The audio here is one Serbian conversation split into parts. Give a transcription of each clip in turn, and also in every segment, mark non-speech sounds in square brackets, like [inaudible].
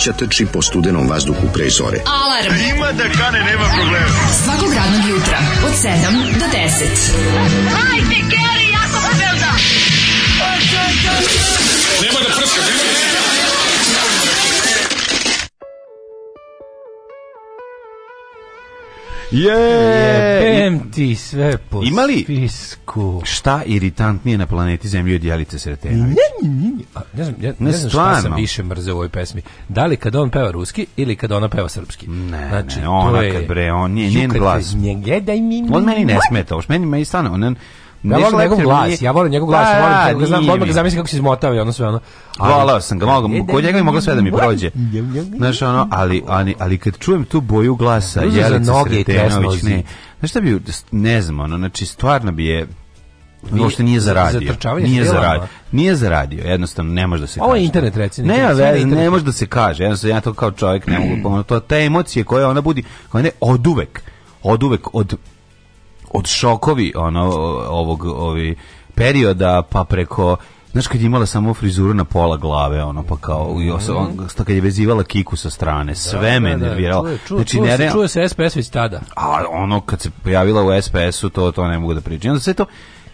mladića trči po studenom vazduhu pre zore. Alarm! A ima da kane, nema problema. Svakog radnog jutra, od 7 do 10. Hajde, Keri, ja sam velda! Nema da prska, nema da prska! Jebem yeah. ti sve po Imali spisku. Šta iritantnije na planeti Zemlji od jelice sretena? ne znam, ja, ne, ne znam šta sam više mrzeo u ovoj pesmi. Da li kad on peva ruski ili kad ona peva srpski? Ne, znači, ne, ona je, kad bre, on nije njen glas. Nje, daj mi, on meni ne smeta, baš meni me i stane, on ja volim njegov glas, ja pa, volim da, njegov glas, volim njegov glas, volim ga zamislim kako se izmotao i ono sve ono. Volao sam ga, mogu, kod njega mi moglo sve da mi prođe. Znaš ono, ali, ali, ali kad čujem tu boju glasa, Jelica Sretenović, ne, znaš šta bi, ne znam, ono, znači stvarno bi je, Vi, uopšte nije zaradio. Za nije zaradio. Nije zaradio, jednostavno ne može da se Ovo kaže. Ovo je internet recimo. Ne, ne, ne, može da se kaže. Jednostavno ja to kao čovjek ne mogu pomoći. To te emocije koje ona budi, koje ne oduvek, oduvek od od šokovi ono ovog ovi perioda pa preko Znaš kad je imala samo frizuru na pola glave, ono, pa kao, i osa, mhm. on, kad je vezivala kiku sa strane, da, sve da, me da, nerviralo. Čuje, znači, čuo, ne, se, čuje se SPS već tada. A ono, kad se pojavila u SPS-u, to, to ne mogu da pričam. Onda sve to,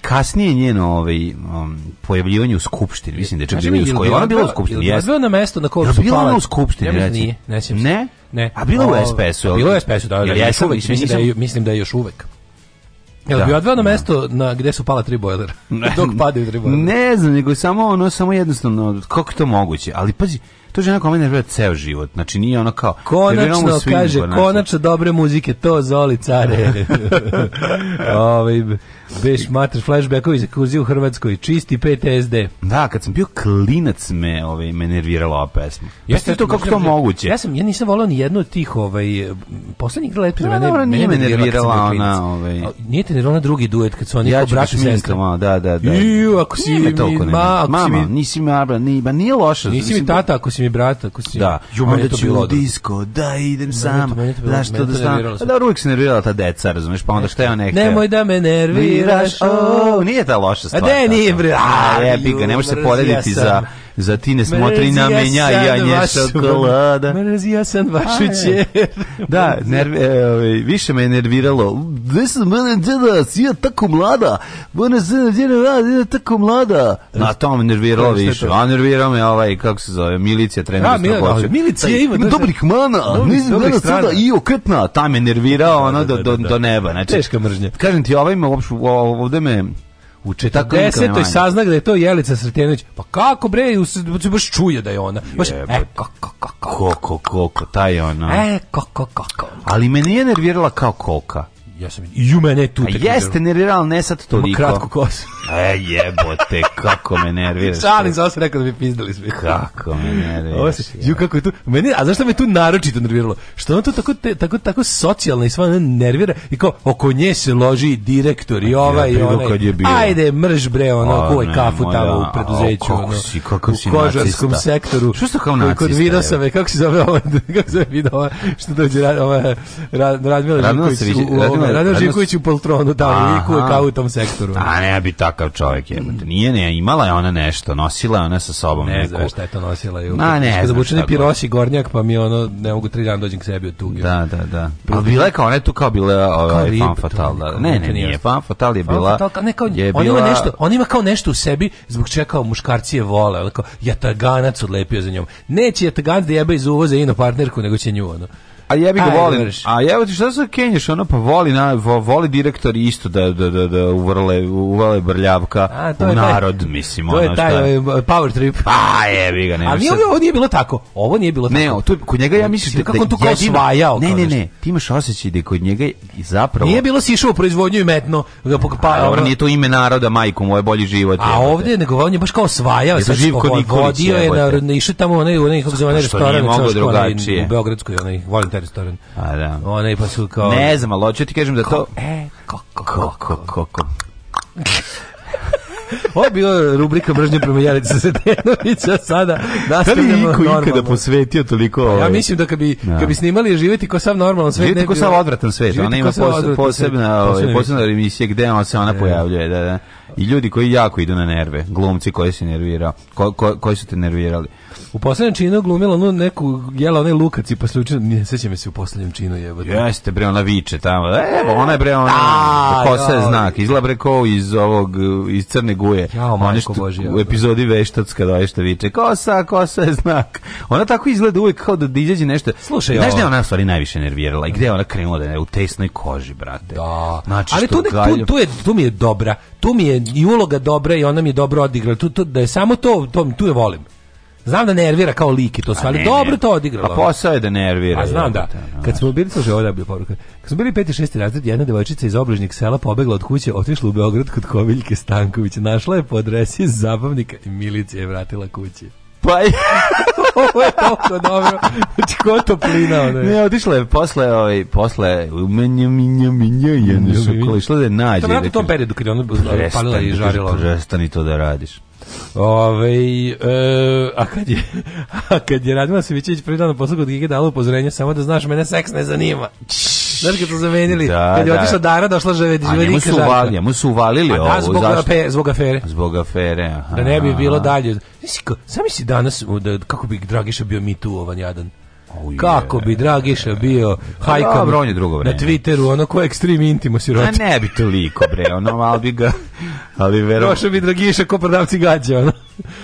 kasnije njeno ovaj um, pojavljivanje u skupštini mislim da je čak bilo u skoj ona bila u skupštini jeste bila na mestu na kojoj su bila ona u skupštini ja da nije ne ne ne a bila u SPS-u bila u SPS-u da, da, jesam, uvek, mislim, da, da je, mislim da je još uvek Jel da, bi odveo na da. mesto na gde su pala tri bojlera? Dok padaju tri bojlera. [laughs] Ne znam, nego samo ono, samo jednostavno, kako je to moguće? Ali pazi, To je žena koja me nervira ceo život. Znači nije ono kao konačno da svim, kaže konačno. konačno dobre muzike to Zoli care. [laughs] ovaj Beš mater flashbackovi zakuzi u Hrvatskoj čisti PTSD. Da, kad sam bio klinac me ovaj me nervirala ova pesma. Pa Jeste to kako to moguće? Ja sam ja nisam voleo ni jednu od tih ovaj poslednjih let pre da, mene. Ne, nije me nervirala ona, ovaj. Nije te nervirala drugi duet kad su oni ja brat i sestra. Da, da, da. Ju, ako si mi, ma, mama, nisi mi abra, ni, ba nije loše. Nisi mi da- tata ako si mi brat, ako si... Da, ju, mene da, to bilo... disko, da idem sam, što da sam... Da, uvijek se nervirala ta deca, razumeš, pa onda šta je on nekde... Nemoj da me nerviraš, o... Nije ta loša stvar. A de, da, nije, da. bre. A, jebi ga, ne može se porediti za za ti ne smotri na menja, ja nje šokolada. Mrzi ja sam vašu čer. Da, nervi, e, ovaj, više me je nerviralo. Gde sam mene djeda, ja tako mlada. Mene se djeda, ja da, tako mlada. Na to me nerviralo više. A nervirao me ovaj, kako se zove, milicija trenera. A, milicija, milicija ima. Ima dobrih mana, nisam mene sada i okretna. Ta me nervirao da, ono da, do, do, do neba. Znači, Teška mržnja. Kažem ti, ovaj me, ovde me U 40. sazna da je to Jelica Sretenović. Pa kako bre, se baš čuje da je ona. Baš, e, kako, kako, kako, kako, ta je ona. E, kako, kako. Ali me nije nervirala kao koka ja sam i u mene tu. A pa jeste nervirao, ne sad to Ima kratku kosu. [laughs] e jebote, kako me nerviraš. [laughs] Šalim se, ovo sam rekao da bi pizdali sve. Kako me nerviraš. Ovo ju, kako je tu, meni, a zašto me tu naročito nerviralo? Što on to tako, te, tako, tako socijalno i sva nervira i kao, oko nje se loži direktor i ova i onaj. Ajde, mrž bre, ono, kuvaj kafu moja, tamo u preduzeću. A, kako si, kako si u kožarskom nacista. sektoru. Što ste kao nacista? Kod Vidosave, kako se zove ovo, [laughs] kako se zove Vidova, što dođe, ova, Radmila Živković, u, u, je Radan Živković u poltronu tamo, da, liku kao u tom sektoru. A ne, bi takav čovjek je. Nije, ne, imala je ona nešto, nosila je ona sa sobom. Ne znam šta je to nosila. Je, Ma ne da znam šta piroši gornjak, pa mi ono, ne mogu tri dana dođem k sebi od tuge. Da, da, da. Ali bila je kao, ona je tu kao bila ovaj, fan fatal. Da. Ne, ne, nije fan fatal, je bila... Fatal, ne, kao, je on, ima nešto, on ima kao nešto u sebi, zbog čega kao muškarci je vole, ali kao, jataganac odlepio za njom. Neće jataganac da jebe iz uvoza ino partnerku, nego će nju, ono. A ja bih ga volim. A ja ti šta se kenješ, ono pa voli na voli direktor isto da da da da uvrle uvale brljavka A, to u je narod, taj, mislim, to je taj ovaj, power trip. A pa, je ga, ne. A nije sad... ovo nije bilo tako. Ovo nije bilo tako. Ne, tu kod njega ja znači, mislim da kako da on to kao svajao. Ne, ne, ne, ti imaš osećaj da kod njega i zapravo Nije bilo sišao u proizvodnju i metno ga pa dobro, nije to ime naroda, majku moje bolji život. A ovde nego on je baš kao osvajao, sve živko Nikolić je na išao tamo onaj onaj kako se zove pa restoran u Beogradskoj, onaj volim taj restoran. A da. Ona i pa su kao... Ne znam, ali hoću ti kažem da to... E, ko, ko, ko, [laughs] Ovo je bila rubrika Mržnje prema Jelica Sedenovića, sada Da li iko ikada posvetio toliko... Pa ovaj... Ja mislim da kad bi, no. Da. kad bi snimali Živjeti ko sav normalan svet... Živjeti ko sav odvratan svet, ona ima posebna, posebna, ovaj, posebna emisija gde ona se ona e. pojavljuje, da, da. I ljudi koji jako idu na nerve, glumci koji se nervirao, ko, ko, koji su te nervirali. U poslednjem činu glumila onu neku jela onaj Lukac i posle pa učinu, ne sećam se u poslednjem činu jebote. Jeste bre ona viče tamo. Evo ona je bre ona posa znak izla bre ko iz ovog iz crne guje. Jao, majko božja. U epizodi veštac kada je što viče kosa, kosa je znak. Ona tako izgleda uvek kao da izađe nešto. Slušaj, znaš da ona stvari najviše nervirala i gde ona krenula da je u tesnoj koži, brate. Da. Znači, Ali tu, ne, tu, tu, je, tu mi je dobra. Tu mi je i uloga dobra i ona mi je dobro odigrala. Tu, tu, da je samo to, to, tu je volim. Znam da nervira kao lik i to sve, ali ne, dobro ne. to odigralo. Pa posao je da nervira. A znam da. Kad smo bili, slušaj, bio poruka. Kad smo bili peti, šesti razred, jedna devojčica iz obližnjeg sela pobegla od kuće, otišla u Beograd kod Koviljke Stanković. Našla je po adresi zabavnika i milicija je vratila kući. Pa je. [laughs] Ovo je toliko dobro. Znači, ko to ono je? Ne, otišla je posle, ovaj, posle, menja, menja, menja, jedna šokola, išla da je nađe. To je u tom periodu kada je ono palila i žarila. Prestani to da radiš. Ove, e, a kad je, [laughs] a kad je Radmila Savićević prvi dan poslu kod Gige dala upozorenje, samo da znaš, mene seks ne zanima. Znaš kad su zamenili, da, kad je da. otišla Dara, došla ževe, ževe njemu su, uvali, njemu su uvalili a, da, ovo. Da, zbog, ape, zbog afere. Zbog afere, aha. Da ne bi bilo dalje. Znaš, sami si danas, da, kako bi Dragiša bio mi tu ovan jadan. Kako bi Dragiša bio hajka bronje drugo vreme. Na Twitteru ono ko ekstrem intimo siroti. A ne bi toliko bre, ono malo bi ga ali verovatno bi Dragiša ko prodavci gađa ono.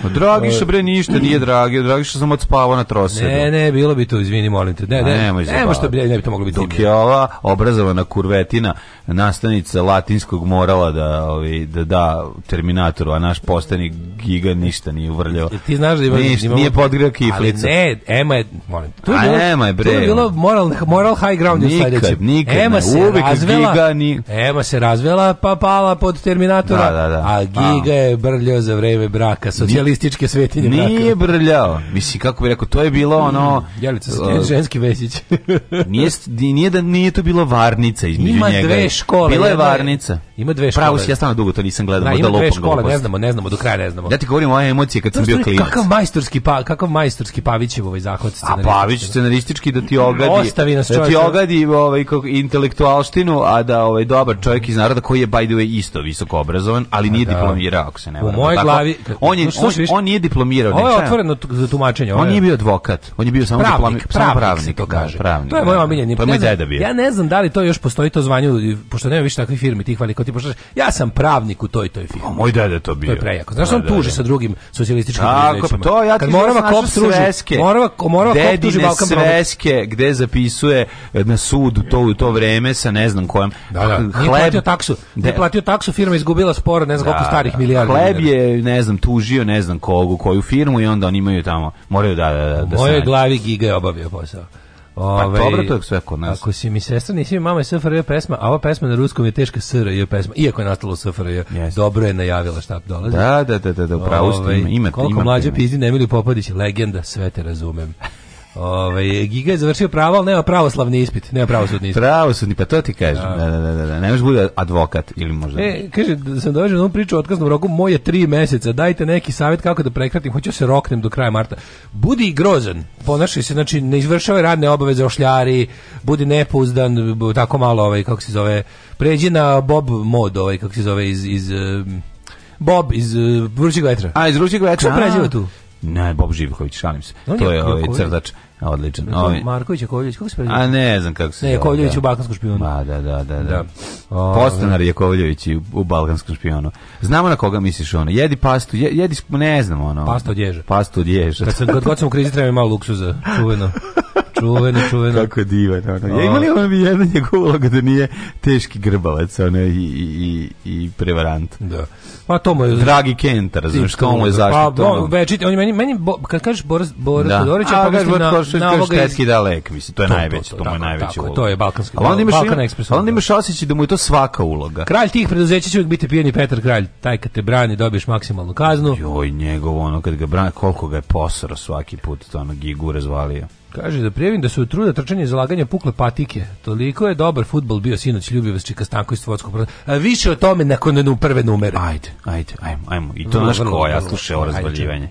Pa Dragiša bre ništa nije dragi, Dragiša sam odspavao na trosedu. Ne, ne, bilo bi to, izvini, molim te. Ne, ne, nemoj ne, što bi, ne bi to moglo biti. Dok je ova obrazovana kurvetina nastanica latinskog morala da, ovi, da da terminatoru, a naš postani giga ništa nije uvrljao. Ti znaš da ima, ništa, imamo, nije podgreo kiflica. Ali ne, Ema je, molim, tu je bilo, Ema je, bre, tu je bilo moral, moral high ground nikad, u sledećem. Nikad, Ema se uvijek razvela, giga ni... Ema se razvela pa pala pod terminatora, da, da, da. a giga a. je brljao za vreme braka sa socijalističke svetinje mraka. Nije brljao. Mislim, kako bi rekao, to je bilo ono... Mm, Jelica uh, [laughs] ženski vesić. [laughs] nije, nije, da, nije to bilo varnica između Ima njega. Ima dve škole. Bila je varnica Ima dve škole. Pravo si ja stvarno dugo to nisam gledao, da, možda lopam. Ima dve da škole, ne znamo, ne znamo, do kraja ne znamo. Ja ti govorim o emocije kad sam bio klinac. Kakav majstorski pa, kakav majstorski Pavićev ovaj zahvat A Pavić scenaristički da ti ogadi. Ostavi nas čovjek. Da ti ogadi ovaj kako intelektualštinu, a da ovaj dobar čovjek iz naroda koji je by the way isto visoko obrazovan, ali nije da. diplomirao ako se ne varam. U mojoj glavi on je on, on nije diplomirao. Ovo je otvoreno za tumačenje. On nije bio advokat, on je bio samo pravnik, pravnik, to da, kaže. To je moj da, omiljeni. Pa moj deda bio. Ja ne znam da li to još postoji to zvanje, pošto nema više takvih firmi, tih velikih prejako. Ti pošlaš, ja sam pravnik u toj toj firmi. A moj dede to bio. To je prejako. Znaš, on da, tuži da, sa drugim socijalističkim Tako, pa to ja ti Kad morava kop tuži, morava, morava kop tuži Balkan sveske, gde zapisuje e, na sud to u to vreme sa ne znam kojem. Da, da. Hleb, nije platio taksu. Nije platio taksu, firma izgubila spora, ne znam da, koliko starih da. milijardi. Hleb je, ne znam, tužio, ne znam kogu, koju firmu i onda oni imaju tamo, moraju da, da, da, da U mojoj glavi Giga je obavio posao. Pa Ove, pa dobro, to je sve kod nas. Ako si mi sestra, nisi mi mama je SFRJ pesma, a ova pesma na ruskom je teška SRJ pesma, iako je nastalo SFRJ, dobro je najavila šta dolazi. Da, da, da, da, da upravo ste ima, ima. Koliko ima mlađe pizdi Nemilju Popadić, legenda, sve te razumem. Ovaj Giga je završio pravo, ali nema pravoslavni ispit, nema pravosudni ispit. Pravosudni, pa to ti kažem. Da, da, da, da. Ne možeš bude advokat ili možda. E, kaže, da sam dođeo na ovu priču o otkaznom roku, moje tri meseca. Dajte neki savjet kako da prekratim, hoću da se roknem do kraja marta. Budi grozan. Ponašaj se, znači ne izvršavaj radne obaveze, ošljari, budi nepouzdan, tako malo ovaj kako se zove, pređi na Bob mod, ovaj kako se zove iz iz eh, Bob iz uh, Vrućeg vetra. A, iz Vrućeg vetra. Ko pređiva tu? Ne, Bob Živković, šalim se. On to je, je ovaj crtač. Odličan. Ovi... Ovaj- Marković je kako se zove? A ne znam kako se zove. Kovljević da. u Balkanskom špionu. Ma, da, da, da. da. da. Postanar je Kovljević u, u Balkanskom špionu. Znamo na koga misliš ono. Jedi pastu, je, jedi, ne znam ono. Pasta od ježa. Pasta od ježa. Kad, sam, kad god sam u krizi treba malo luksuza, čuveno. čuveno, čuveno. Kako je divan. Ono. Ja, ima ono bi jedna njegov uloga da nije teški grbavac ono, i, i, i, i prevarant? Da. Pa to mu je dragi Kent, razumješ, to mu je zašto. Pa on večiti, on meni meni bo, kad kažeš Boris Boris da. Todorić, pa kažeš Boris na, na da ovoga Štetski dalek, mislim, to je najveće, to, to, to, mu je najveće. Tako, to je balkanski. Ali onda imaš Balkan Express. Ali onda imaš osećaj da mu je to svaka uloga. Kralj tih preduzeća će uvijek biti pijeni Petar Kralj, taj kad te brani dobiješ maksimalnu kaznu. Joj, njegovo, ono kad ga brani, koliko ga je posrao svaki put, to ono gigu razvalio. Kaže da prijavim da su u truda trčanje i zalaganja pukle patike. Toliko je dobar futbol bio sinoć, ljubio vas Čika Stanković Više o tome nakon prve numere. Ajde. Ajde, ajmo, ajmo. I to naš koja, slušaj ovo razvaljivanje.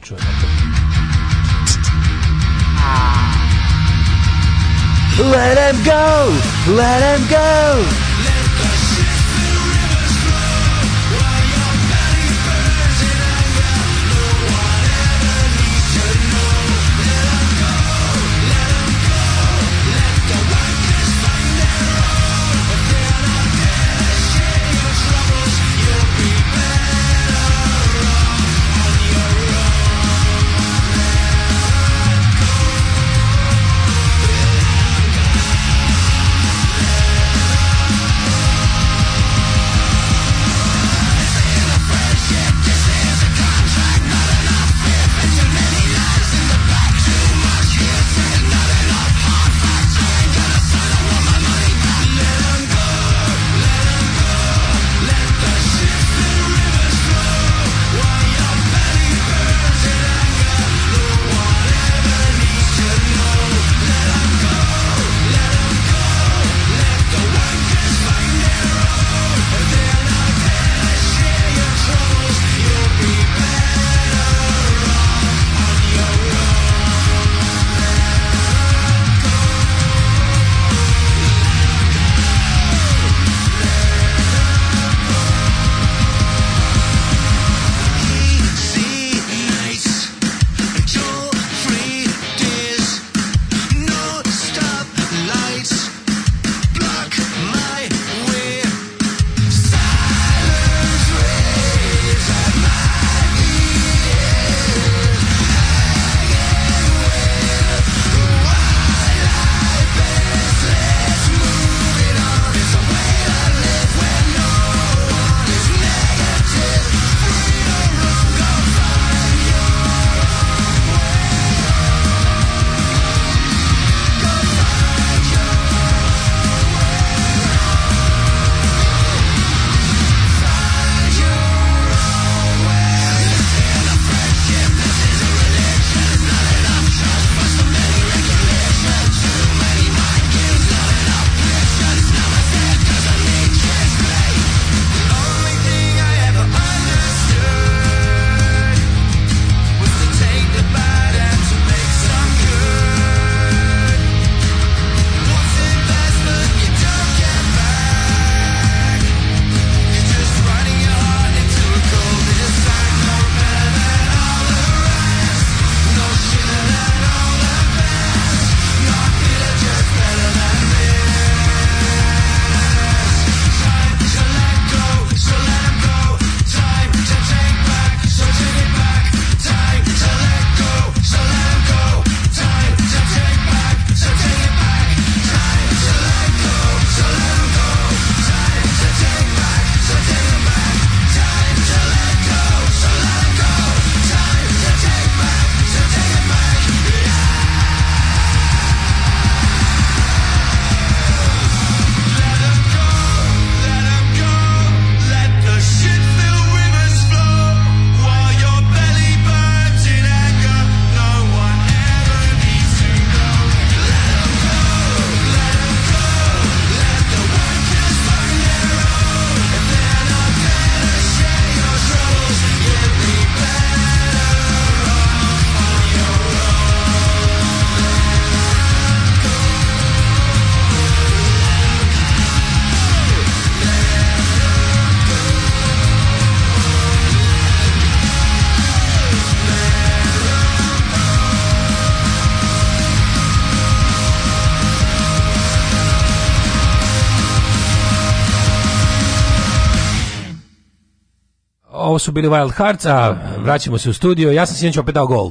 Let him go! Let him go! ovo su bili Wild Hearts, a vraćamo se u studio, ja sam sinoć opet dao gol.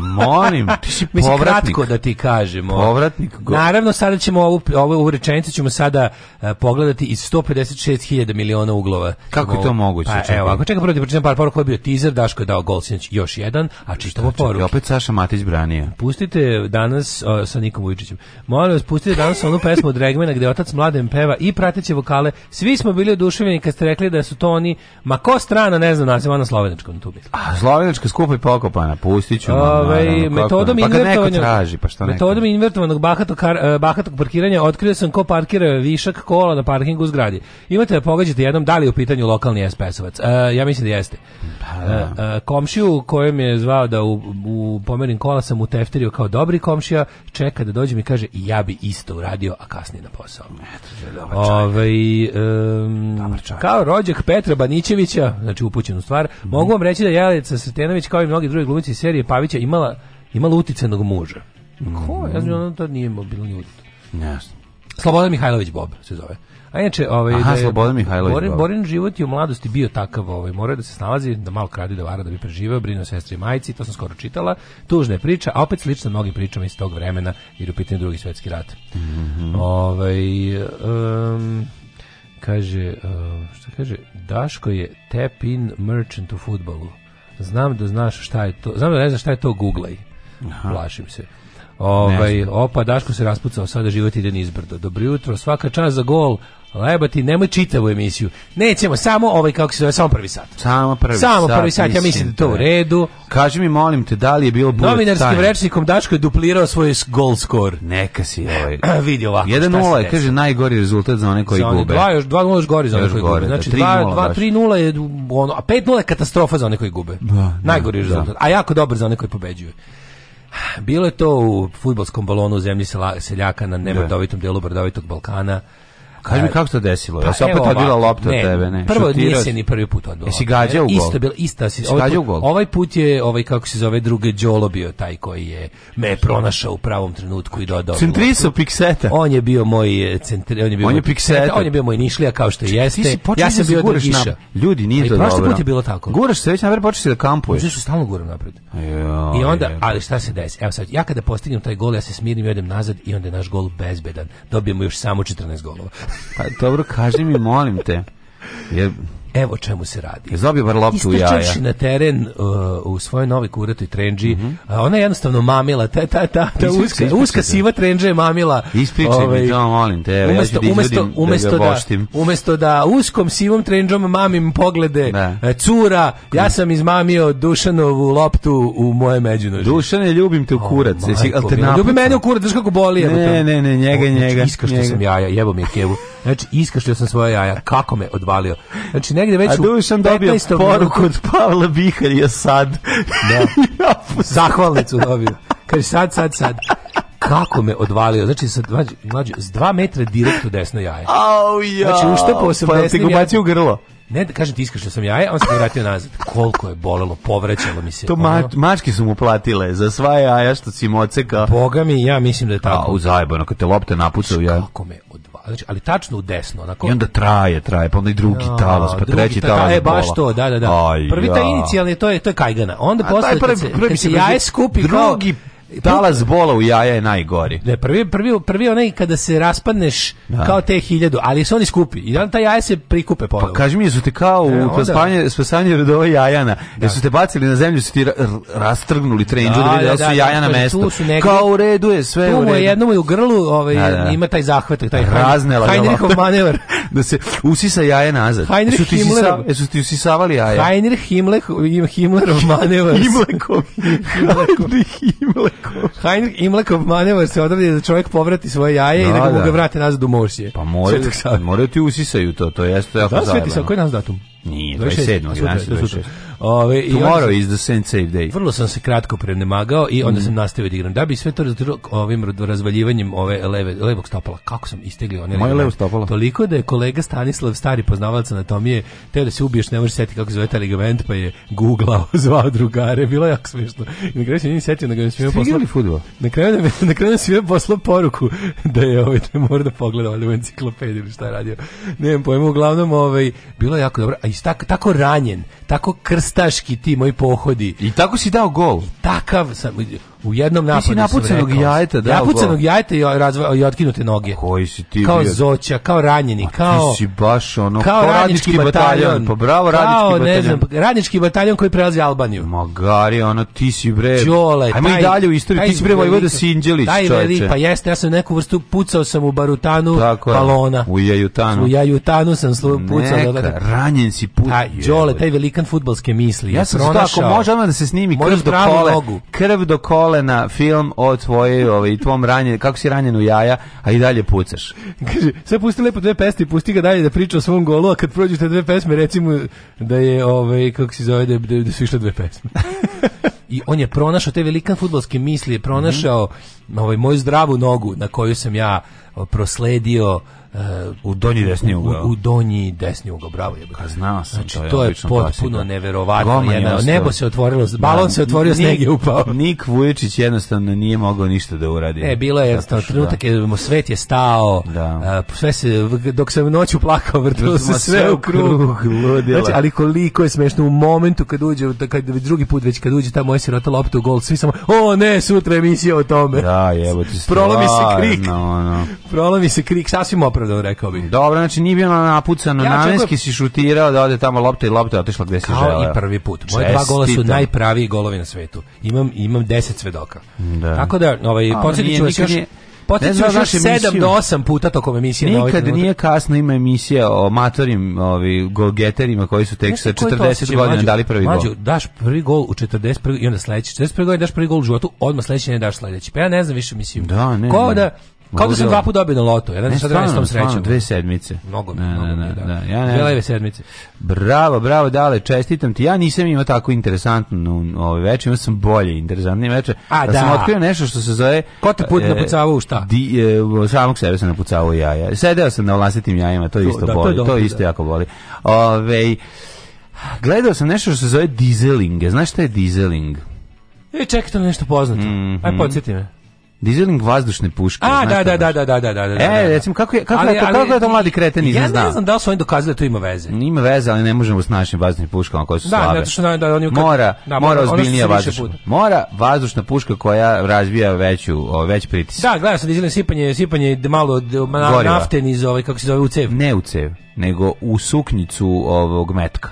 Molim, ti [laughs] si povratnik. Mislim, kratko da ti kažemo. Povratnik. Go. Naravno, sada ćemo ovu, ovu, ovu rečenicu ćemo sada uh, pogledati iz 156.000 miliona uglova. Kako je to moguće? Pa, evo, ako čekam prvo da ti pročitam par poruka, je bio teaser, Daško je dao gol sinoć još jedan, a čitamo poruke. Opet Saša Matić branija. Pustite danas o, sa Nikom Vujčićem. Molim vas, pustite danas onu pesmu od Regmena gde otac mladem peva i prateće vokale. Svi smo bili oduševljeni kad ste rekli da su to oni, ma ko strana, ne znam, naziva na slovenačkom tu. A slovenačka skupa i pokopana, pustit ću. O, ovaj, naravno, metodom pa traži, pa što Metodom invertovanog bahatog, kar, e, bahatog parkiranja otkrio sam ko parkira višak kola na parkingu u zgradi. Imate da pogađate jednom da li u pitanju lokalni SPS-ovac. E, ja mislim da jeste. Pa e, da. e, komšiju kojem je zvao da u, u pomerim kola sam uteftirio kao dobri komšija, čeka da dođe mi kaže i ja bi isto uradio, a kasnije na posao. ovaj um, kao rođak Petra Banićevića, znači upućenu stvar, mm mogu mhm. vam reći da Jelica Sretenović kao i mnogi drugi glumici serije Pavića ima imala, imala uticajnog muža. Ko? Ja znam, ona tad nije bilo ni uticaj. Jasno. Slobodan Mihajlović Bob se zove. A inače, ovaj Aha, da Slobodan Mihajlović. Borin, Borin život je u mladosti bio takav, ovaj mora da se snalazi, da malo kradi, da vara da bi preživeo, brinuo sestri i majci, to sam skoro čitala. Tužna je priča, a opet slična mnogim pričama iz tog vremena, jer je u pitanju drugi svetski rat. Mm -hmm. Ovaj um, kaže, um, šta kaže, Daško je tap in merchant u fudbalu. Znam da znaš šta je to. Znam da ne znaš šta je to Googlej. Plašim se. Ovaj, opa, Daško se raspucao, sada život ide nizbrdo. Dobro jutro, svaka čast za gol, ti, nemoj čitavu emisiju. Nećemo, samo ovaj, kako se zove, samo prvi sat. Samo prvi samo sat. prvi sat, ja mislim da to da u redu. Kaži mi, molim te, da li je bilo Buret Novinarskim rečnikom Daško je duplirao svoj goal score. Neka si [clears throat] ovaj. vidi ovako. 1-0 je, kaže, najgori rezultat za one koji za one gube. Dva, još, 2-0 još gori za one još koji gore, gube. Da, znači, 2-3-0 je, ono, a 5 je katastrofa za one koji gube. Da, da najgori da, rezultat. Da. A jako dobar za one koji pobeđuju. Bilo je to u futbolskom balonu u zemlji seljaka na nemadovitom delu Brdovitog Balkana Kaži mi kako se desilo? Pa, ja sam opet evo, odbila lopta ne, tebe, ne. Prvo Šutiraš. nije se ni prvi put odbila. Jesi gađao u gol? Isto bila ista si. Ovaj, put, gol? ovaj put je ovaj kako se zove druge Đolo bio taj koji je me pronašao u pravom trenutku i dodao. Centriso Pikseta. On je bio moj eh, centri, on je bio on je Pikseta, on je bio moj Nišlija kao što jeste. ja da sam bio Drgiša. Na, ljudi nije to dobro. put je bilo tako. Guraš se već na vrh počeš da kampuješ. Znači stalno guram napred. Jo, I onda, je. ali šta se desi? Evo sad, ja kada postignem taj gol, ja se smirim i odem nazad i onda je naš gol bezbedan. Dobijemo još samo 14 golova. Pa dobro, kaži mi, molim te. Jer Evo čemu se radi. Zobio bar loptu u jaja. na teren uh, u svojoj novi kuratoj trenđi, mm -hmm. a ona je jednostavno mamila, ta, ta, ta, ta ispriča, uska, ispriča, uska siva trenđa je mamila. Ispričaj ovaj, mi to, molim te. Evo, umesto, ja da umesto, umesto, da, da, da umesto da uskom sivom trenđom mamim poglede da. E, cura, ja sam izmamio Dušanovu loptu u moje međunožje. Dušane, ljubim te u kurac. Oh, jesi, te ljubi mene u kurac, daš kako boli. Ne, ne, ne, njega, znači, njega. Znači, iskaštio sam jaja, jebo mi je kevu. Znači, iskaštio sam svoje jaja, kako me odvalio. Znači, ne negde već A Dušan dobio poruku od Pavla Biharija sad. Da. [laughs] Zahvalnicu dobio. Kaže sad, sad, sad kako me odvalio. Znači, sa dva, mlađe, s dva metra direkt u desno jaje. Au, ja. Znači, uštepao sam pa desnim jajem. Pa u grlo. Ne, da, kažem ti iskašao sam jaje, on se vratio nazad. Koliko je bolelo, povrećalo mi se. To ma, mačke su mu platile za sva jaja što si im ocekao. Boga mi, ja mislim da je tako. A, uzajebano, kad te lopte napucao ja. Kako me odvalio znači, ali tačno u desno. Onako. I onda traje, traje, pa onda i drugi ja, talas, pa drugi treći talas. e, baš to, da, da, da. Aj, Prvi taj inicijalni, to je, to je kajgana. Onda posle, se, prvi, se da jaje skupi drugi, kao talas bola u jaja je najgori. Ne, prvi, prvi, prvi onaj kada se raspadneš da. kao te hiljadu, ali su oni skupi. I onda ta jaja se prikupe pa ponovo. Pa kaži mi, su te kao e, u spasanje, spasanje redova jajana. Da. Jer su te bacili na zemlju, su ti rastrgnuli trenđu da, da, vidi da, da su jaja na mesto. Su negdje, kao u redu je, sve u redu. jednom u grlu ovaj, da, da, da. ima taj zahvat, taj Raznela Heinrichov manevar. [laughs] da se usisa jaje nazad. Heinrich su ti Himmler. Jesu ti usisavali jaja? Heinrich Himmler, Himmlerov [laughs] manevar. Himmlerov. Heinrich Himmler. Heinz [laughs] Imlakov manevar se odavde da čovjek povrati svoje jaje da, i da ga, da. ga da. vrate nazad u morsije. Pa moraju, moraju ti usisaju to, to jeste jako da, zajedno. Da, sveti sa koji nas datum? Nije, 27. 27. 27. 27. 27. Ove, Tomorrow i is the same save day. Vrlo sam se kratko prenemagao i onda mm. sam nastavio da igram. Da bi sve to razvrlo ovim razvaljivanjem ove leve, levog stopala. Kako sam isteglio? One Moje levo stopala. Toliko da je kolega Stanislav, stari poznavalac anatomije, teo da se ubiješ, ne možeš setiti kako zove taj ligament, pa je googlao, [laughs] zvao drugare. Bilo je jako smiješno. I na kraju se nije setio, nego je poslao... futbol? Na kraju, da me, [laughs] na kraju se mi poslao poruku da je ovaj, da mora da pogleda ovaj, u enciklopediju ili šta je radio. Nemam pojma, uglavnom, ovaj, bilo jako dobro. A i tako, tako ranjen, tako krst ustaški ti moji pohodi. I tako si dao gol takav sam u jednom napadu si napucanog jajeta da napucanog jajeta i razva, i otkinute noge koji si ti kao bio? zoća kao ranjeni kao ti si baš ono kao, radnički, bataljon, pa bravo radnički bataljon ne znam radnički bataljon koji prelazi Albaniju magari ono ti si bre Đole ajmo i dalje u istoriju ti si bre Vojvoda Sinđelić taj veli pa jeste ja sam neku vrstu pucao sam u barutanu Tako balona u jajutanu u jajutanu sam slu, pucao Neka, da, ranjen si pucao Đole taj velikan fudbalske misli ja sam pronašao može da se snimi krv do kolena nogu. Krv do kolena, film o tvoje, ovaj, tvom ranjen, kako si ranjen u jaja, a i dalje pucaš. Kaže, sve pusti lepo dve pesme, pusti ga dalje da priča o svom golu, a kad prođu te dve pesme, recimo da je, ovaj, kako se zove, da, da, da su išle dve pesme. [laughs] i on je pronašao te velikan fudbalske misli, je pronašao mm -hmm. ovaj moju zdravu nogu na koju sam ja Eh, prosledio Uh, u donji desni ugao. U, u donji desni ugao, bravo je. Ka znao sam, znači, to je, to je potpuno neverovatno. Jedna, nebo se otvorilo, balon se da, otvorio, sneg je upao. Nik Vujičić jednostavno nije mogao ništa da uradi. E, bilo je to trenutak, da. je, svet je stao, da. Uh, sve se, dok se noć plakao, vrtelo se sve u krug. Znači, ali koliko je smešno u momentu kad uđe, da kad drugi put već kad uđe ta moja sirota lopta u gol, svi samo, o ne, sutra emisija o tome. Da, jebote. Prolomi se krik. No, no. Prolavi se krik, sasvim opravdano rekao bih. Dobro, znači nije bilo napucano, ja, namenski si šutirao da ode tamo lopta i lopta je otišla gde si želeo. Kao žele. i prvi put. Moje dva gola su najpraviji golovi na svetu. Imam imam 10 svedoka. Da. Tako da, ovaj podsetiću vas još Potiču još 7 do 8 puta tokom emisije. Ovaj nikad ovaj nije kasno, ima emisija o matorim ovi, golgeterima koji su tek sa 40 godina mađu, dali prvi mađu, gol. daš prvi gol u 41 i onda sledeći. 41 godina daš prvi gol u životu, odmah sledeći ne daš sledeći. Pa ja ne znam više, mislim. Da, ne. Ko ne. da Kao da sam dva puta dobio na lotu, ja ne znam srećom. Dve sedmice. Mnogo, ne, da, mnogo ne, ne, mi, da. da. Ja ne, dve leve sedmice. Bravo, bravo, dale, čestitam ti. Ja nisam imao tako interesantnu ove ovaj, večer, imao sam bolje interesantne večer. A, da, da. sam otkrio nešto što se zove... Ko te put e, napucavao u šta? Di, e, samog sebe sam napucavao jaja. Sedeo sam na vlastitim jajima, to, to isto da, boli, to, to isto da. jako boli. Ove, gledao sam nešto što se zove dizeling. Znaš šta je dizeling? E, čekaj, to nešto poznato. Mm -hmm. Aj, mhm. podsjeti me. Dizeling vazdušne puške. A, da, da, da, da, da, da, da, da. E, da, da. recimo, kako je, kako ali, je to, kako je to mladi kreten iz Ja ne znam da li su oni dokazali da to ima veze. Ima veze, ali ne možemo s našim vazdušnim puškama koje su da, slabe. Da, zato što da, da, oni kad, mora, da, mora ozbiljnija vazdušna. Mora vazdušna puška koja razbija veću, o, već pritisak. Da, gledao sam dizeling sipanje, sipanje malo na, nafte niz ove, kako se zove, u cev. Ne u cev, nego u suknicu ovog metka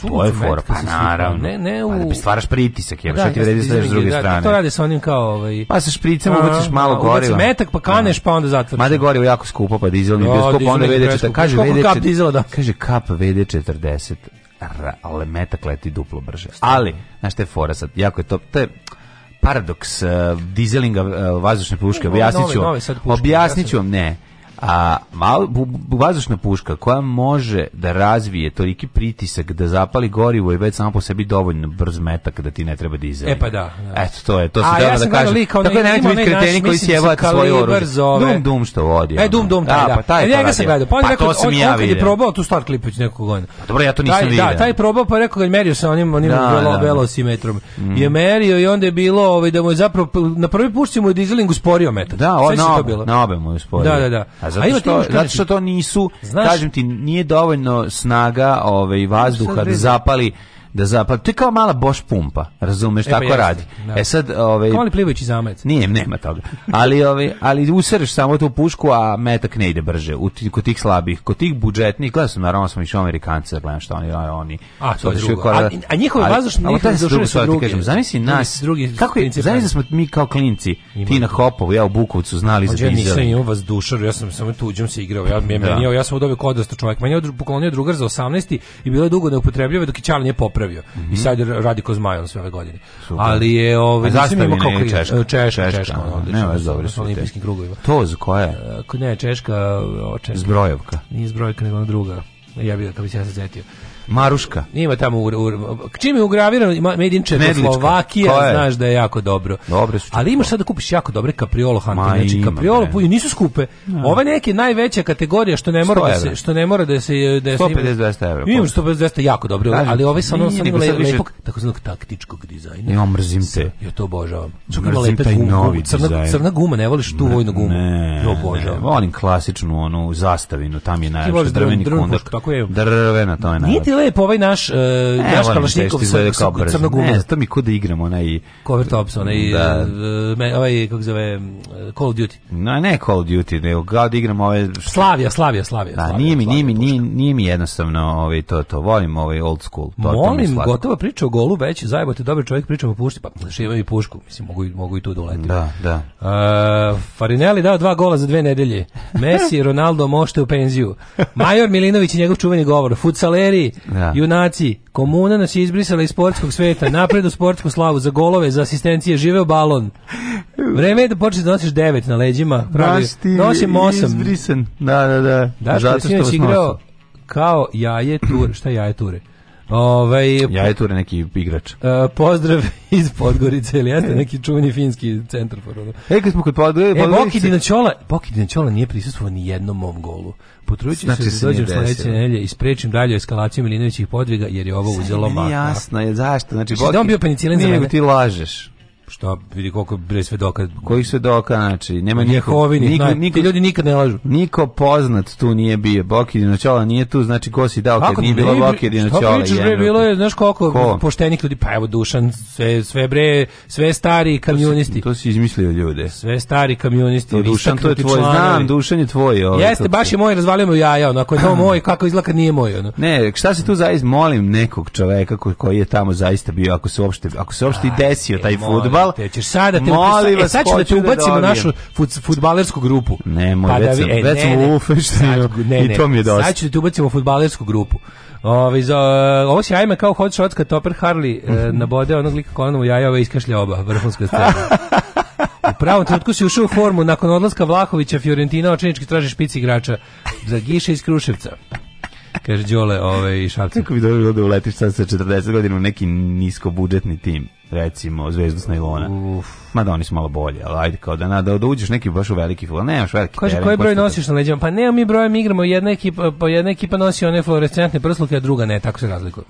to je fora, pa, pa naravno. Ne, ne pa da u... Ali stvaraš pritisak, je, da, što ti vredi s druge da, strane. To rade sa onim kao... Ovaj, pa sa špricem ubaciš malo a, goriva. Ubaci metak, pa kaneš, pa onda zatvoriš. Mada je gorivo jako skupo, pa dizel mi da, bio skupo, onda VD40. Kaže, VD40, da? kaže kap VD40, ali metak leti duplo brže. Ali, znaš, te fora sad, jako je to, to je, paradoks uh, dizelinga uh, vazdušne puške, objasniću Objasniću vam, ne a mal, bu, bu, vazdušna puška koja može da razvije toliki pritisak da zapali gorivo i već samo po sebi dovoljno brz metak da ti ne treba dizel. E pa da. da. Eto to je, to se ja da da kažem. Tako da nemojte biti kreteni koji sjebate svoje oružje. Dum dum što vodi. E dum dum taj, da. da. Pa, taj e, ja ga sam gledao. Pa, pa rekao, sam ja on, je probao tu start klipać nekog godina. Pa dobro, ja to nisam da, vidio. Da, taj probao pa rekao ga merio sa onim onim da, velosimetrom. Mm. Je merio i onda je bilo ovaj da mu je zapravo na prvi pušci mu je dizelingu sporio metak. Da, on na obe mu je usporio. Da, da, da. A zato, što, a ima, zato što to nisu, znaš, kažem ti, nije dovoljno snaga ovaj, vazduha da zapali da zapad. To kao mala boš pumpa, razumeš, e, tako pa radi. Da. E sad, ovaj mali plivajući zamajac? Nije, nema toga. Ali ovaj ali usereš samo tu pušku, a metak ne ide brže. U kod tih slabih, kod tih budžetnih, gledao sam naravno smo išli Amerikance, da gledam šta oni oni. A to je drugo. Korada, a, a njihovi vazdušni njihovi drugi su da drugi. Kažem, zamisli nas. Drugi, kako je, zamisli da smo mi kao klinci, ti na Hopovu, ja u Bukovcu znali Ođe, za dizel. Ja nisam imao vazdušaru, ja sam samo tuđom se igrao. Ja mi ja, da. ja sam dobio kod čovjek. Meni je poklonio drugar za 18 i bilo je dugo neupotrebljivo dok je Čal nije popravio napravio. Mm -hmm. I mhm. sad radi Kozmajom sve ove godine. Super. Ali je ovaj zastavljeno kako je Češka. Češka, Češka, Češka odlično. Ne, dobro su olimpijskim krugovima. To za koja? E, ne, Češka, o, Češka. Zbrojevka. Nije zbrojevka, nego druga. Ja bih da bi se ja setio. Maruška. Ima tamo u, u, čim je ugravirano Made in Čehoslovakija, znaš da je jako dobro. Dobre su. Ali imaš sad da kupiš jako dobre Capriolo Hunter, znači Capriolo puju nisu skupe. No. Da. Ove neke najveća kategorija što ne mora da se što ne mora da se da se 150 200 €. Imam 150 jako dobro, Daži, ali ove sa onom sa lepog tako zvanog taktičkog dizajna. Ja mrzim te. Ja to obožavam. Ima lepe novi crna, crna guma, ne voliš tu vojnu gumu. Ja obožavam. Volim klasičnu onu zastavinu, tam je najviše drveni kondak. Drvena, to je najviše lep ovaj naš, uh, e, naš kalašnikov sa, sa crnogumom. Ne, to mi kod da igramo onaj... Cover Tops, onaj, da. uh, ovaj, kako zove, e, Call of Duty. No, ne Call of Duty, nego kao da igramo ove... Slavija, Slavija, Slavija. Da, nije, mi, slavija, nije, nije, nije mi jednostavno ovaj, to, to, volim ovaj old school. To, Molim, to gotova priča o golu već, zajebate, dobar čovjek priča o pušti, pa znaš, imam i pušku, mislim, mogu, mogu i tu doletiti. Da, da, da. Uh, Farinelli dao dva gola za dve nedelje. [laughs] Messi i Ronaldo mošte u penziju. Major Milinović i njegov čuveni govor. Futsaleri, Da. Junaci, komuna nas je izbrisala iz sportskog sveta, napred u sportsku slavu, za golove, za asistencije, živeo balon. Vreme je da počneš da nosiš devet na leđima. Pravi, nosim osam. Izbrisan, da, da, da. Daško, Zato što vas igrao kao jaje ture, šta jaje ture? Ove, ovaj, ja je tu neki igrač. Uh, pozdrav [laughs] iz Podgorice, ili jeste e. neki čuveni finski centar for ono. E, kad smo kod e, Podgorice, e, Boki Dinačola, Boki Dinačola nije prisustvovao ni jednom mom golu. Potrudiću znači, da se da dođem sledeće nedelje i sprečim dalju eskalaciju Milinovićih podviga jer je ovo uzelo maha. Jasno je zašto, znači Boki. Znači, da on bio penicilan za mene. Ti lažeš. Šta, vidi koliko bre svedoka kojih svedoka znači nema Jehovini niko, niko, ljudi nikad ne lažu niko poznat tu nije bio Boki Dinoćola nije tu znači ko si dao kad nije bilo Boki Dinoćola je bre bilo je znaš koliko ko? poštenih ljudi pa evo Dušan sve sve bre sve stari kamionisti to, to si izmislio ljude sve stari kamionisti to Dušan to je tvoj članovi. znam Dušan je tvoj ovo, ovaj, jeste baš je moj razvalio mu jaja onako je to [clears throat] moj kako izlaka nije moj ono ne šta se tu zaista molim nekog čoveka koji je tamo zaista bio ako se uopšte ako se uopšte desio taj fudbal fudbal. Te ćeš sada te molim vas, e, sad ćemo da te ubacimo da našu fudbalersku grupu. Nemoj, pa da već, da vi, e, već u sad, i to mi je dosta. Sad ćemo da te ubacimo u fudbalersku grupu. Ove, za, e, ovo si ajme kao hot shot kad Topper Harley mm -hmm. e, mhm. nabode onog lika kolonovu jaja, ove iskašlja oba, vrhunska scena. [laughs] U pravom trenutku si ušao u formu nakon odlaska Vlahovića Fiorentina očinički traži špici igrača za Giša iz Kruševca. Kaže Đole, ovaj i šapci. Kako bi dobro da uletiš sad sa 40 godina u neki nisko budžetni tim, recimo Zvezdu s najlona. Uf. Mada oni su malo bolji, ali ajde kao da, na, da, da uđeš neki baš u veliki fudbal. Nemaš veliki. Kaže koji broj da- nosiš na leđima? Pa nema mi mi igramo, jedna ekipa, pa jedna ekipa nosi one fluorescentne prsluke, a druga ne, tako se razlikuju.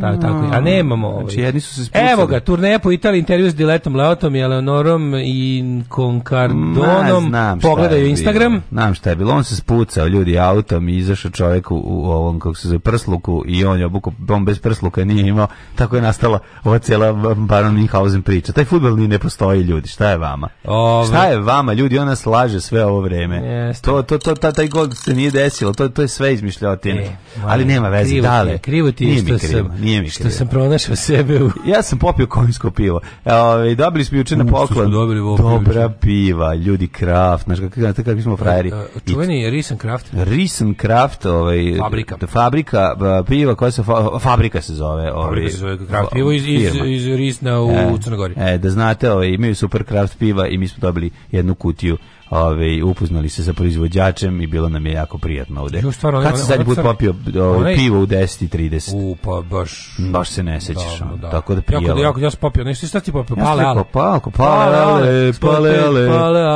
Da, tako, tako, a nemamo ovaj. Znači, jedni su se spustili. Evo ga, turneja po Italiji, intervju s Diletom Leotom i Eleonorom i Konkardonom. Ma, Pogledaju Instagram. Znam šta je bilo, on se spucao ljudi autom i izašao čovjek u, u ovom, kako se zove, prsluku i on je obuko, on bez prsluka nije imao. Tako je nastala ova cijela Baron Minhausen priča. Taj futbol ni ne postoji ljudi, šta je vama? Ove. Šta je vama, ljudi, ona slaže sve ovo vreme. Jeste. To, to, to, ta, taj god se nije desilo, to, to je sve izmišljotine. E, Ali nema veze, krivo dale. Krivo ti Mikrima, Što sam pronašao sebe u... Ja sam popio konjsko pivo. E, Ove, ovaj, dobili smo juče na poklon. Dobili Dobra piva, ljudi kraft, znaš kako kakvi smo frajeri. Čuveni je Risen Kraft. Risen Kraft, ovaj fabrika. Fabrika piva koja se fa, fabrika se zove, ovaj. Fabrika se zove Kraft pivo iz iz, iz Risna u e, Crnoj Gori. E, da znate, ovaj imaju super Kraft piva i mi smo dobili jednu kutiju ovaj upoznali se sa proizvođačem i bilo nam je jako prijatno ovde. Jo, stvarno, Kad si zadnji put popio ovaj, pivo u 10:30? U pa baš baš se ne sećaš. Da. Tako da prijelo. Jako jako ja sam popio, nešto šta ti popio? Pa, pale ale. Pale ale, pale ale,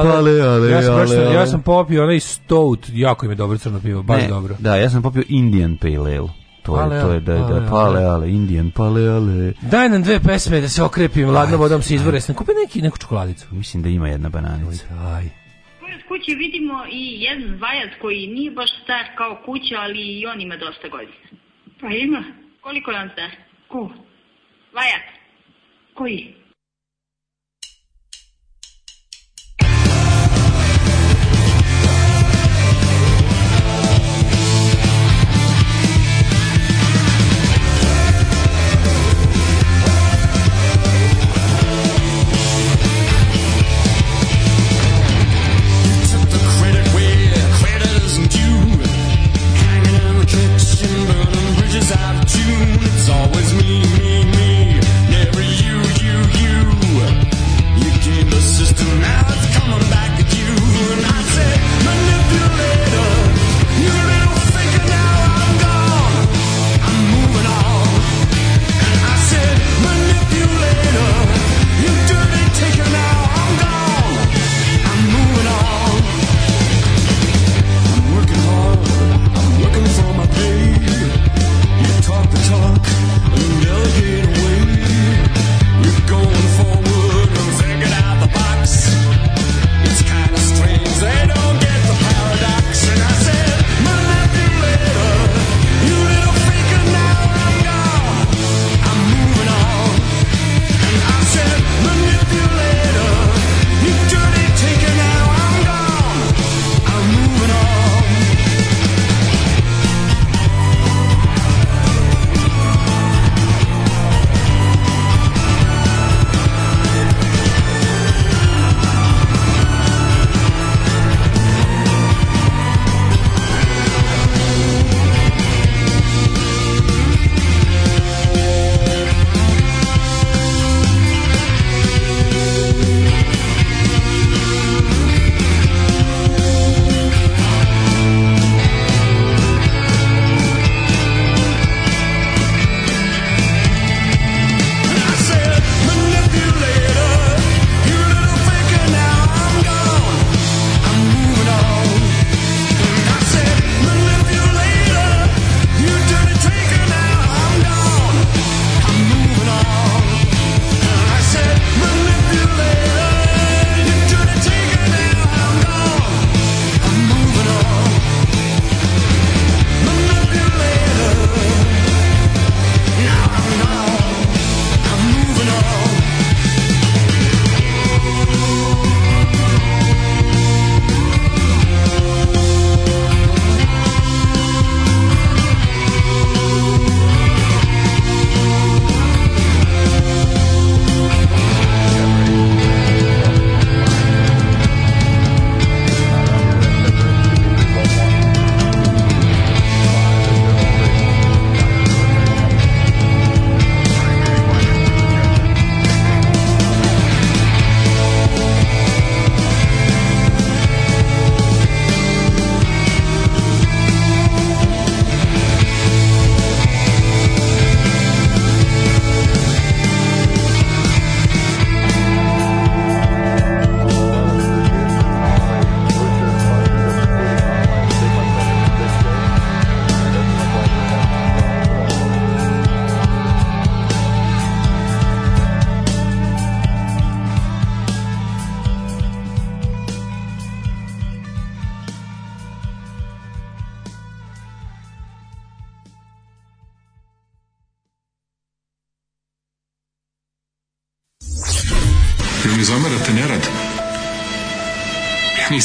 pale ale. Ja sam baš, ja sam popio onaj stout, jako im je dobro crno pivo, baš ne, dobro. Da, ja sam popio Indian Pale Ale. To je, to je da, da, pale, ale, Indian, pale, ale. Daj nam dve pesme da se okrepim, ladno vodom se izvore. Sam kupio neki, neku čokoladicu. Mislim da ima jedna bananica. Aj pored kuće vidimo i jedan vajac koji nije baš star kao kuća, ali i on ima dosta godina. Pa ima. Koliko je on star? Ko? Vajac. Koji? It's always me.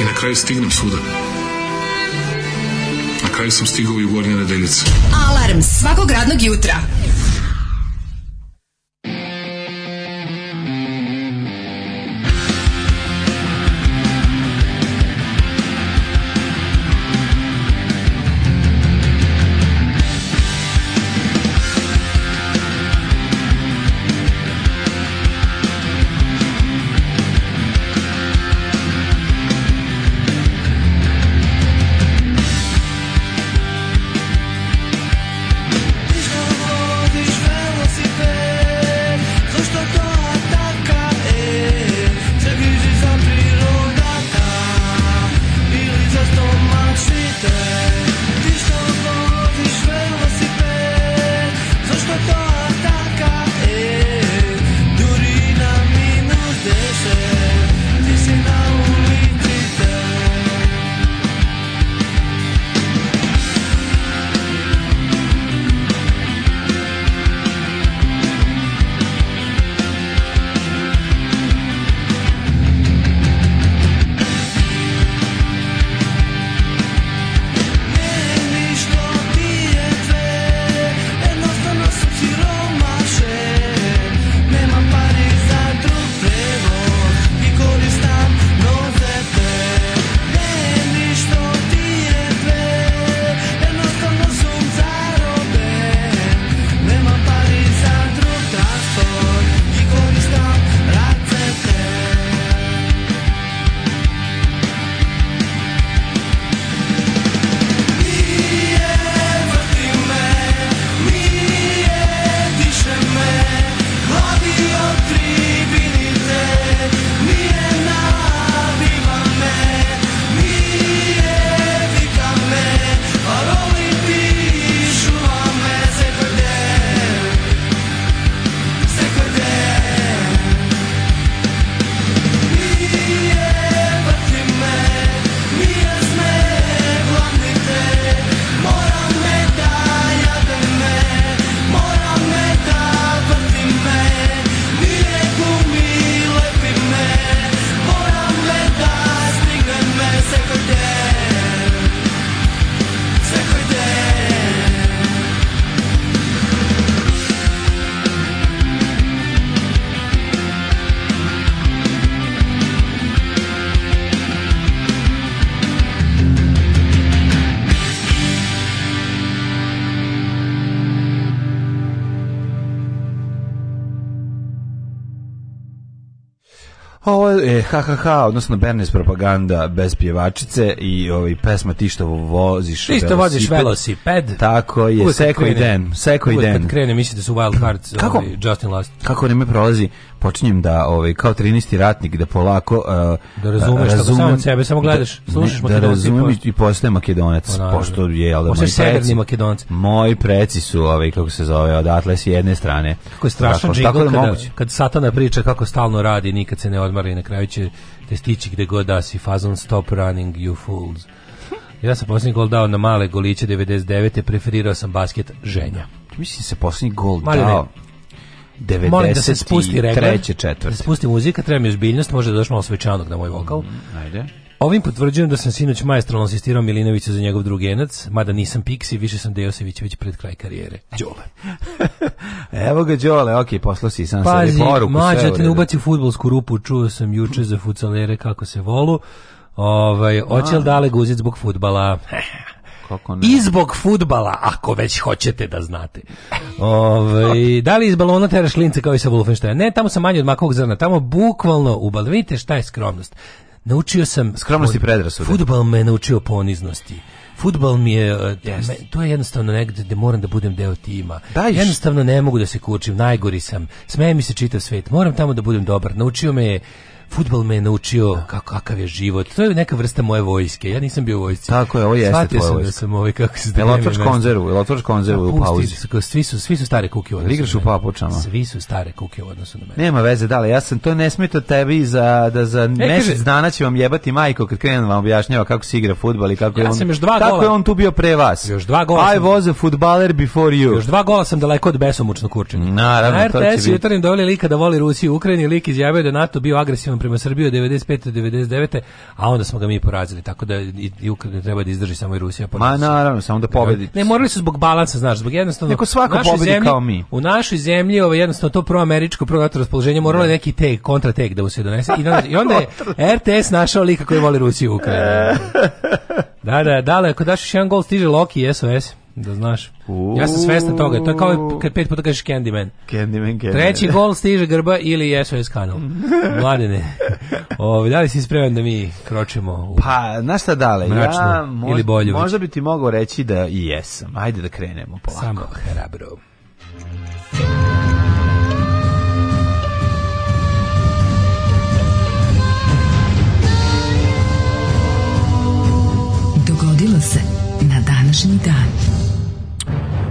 i na kraju stignem svuda. Na kraju sam stigao i u Gornje nedeljice. Alarm svakog radnog jutra a ovo je e, ha odnosno Bernays propaganda bez pjevačice i ovaj pesma Ti što voziš Ti što voziš velosiped. Tako je, Uvijek sekoj krene, den, sekoj den. Kad krene, mislite da su Wild [clears throat] cards, Kako? Ovaj, Justin Last. Kako ne me prolazi? počinjem da ovaj kao 13. ratnik da polako uh, da razumeš razumem, samo sebe samo da gledaš da, slušaš da razumeš i postajem makedonac Ona, pa pošto je al da moji makedonac moji preci su ovaj kako se zove odatle s jedne strane kako je strašan tako, tako da kada, kad satana priča kako stalno radi nikad se ne odmara i na kraju će te stići gde god da si fazon stop running you fools ja sam posljednji gol dao na male goliće 99. preferirao sam basket ženja mislim da se poslednji gol Mali dao ne. 90. da se spusti Treće, da četvrte. Da spusti muzika, treba mi ozbiljnost, možda dođeš malo svečanog na moj vokal. Mm, ajde. Ovim potvrđujem da sam sinoć majestralno asistirao Milinoviću za njegov drugi enac, mada nisam Pixi, više sam već pred kraj karijere. Đole. [laughs] Evo ga Đole, ok, poslao si sam Pazi, sebi poruku. Pazi, mađa te ne ubaci u futbolsku rupu, čuo sam juče za futsalere kako se volu. Ovaj, oćel dale guzit zbog futbala. [laughs] Kako ne? I zbog futbala, ako već hoćete da znate. Ove, [laughs] da li iz balona teraš lince kao i sa Wolfenstein? Ne, tamo sam manje od makovog zrna. Tamo bukvalno ubal. Vidite šta je skromnost. Naučio sam... Skromnost i predrasude. Futbal me naučio poniznosti futbal mi je yes. Eh, to je jednostavno negde gde moram da budem deo tima. Dajš. Jednostavno ne mogu da se kučim, najgori sam. Smeje mi se čitav svet. Moram tamo da budem dobar. Naučio me je fudbal me je naučio da. kako, kakav je život. To je neka vrsta moje vojske. Ja nisam bio vojsci. Tako je, ovo jeste Shvatio tvoja sam da vojska. da sam ovaj, kako se da Jel konzervu? Jel konzervu u pauzi? Svi su, svi su stare kuke u Igraš u papučama. Svi su stare kuke u odnosu na mene. Nema veze, da li, ja sam to ne smeta tebi za, da za e, mesec dana će vam jebati majko kad krenem da vam objašnjava kako se igra fudbal i kako ja je on... Sam još dva kako je on tu bio pre vas? Još dva gola. I sam... was a footballer before you. Još dva gola sam daleko od besomučno kurčenja. Naravno, na RTS to će biti. Na RTS jutarnjem doveli lika da voli Rusiju i Ukrajinu, lik izjavio da NATO bio agresivan prema Srbiji od 95. do 99. a onda smo ga mi porazili. Tako da i, i Ukrajina treba da izdrži samo i Rusija. Ma naravno, samo da pobedi. Ne, morali su zbog balansa, znaš, zbog jednostavno... Neko svako pobedi zemlji, kao mi. U našoj zemlji ovo ovaj, jednostavno to proameričko, pronato raspoloženje moralo ne. Da. neki tek, kontra tek da mu se donese. I onda, i onda je RTS [laughs] našao lika koji voli Rusiju i Ukrajinu. [laughs] da, da, da daleko, daš još jedan gol, stiže Loki SOS da znaš. Ja sam svestan toga. To je kao kad pet puta kažeš Candyman. Candyman, Candyman. Treći gol stiže grba ili SOS kanal. [laughs] Mladene. Ove, ovaj, da li si spreman da mi kročimo u Pa, znaš šta dale? Mračno, ja, mož, ili bolje. Možda bi ti mogao reći da i jesam. Ajde da krenemo polako. Samo hrabro. Dogodilo se na današnji dan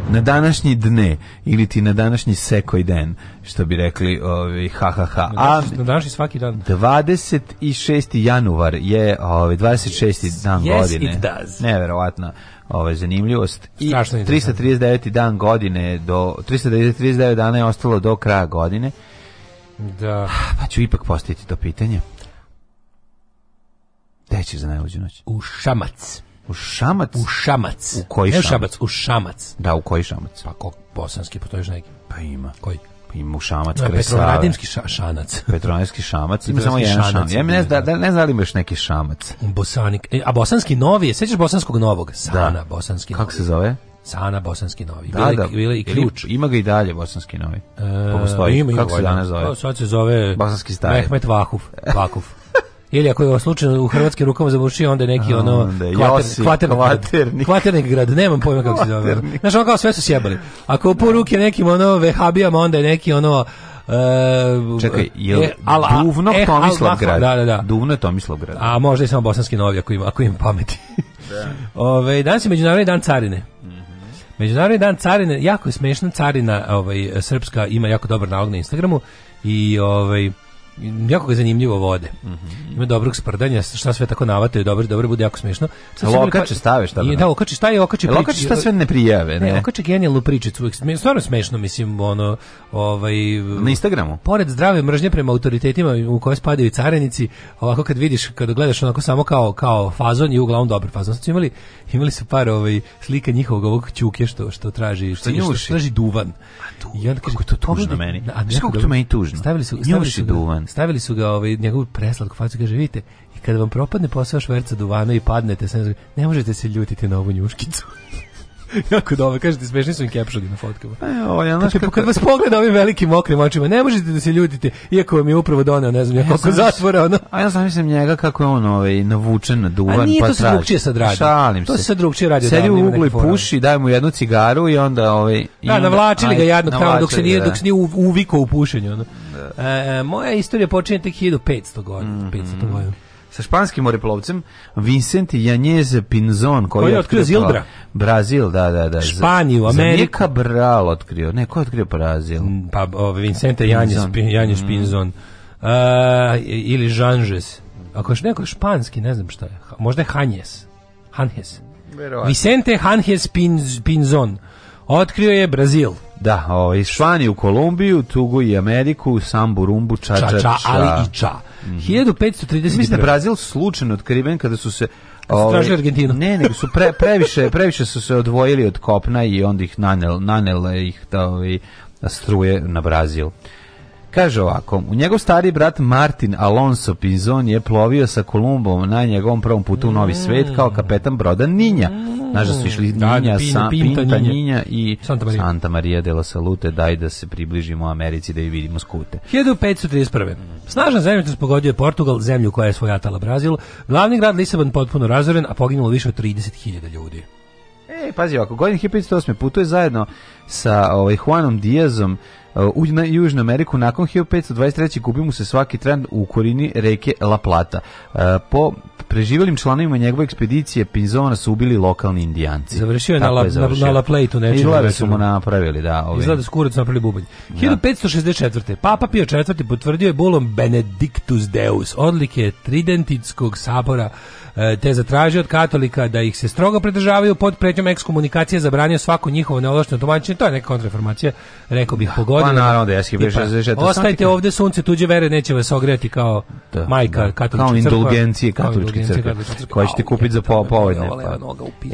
na današnji dne ili ti na današnji sekoj den, što bi rekli ovi, ovaj, ha, ha, ha. A, na današnji svaki dan. 26. januar je ovaj 26. dan yes, godine. Yes, it does. Neverovatno ovaj zanimljivost i 339. dan godine do 339 dana je ostalo do kraja godine. Da. Pa ću ipak postaviti to pitanje. Gde će za najluđu noć? U Šamac. U šamac? U šamac. U koji šamac? šamac? U šamac. Da, u koji šamac? Pa ko, bosanski, pa to još neki. Pa ima. Koji? Pa ima šamac no, kresave. Petronadimski ša, šanac. [laughs] Petronadimski šamac, ima samo jedan šamac. Ja ne znam da, ne znam da ima još neki šamac. Bosanik, E, a bosanski novi, je, sećaš bosanskog novog? Da. Sana, da. bosanski Kako se zove? Sana bosanski novi. Da, bile, da. Bile i ključ. Ili, ima ga i dalje bosanski novi. Pa e, Ima, ima, Kako se danas zove? Pa sad se zove... Bosanski stari. Mehmet Vahuf. Vakuf. [laughs] Ili ako je slučajno u hrvatskim rukama zabušio, onda je neki ono onda je kvater, kvaternik, kvaternik. grad, nemam pojma kako se zove. Znaš, ono kao sve su sjebali. Ako u poruke nekim ono vehabijama, onda je neki ono Uh, Čekaj, je li e, e Duvno e, Tomislavgrad? Da, da, da. Duvno je Tomislavgrad. A možda i samo bosanski novi, ako im, ako im pameti. da. [laughs] Ove, danas je Međunarodni dan carine. Mhm. Međunarodni dan carine, jako je smešna carina, ovaj, srpska ima jako dobar nalog na Instagramu i ovaj, jako ga zanimljivo vode. Mm -hmm. Ima dobrog sprdanja, šta sve tako navataju, dobro, dobro bude jako smišno. Sad okače pa- stave šta da. Da, okači šta je, okači priče. Okači šta sve ne prijave, ne. Ne, okači genijalnu pričicu, stvarno smišno, mislim ono, ovaj na Instagramu. Pored zdrave mržnje prema autoritetima u koje spadaju i carenici, ovako kad vidiš, kad gledaš onako samo kao kao fazon i uglavnom dobar fazon. Sad su imali imali su par ovaj slika njihovog ovog ćuke što što traži, što, što, što traži duvan. A tu, I onda kako to pa tužno meni. A kako to meni tužno. Stavili su, stavili su duvan stavili su ga ovaj, njegovu preslatku facu, kaže, vidite, i kada vam propadne posao šverca duvana i padnete, ne možete se ljutiti na ovu njuškicu. [laughs] jako dobro, kažete, smešni su im kepšovi na fotkama. E, ovo, ja, znaš, znači, kako... kad vas pogleda ovim velikim okrim očima, ne možete da se ljudite, iako vam je upravo doneo, ne znam, e, ja koliko zatvora, ono. A ja sam mislim njega kako je on ovaj, navučen na duvan, pa traži. A nije pa to se drugčije sad radi. Šalim se. To se sad drugčije radi. Sedi u uglu i puši, daj mu jednu cigaru i onda... Ovaj, i da, navlačili ga jadnog tamo dok se nije, da. dok se nije uvikao u pušenju. Ono. Da. E, e, moja istorija počinje tek 1500 godina. Mm -hmm. 500 godina sa španskim moreplovcem Vincent Janez Pinzon koji, koji je otkrio Zildra. Brazil, da, da, da. Španiju, Ameriku. Nije Cabral otkrio, ne, ko je otkrio Brazil? Mm, pa ove, ovaj, Vincent Janez, Janez Pinzon. Mm. Uh, ili Žanžes. Ako je neko španski, ne znam šta je. Možda je Hanjes. Hanjes. Vicente Hanjes Pinzon. Otkrio je Brazil. Da, ovaj, Švani u Kolumbiju, Tugu i Ameriku, Sambu, Rumbu, Ča, Ča, ča, ali i Ča. Mm -hmm. 1530. Mislim da Brazil slučajno otkriven kada su se Stražili ovaj, Argentinu. Ne, nego su pre, previše, previše su se odvojili od kopna i onda ih nanel, nanele ih da ovi, ovaj, struje na Brazil. Kaže ovako, u njegov stari brat Martin Alonso Pinzon je plovio sa Kolumbom na njegovom prvom putu u Novi svet kao kapetan broda Ninja. Znaš da su išli da, da Pin, Pinta, Pinta Ninja. Ninja i Santa Maria. Santa Maria de la Salute, daj da se približimo Americi da ju vidimo skute. 1531. Snažan zemljotres pogodio je Portugal, zemlju koja je svojatala Brazil. Glavni grad Lisabon potpuno razoren, a poginulo više od 30.000 ljudi. E, pazi ovako, godine 1508. putuje zajedno sa ovaj, Juanom Diazom Uh, u na Južnu Ameriku nakon 1523. gubi mu se svaki tren u korini reke La Plata. Uh, po preživelim članovima njegove ekspedicije Pinzona su ubili lokalni indijanci. Završio je na, je završio. na, na La Platu nečemu. Izgleda da su mu napravili, da. Ovaj. Izgleda da su kurac napravili bubanj. 1564. Da. Papa Pio IV. potvrdio je bulom Benedictus Deus, odlike Tridentitskog sabora E, te zatražio od katolika da ih se strogo pridržavaju pod pretnjom ekskomunikacije zabranio svako njihovo neovlašteno tumačenje to je neka kontraformacija rekao bih da. pogodio pa naravno da jesi da- da- ostajte ovde sunce tuđe vere neće vas ogrejati kao da, majka da, katoličke kao indulgencije katoličke crkve koja ćete pa, kupiti za pola ovaj Pa.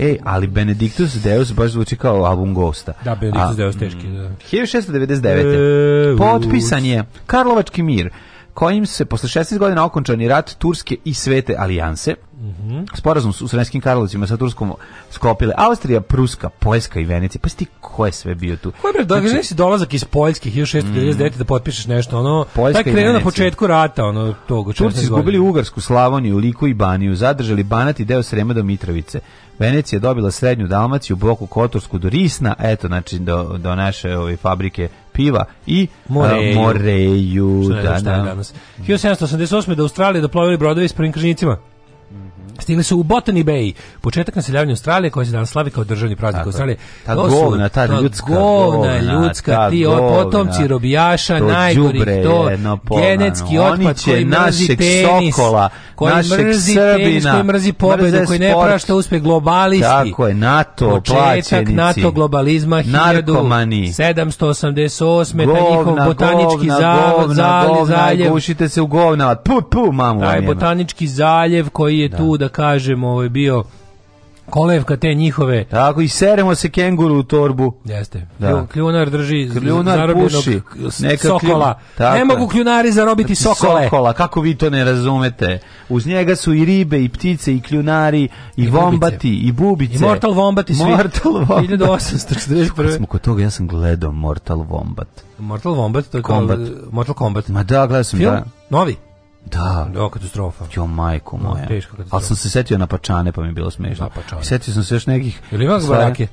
ej ali Benediktus Deus baš zvuči kao album Ghosta da Benedictus Deus teški mm. da 1699 e, potpisan je Karlovački mir kojim se posle 16 godina okončani rat Turske i Svete alijanse Mm -hmm. Sporazum su u Sremskim Karlovcima sa Turskom sklopile Austrija, Pruska, Poljska i Venecija. Pa si ko je sve bio tu? Ko je bre, da znači, dolazak iz Poljske 1699 mm, da potpišeš nešto, ono, Poljska taj krenuo na početku rata, ono, tog Turci izgubili Ugarsku, Slavoniju, Liku i Baniju, zadržali Banat i deo Srema do Mitrovice. Venecija je dobila srednju Dalmaciju, Boku Kotorsku do Risna, eto, znači do, do naše ove fabrike piva i Moreju. Moreju da, da. 1788. da Australije doplovili brodovi s prvim kržnicima. Stigli su u Botany Bay, početak naseljavanja Australije koja se danas slavi kao državni praznik Tako, Australije. Ta to su, govna, ta ljudska govna, ljudska, ta ti govna, potomci robijaša, to najgori, to genetski no, otpad koji mrzi tenis, sokola, koji mrzi Srbina, tenis, koji mrzi pobedu, koji ne prašta uspe globalisti. Tako je, NATO, početak plaćenici, NATO globalizma, narkomani, 788. Govna, ta njihov botanički govna, zavod, govna, zaljev, govna, zaljev. Gušite se u govna, pu, pu, mamu. Taj botanički zaljev koji je da. tu da kažem, ovaj bio kolevka te njihove. Tako i seremo se kenguru u torbu. Jeste. Da. Kljunar drži kljunar puši. Neka sokola. Tako. Ne mogu kljunari zarobiti znači, sokole. Sokola, kako vi to ne razumete. Uz njega su i ribe, i ptice, i kljunari, i, I vombati, bubice. i bubice. I Mortal Vombati svi. Mortal Vombat. 1841. [laughs] Smo kod toga, ja sam gledao Mortal Vombat. Mortal Vombat, to je Kombat. Mortal Kombat. Ma da, gledao sam Film? da. Novi? Da, da, katastrofa. Jo majko da, moja. No, teška katastrofa. Ali sam se setio na pačane, pa mi je bilo smešno. Na Setio sam se još nekih. Ili ima barake?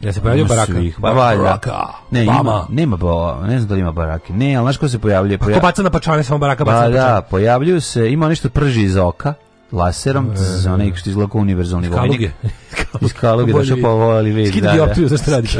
Ja se pojavio baraka. Svih, baraka. Ne, ima, nema ba, ne znam da li ima barake. Ne, al znaš ko se pojavljuje? Pa Pojav... Pa ko baca na pačane samo baraka baca. Ba, na pa da, pojavljuju se, ima nešto prži iz oka laserom, uh, onaj što izgleda kao univerzalni vojnik. [laughs] Iz kaluge pa da što povoli vidi. Skidi dioptriju, zašto radiš?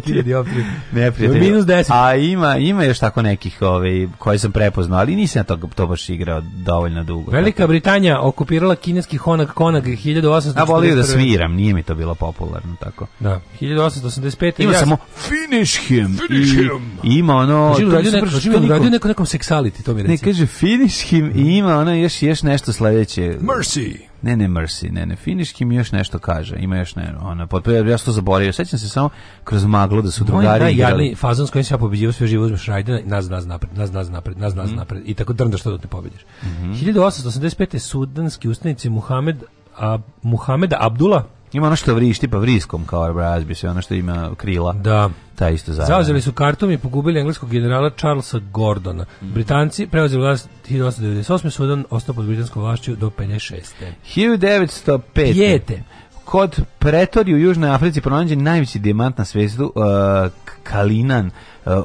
Skidi [laughs] da, dioptriju. Ne, prijatelj. Minus 10. A ima, ima još tako nekih ove, ovaj, koje sam prepoznao, ali nisam ja to, to baš igrao dovoljno dugo. Velika tako. Da. Britanija okupirala kineski Honag Konag 1841. A volio da sviram, nije mi to bilo popularno tako. Da. 1885. Ima ja samo finish him. Finish him. I, ima ono... Živu radio, neko, neko nekom seksaliti, to mi reci. Ne, kaže finish him i ima ono još, još nešto sledeće. Murder Mercy. Ne, ne, Mercy, ne, ne, Finiški mi još nešto kaže, ima još ne, ona, pa, potpuno, pa ja sam to zaboravio, sećam se samo kroz maglu da su drugari Moj igrali. fazon s kojim sam ja pobeđivao sve živo uzmeš Rajdena, nas, nas napred, nas, nas napred, nas, nas mm. napred, i tako drnda što da te pobediš. Mm -hmm. 1885. sudanski ustanici Muhammed, a, Muhameda Abdula, Ima ono što vrišti pa vriskom kao razbi se, ono što ima krila. Da. Ta isto zajedno. Zauzeli su kartom i pogubili engleskog generala Charlesa Gordona. Mm. Britanci preuzeli vlast 1898. Sudan ostao pod britanskom vlašću do 56. 1905. Pijete. Kod pretori u Južnoj Africi pronađen najveći dijamant na svestu uh, Kalinan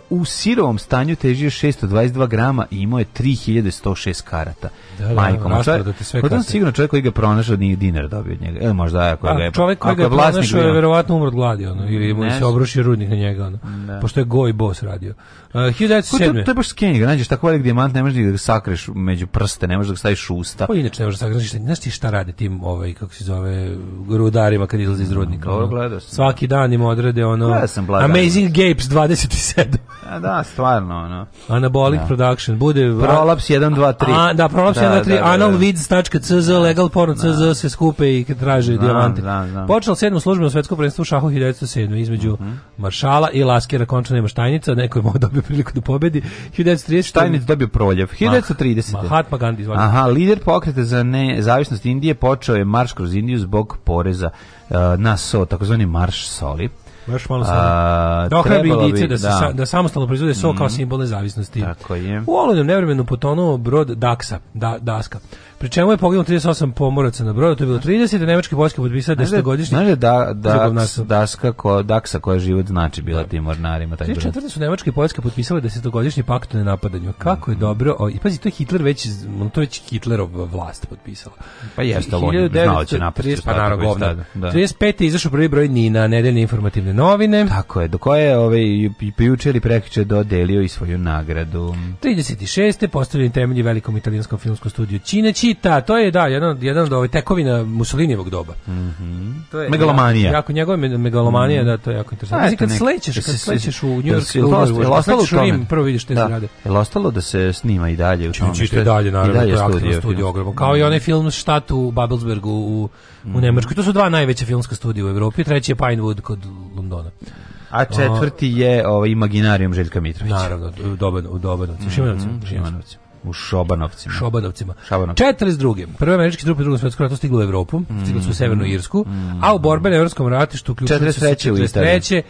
u sirovom stanju težio 622 grama i imao je 3106 karata. Da, da, Majko, da, čovjek, da te sigurno čovjek koji ga pronašao nije dinar dobio od njega. E, možda ako ga je. Čovjek koji ga je pronašao je verovatno umro od gladi ono, ili mu se obrušio rudnik na njega ono. Pošto je goj boss radio. Uh, 1907. To, je baš skenje, nađeš tako velik dijamant, ne možeš da ga sakreš među prste, ne možeš da ga staviš u usta. Pa inače ne možeš da sakreš, znaš ti šta radi tim ovaj, kako se zove, rudarima kad izlaze iz rudnika. Ono. Svaki dan im odrede ono, Amazing Gapes 27 jedu. A da, stvarno, ono. Anabolic da. production, bude... Prolaps 1, 2, 3. A, da, Prolaps da, 1, 2, 3, da, da, analvids.cz, da. da. legal porno da. CZ se skupe i traže da, dijamante. Da, da. Počelo sedmo službeno svetsko prvenstvo u šahu 1907. između uh Maršala i Laskera, končno nema Štajnica, neko je mogao da dobio priliku da pobedi. 1930. Štajnic dobio proljev. 1930. Mahatma Gandhi, izvolite. Aha, lider pokreta za nezavisnost Indije počeo je marš kroz Indiju zbog poreza uh, na so, takozvani marš soli. Još malo samo. Dok bi dice da, se, da. da samostalno proizvode so mm. kao mhm. simbol nezavisnosti. Tako je. U oludom nevremenu potonuo brod Daksa, da, Daska. Pri čemu je poginulo 38 pomoraca na brodu, to je bilo 30, nemačke vojske potpisala 10-godišnji. Da- znaš da, da, da- daska ko, daksa koja život znači bila tim mornarima. Taj Tri četvrte su nemačke i Poljska potpisale 10-godišnji pakt o nenapadanju. Kako je mhm. dobro, o, i pazi, to je Hitler već, to je već Hitlerova vlast potpisala. Pa jeste, on znao da će napasti. Pa naravno, govno. 35. je izašao prvi broj Nina, nedeljne informativne novine. Tako je, do koje je ovaj, jučer i prekriče dodelio i svoju nagradu. 36. postavljen temelji velikom italijanskom filmskom studiju Čineći Kita, to je da, jedan, jedan od ovih ovaj, tekovina Mussolinijevog doba. Mm to je, megalomanija. Jako, njegove megalomanija, mm da, to je jako interesantno. Znači, kad slećeš, kad slećeš u New York, ostalo u Turin, prvo vidiš te da. zgrade. Jel ostalo da se snima i dalje? u tome, i dalje, naravno, to je aktivno studio ogromno. Kao i onaj film Štat u Babelsbergu u, u mhm. Nemačkoj. To su dva najveća filmska studija u Evropi, treći je Pinewood kod Londona. A četvrti je ovaj Imaginarium Željka Mitrovića. Naravno, u Dobanovicu. Mm -hmm. Šimanovcu. U Šobanovcima. Šobanovcima. Šobanovcima. 42. Prve američke trupe drugog svetskog rata stigle u Evropu, mm. stiglo su u Severnu Irsku, mm. a u borbe na Evropskom ratištu uključili su se 43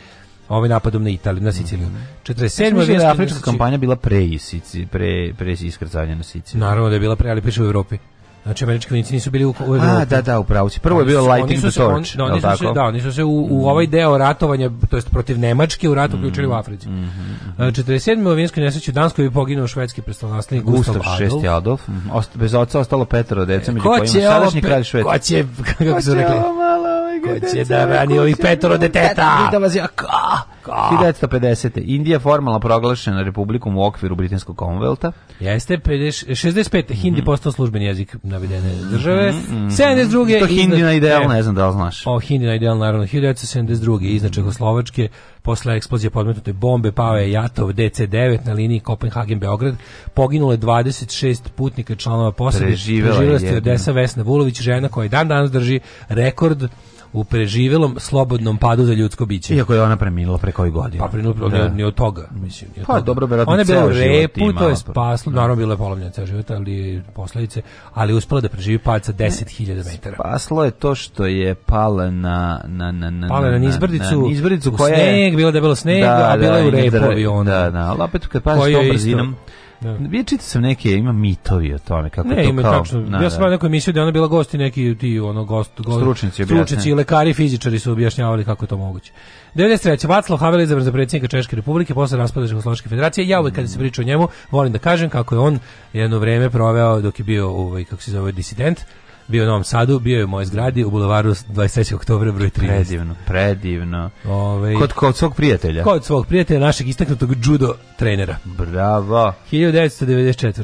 ovaj napadom na Italiju, na mm. Siciliju. Mm 47. Mislim da afrička kampanja bila pre, Isici, pre, pre iskrcanja na Siciliju. Naravno da je bila pre, ali piše u Evropi. Znači, američki vojnici nisu bili u, u A, da, da, u pravci. Prvo je bilo Lighting the Torch, on, da, oni se, da, nisu se u, u ovaj deo ratovanja, to jest protiv Nemačke, u ratu uključili mm. u Africi. Mm -hmm. 47. u Vinskoj nesreći u Danskoj je poginuo švedski predstavnostnik Gustav, Gustav VI. Adolf. Mm -hmm. Ost, bez oca ostalo petero dece, među kojima sadašnji kralj Švedski. Ko će, kako su rekli? Ko će da rani ovih petero deteta? Da vas ja, ka? 1950. Indija formalno proglašena republikom u okviru britanskog Commonwealtha. Jeste, 65. Hindi postao službeni jezik navedene mhm, države. Mm, mm, 72. To Hindina ideal, e. ne znam da li znaš. O, Hindina ideal, naravno. 1972. iznad Čehoslovačke, posle eksplozije podmetnute bombe, pao je Jatov DC-9 na liniji Kopenhagen-Beograd. Poginule 26 putnika članova posade. Preživela, Preživela je. Preživela je Vesna Vulović, žena koja i dan danas drži rekord u preživelom slobodnom padu za ljudsko biće. Iako je ona preminula pre koju godinu. Pa preminula da. ni od toga, mislim. Od pa toga. dobro, verovatno Ona je bila repu, to je pa. spaslo, naravno bila je polovljena ceo život, ali posledice, ali uspela da preživi pad sa 10.000 metara. Spaslo je to što je pala na na na na pala na nizbrdicu, na na, na, nizbrdicu koja sneg, je bila debelo sneg, da, a bila je da, u repu aviona. Da, da, ali opet kad paziš tom brzinom, isto, Da. Ja čitao sam neke, ima mitovi o tome kako ne, to ima, kao. Tačno. Na, da, ja da. sam na nekoj emisiji da ona bila gost i neki ti ono gost, gost stručnjaci, stručnjaci i lekari, fizičari su objašnjavali kako je to moguće. 93. Vaclav Havel izabran za predsjednika Češke republike posle raspada Jugoslovenske federacije. Ja uvek kada se priča o njemu, volim da kažem kako je on jedno vreme proveo dok je bio ovaj kako se zove disident bio u Novom Sadu, bio je u mojoj zgradi u bulevaru 23. oktobra broj 13. Predivno, predivno. Ove, ovaj- kod, kod svog prijatelja? Kod svog prijatelja, našeg istaknutog judo trenera. Bravo. 1994.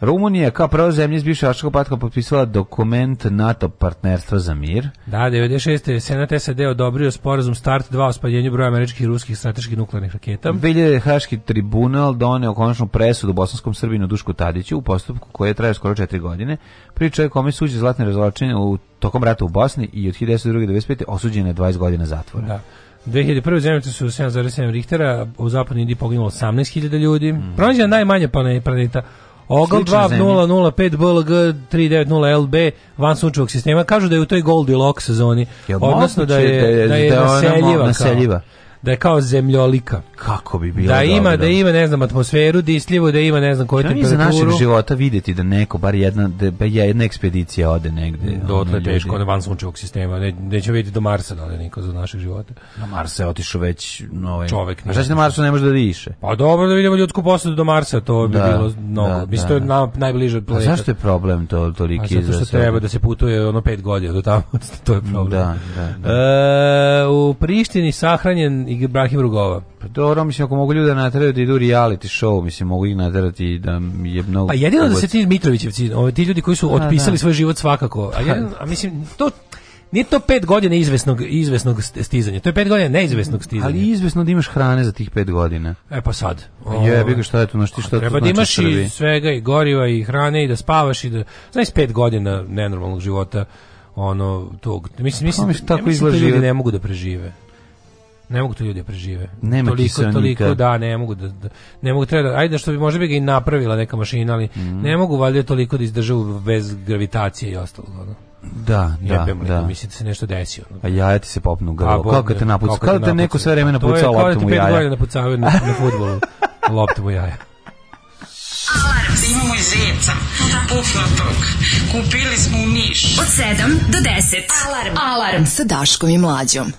Rumunija kao prva zemlja iz bivšeg Aškog patka potpisala dokument NATO partnerstva za mir. Da, 96. Senat SAD odobrio sporazum START 2 o spaljenju broja američkih i ruskih strateških nuklearnih raketa. 2000. Haški tribunal doneo konačnu presudu bosanskom Srbinu Dušku Tadiću u postupku koji je trajao skoro 4 godine. pri čemu kome suđe zlatne razvlačenje u tokom rata u Bosni i od 1992. 1995. osuđen je 20 godina zatvora. Da. 2001. zemljice su 7,7 Richtera, u zapadnoj Indiji poginulo 18.000 ljudi. Mm. Pronađena najmanje planeta Ogal 2005 BLG 390 LB van sunčevog sistema kažu da je u toj Goldilocks sezoni, odnosno da je da je, da je, da je naseljiva. naseljiva da je kao zemljolika. Kako bi bilo da ima dobro. da ima ne znam atmosferu disljivu, da ima ne znam koju ja, da temperaturu. Ja našeg života videti da neko bar jedna da jedna ekspedicija ode negde. Dotle da, teško ljudi. van sunčevog sistema, ne nećemo vidjeti do Marsa da ode niko za našeg života. Na Marsa je otišao već ovaj čovjek. A šta će na Marsu ne može da diše? Pa dobro da vidimo ljudsku posadu do Marsa, to da, bi bilo mnogo. Da, Mislim to je da. na, najbliže od planeta. A zašto je problem to toliki? A zato što treba da se putuje ono pet godina do tamo. [laughs] to je problem. Da, da, da. E, u Prištini sahranjen Ibrahim Rugova. Pa dobro, mislim, ako mogu ljude naterati da idu reality show, mislim, mogu ih naterati da je mnogo... Pa jedino obac... da se ti Mitrovićevci, ti ljudi koji su otpisali a, da. svoj život svakako, a, jedino, a mislim, to nije to pet godina izvesnog, izvesnog stizanja, to je pet godina neizvesnog stizanja. Ali izvesno da imaš hrane za tih pet godina. E pa sad. O, je, bi šta je to, no šta to Treba da znači imaš i svega, i goriva, i hrane, i da spavaš, i da... Znaš, pet godina nenormalnog života, ono, tog... Mislim, mislim, pa, mislim tako ja mislim, da ljudi ne mogu da prežive. Ne mogu to ljudi da prežive. Nema toliko, toliko, da, ne mogu da, da ne mogu treba, da, ajde što bi možda bi ga i napravila neka mašina, ali mm. ne mogu valjda toliko da izdrže bez gravitacije i ostalo. Ono. Da, Jebem da, da. Mislim da se nešto desi. Ono. A jaja ti se popnu pa grlo. Kako te napuca? Kako te neko sve vreme pa napucao loptom u jaja? To je kao da ti pet godina na, na futbolu loptom u jaja. Alarm da imamo i zeca, pufnutog. Kupili smo u Niš. Od 7 do 10. Alarm. Alarm sa Daškom i Mlađom.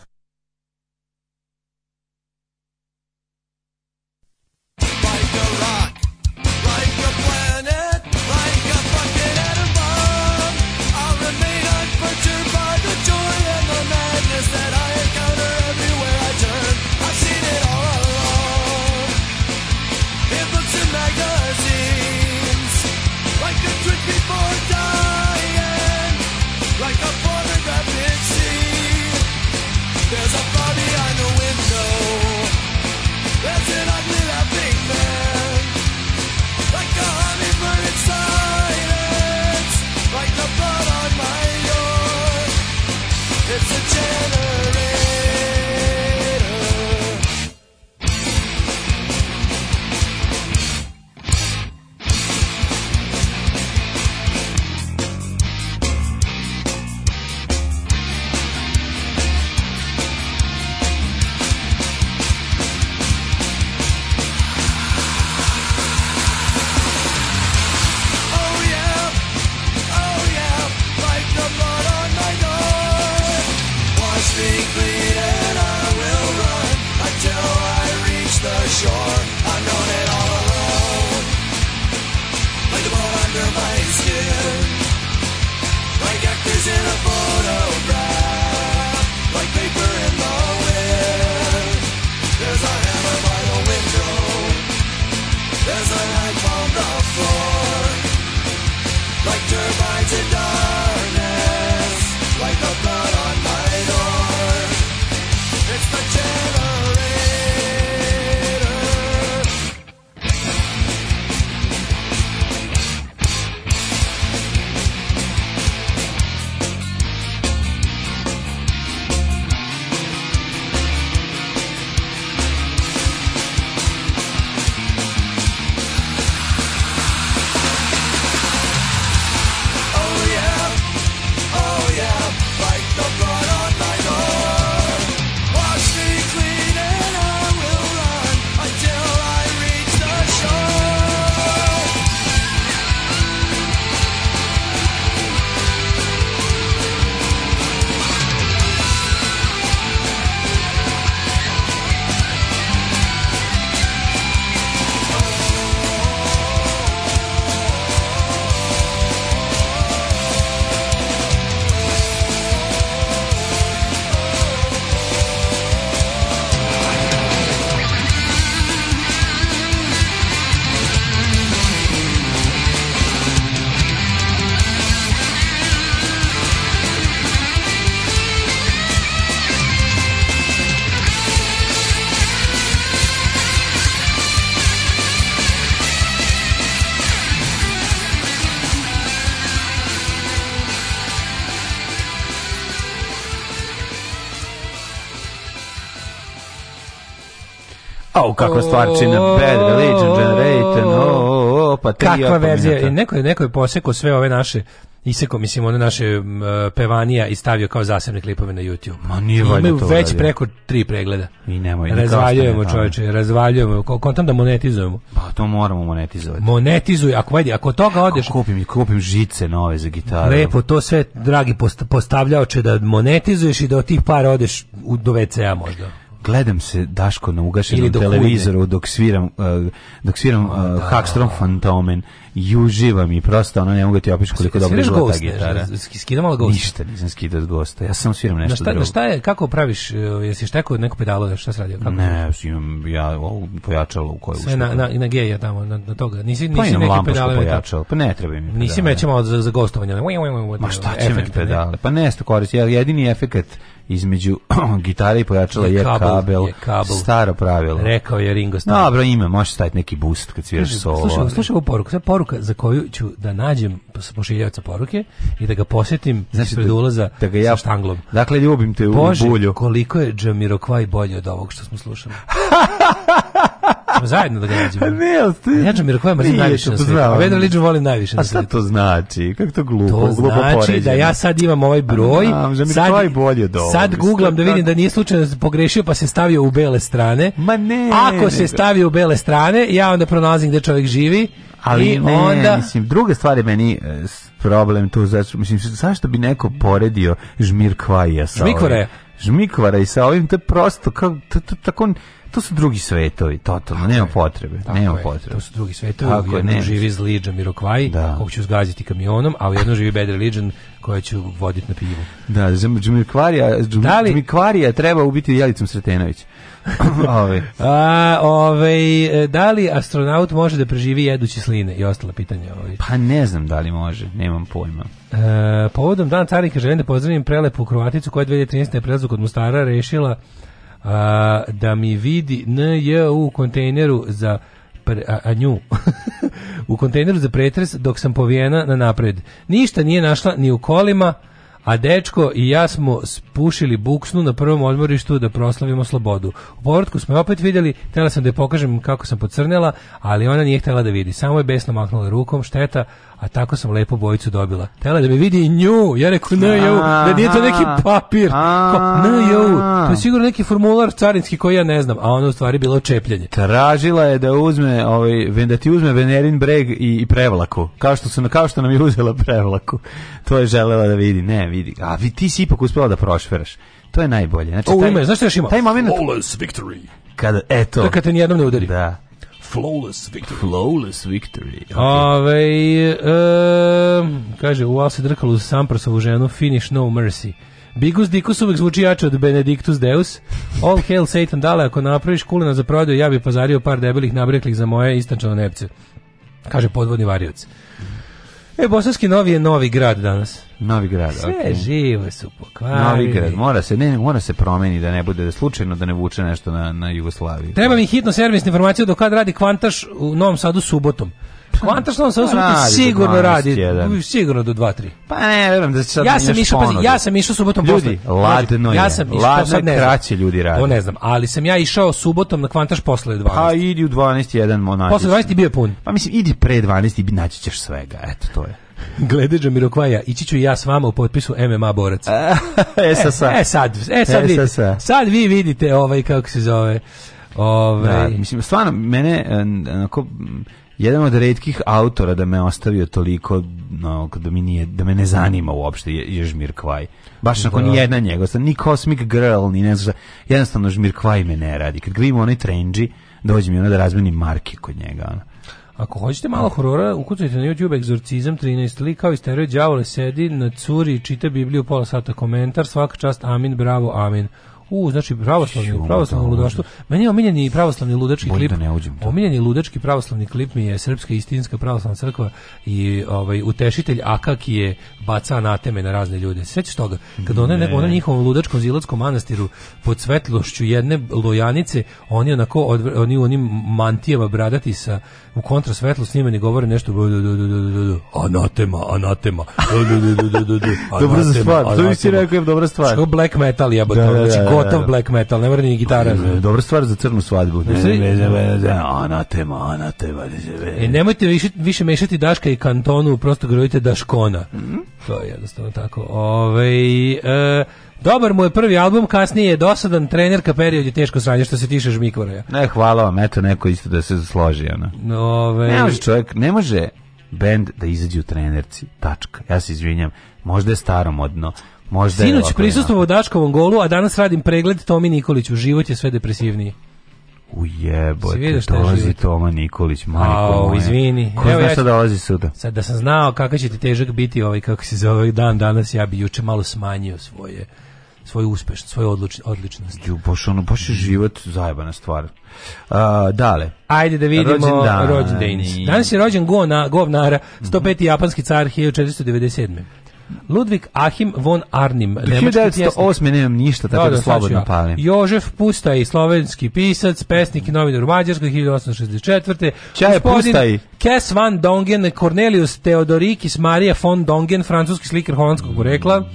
Wow, kakva stvarčina. Bad Religion Generation. Oh, oh, pa Kakva verzija. Neko je, neko je posekao sve ove naše iseko, mislim, one naše uh, pevanija i stavio kao zasebne klipove na YouTube. Ma nije valjda to već radio. preko tri pregleda. I nemoj. Razvaljujemo ne čovječe, razvaljujemo. Kontam da monetizujemo. Pa to moramo monetizovati. Monetizuj, ako, vedi, ako toga odeš... Ako kupim, kupim žice nove za gitaru. Lepo, to sve, dragi postavljaoče, da monetizuješ i da od tih para odeš u, do WC-a možda gledam se Daško na ugašenom dok televizoru dok sviram uh, dok sviram uh, da, da, Hackstrom da. Fantomen i uživam i prosto ono ne mogu ti opiš koliko dobro izgleda ta gitara. Skidamo li gosta? Ništa nisam skidao od Ja sam sviram nešto na šta, drugo. Na šta je, kako praviš, e, ovaj, jesi štekao neko pedalo, šta se radio? Kako ne, imam ja ovo pojačalo u koju Sve na, na, na G-ja tamo, na, na toga. Nisi, pa nisi pa neke pedale. Pojačalo. Pa ne treba mi pedale. Nisi mećemo za, za gostovanje. Ma šta će mi pedale? Pa ne, koristim. Ja, jedini efekat između [clears throat] gitare i pojačala je, je, kabel, je kabel, staro pravilo. Rekao je Ringo Starr. Dobro, ima, može staviti neki boost kad sviraš solo. Slušaj, slušaj ovu poruku, to poruka za koju ću da nađem pošiljavca poruke i da ga posjetim znači, pred da- ulaza da ga ja, sa štanglom. Dakle, ljubim te Bože, u bulju. koliko je Jamiroquai bolje od ovog što smo slušali. [laughs] zajedno da ga nađemo. [laughs] Ne, ali ti... Ja Džamira koja mrzim najviše na svijetu. A Vedra Lidžu volim najviše na svijetu. A šta to znači? Kako to glupo, to glupo znači poređenje. da ja sad imam ovaj broj. A, Džamira sad, je bolje do ovog. Sad googlam da vidim da nije slučajno pogrešio pa se stavio u bele strane. Ma ne. Ako se stavio u bele strane, ja onda pronalazim gde čovjek živi. Ali I ne, onda... mislim, druga stvar je meni e, problem tu, znači, mislim, zašto bi neko poredio Žmir Kvaja sa Žmikvara. Žmikvara i sa ovim, to je prosto, kao, to, to, tako, to su drugi svetovi, totalno, nema potrebe, tako nema je. potrebe. To su drugi svetovi, tako jedno nema. živi zliđa Mirokvaj, da. kog ću zgaziti kamionom, a u jednom živi Bad Religion, koja ću voditi na pivu. Da, Džmirkvarija, Džmirkvarija da treba ubiti Jelicom Sretenović. [laughs] ove. A, ove, da li astronaut može da preživi jedući sline i ostala pitanja? Ove. Ovaj. Pa ne znam da li može, nemam pojma. E, povodom dana carika želim da pozdravim prelepu Kroaticu koja je 2013. prelazu kod Mostara rešila a, da mi vidi NJ u kontejneru za pre, a, a nju [laughs] u kontejneru za pretres dok sam povijena na napred. Ništa nije našla ni u kolima, a dečko i ja smo spušili buksnu na prvom odmorištu da proslavimo slobodu. U povratku smo opet vidjeli, htjela sam da je pokažem kako sam pocrnela, ali ona nije htjela da vidi. Samo je besno mahnula rukom, šteta, a tako sam lepo bojicu dobila. Tela da mi vidi nju, ja rekao ne jau, da nije to neki papir, kao ne jau, to je sigurno neki formular carinski koji ja ne znam, a ono u stvari bilo čepljenje. Tražila je da uzme, ovaj, da ti uzme Venerin breg i, i prevlaku, kao što, su, kao što nam je uzela prevlaku, to je želela da vidi, ne vidi, a vi, ti si ipak uspela da prošveraš. To je najbolje. Znači, taj, ime, znaš što još ima? Taj moment... Flawless victory. Kada, eto. Da kad te nijednom ne udari. Da. Flawless victory. Flawless victory. Okay. Ove, um, kaže, u drkalo drkalu Samprasovu ženu, finish no mercy. Bigus Dikus uvek zvuči jače od Benedictus Deus. All hail Satan, dale, ako napraviš kulena za prodaju, ja bi pazario par debelih nabreklih za moje istančano nepce. Kaže podvodni varioci. E, Bosanski Novi je novi grad danas. Novi grad, Sve okay. živo su pokvarili. Novi grad, mora se, ne, mora se promeni da ne bude, da slučajno da ne vuče nešto na, na Jugoslaviji. Treba mi hitno servisna informacija do kad radi kvantaš u Novom Sadu subotom. Kvanta što on sa pa sigurno radi, sigurno do 2 3. Pa ne, verujem da se sad Ja da sam išao, pazi, ja sam išao subotom posle. Ljudi, ladno je. Ja sam išao, ladno sad ne kraće ljudi radi. To ne znam, ali sam ja išao subotom na kvantaš posle 12. Pa idi u 12 1 monači. Posle 12 bio pun. Pa mislim idi pre 12 i naći ćeš svega, eto to je. [laughs] Gledeđa Mirokvaja, ići ću i ja s vama u potpisu MMA borac. [laughs] e, sa, sa. E, e sad, e sad, e, vidite, sa, sad vi vidite ovaj, kako se zove. Ovaj. Da, mislim, stvarno, mene, onako, eh, jedan od redkih autora da me ostavio toliko no, da mi nije da me ne zanima uopšte je, Žmir Kvaj. Baš nakon da. ni jedna njegova, ni Cosmic Girl, ni ne znam, jednostavno Žmir Kvaj me ne radi. Kad gledam onaj trendži, dođe mi ono da razmenim marke kod njega. Ono. Ako hoćete malo horora, ukucajte na YouTube Exorcizam 13 li kao i stereo đavole sedi na curi i čita Bibliju pola sata komentar, svaka čast, amin, bravo, amin. U, znači pravoslavni, Ju, pravoslavno ludaštvo. Meni je omiljeni pravoslavni ludački klip. Da ne uđem, to. Omiljeni ludački pravoslavni klip mi je Srpska istinska pravoslavna crkva i ovaj utešitelj Akak je baca anateme na razne ljude. Sećaš toga? Kad ona, ne. ona njihovom ludačkom zilatskom manastiru pod svetlošću jedne lojanice, oni onako, od, oni u onim mantijama bradati sa, u kontrasvetlu snimani govore nešto anatema, anatema. Dobra stvar, to si rekao dobra stvar. Što black metal je, znači gotov black metal, ne mora ni gitara. Dobra stvar za crnu svadbu. Anatema, anatema. Nemojte više više mešati Daška i Kantonu, prosto govorite Daškona. To je jednostavno tako. Ovaj e, Dobar mu je prvi album, kasnije je dosadan trenerka period je teško sranje što se tiše žmikvora. Ne, hvala vam, eto neko isto da se složi. Ono. Ove... Ne može čovjek, ne može bend da izađe u trenerci, tačka. Ja se izvinjam, možda je staromodno, možda Sinoć je... Sinoć prisustuo u Dačkovom golu, a danas radim pregled Tomi Nikoliću, život je sve depresivniji. Ujebote, dolazi Toma Nikolić, majko moja. izvini. Ko Evo, zna ja šta dolazi suda? Sad da sam znao kakav će ti težak biti ovaj, kako se zove ovaj dan danas, ja bi juče malo smanjio svoje svoju uspešnost, svoju odluč, odličnost. Ju, baš ono, baš je život zajebana stvar. Uh, dale. Ajde da vidimo rođendani. Danas je rođen Go na, govnara, 105. Mm -hmm. japanski car 1497. Ludvik Ahim von Arnim. Do 1908. nemam ništa, tako da, da, da slobodno palim. Jožef Pustaj, slovenski pisac, pesnik i novinar u Mađarskoj, 1864. je Pustaj. Kes van Dongen, Cornelius Theodorikis, Maria von Dongen, francuski slikar holandskog porekla. Mm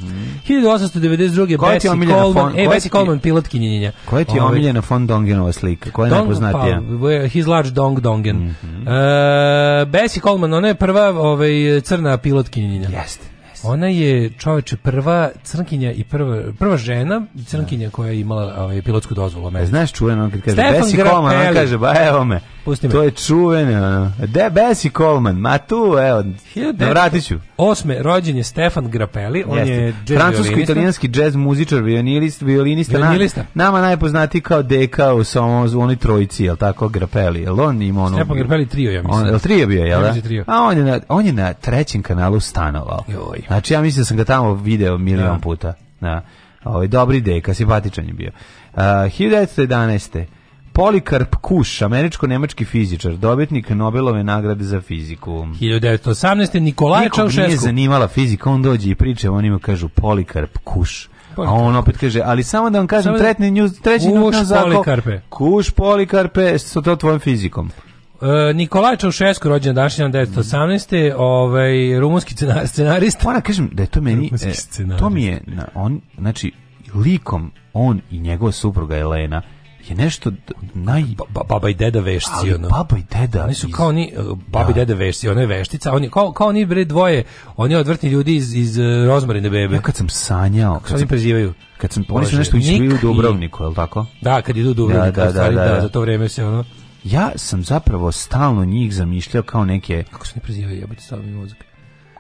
-hmm. 1892. Bessie Coleman, von, e, Bessie Coleman, pilotkinjenja. Koja ti je ovaj. omiljena von Dongenova slika? Koja je najpoznatija? Pa, his large dong Dongen. Mm -hmm. uh, Bessie Coleman, ona je prva ovaj, crna pilotkinjenja. Jeste. Ona je čoveče prva crnkinja i prva prva žena crnkinja da. koja je imala ovaj pilotsku dozvolu. Znaš čuveno kad kaže Stefan Besi Koma, ona kaže ba evo me. Pusti me. To je čuveno. De Bessie Coleman, ma tu, evo, vratit ću. Osme, rođen je Stefan Grappelli, on Jeste. je Francusko-italijanski džez muzičar, violinist, violinista, violinista. Na, nama najpoznati kao deka u samo zvoni trojici, jel tako, Grappelli, jel on ima ono... Stefan Grappelli trio, ja mislim. On, jel trio bio, jel da? da A on je, na, on je na trećem kanalu stanovao. Joj. Znači, ja mislim da sam ga tamo video milion ja. Da. puta. Da. Ovaj, dobri deka, simpatičan je bio. Uh, 1911. Polikarp Kuš, američko-nemački fizičar, dobitnik Nobelove nagrade za fiziku. 1918. Nikolaj Nikog Čaušesku. nije zanimala fizika, on dođe i priča, onima kažu Polikarp Kuš. Polikarp. A on opet kaže, ali samo da vam kažem, da- tretni njuz, treći njuz na zakon. Polikarpe. Kuš Polikarpe, sa to tvojim fizikom. E, Nikolaj Čaušesku, rođen dašnjan 1918. Ovaj, rumunski scenarist. Ona da kažem da je to meni, e, to mi je, on, znači, likom, on i njegova supruga Elena, je nešto naj ba, baba i deda vešci ali ono. baba i deda oni su kao ni e, baba da. i deda vešci ona je veštica oni kao kao oni bre dvoje oni odvrtni ljudi iz iz e, rozmarine bebe ja kad sam sanjao kad, kad sam prezivaju kad sam oni su nešto izbili u Dubrovniku je l' tako da kad idu u da, Dubrovnik da, da, stvari, da, da, da, za to vreme se ono ja sam zapravo stalno njih zamišljao kao neke kako se ne prezivaju jebote stalno mi mozak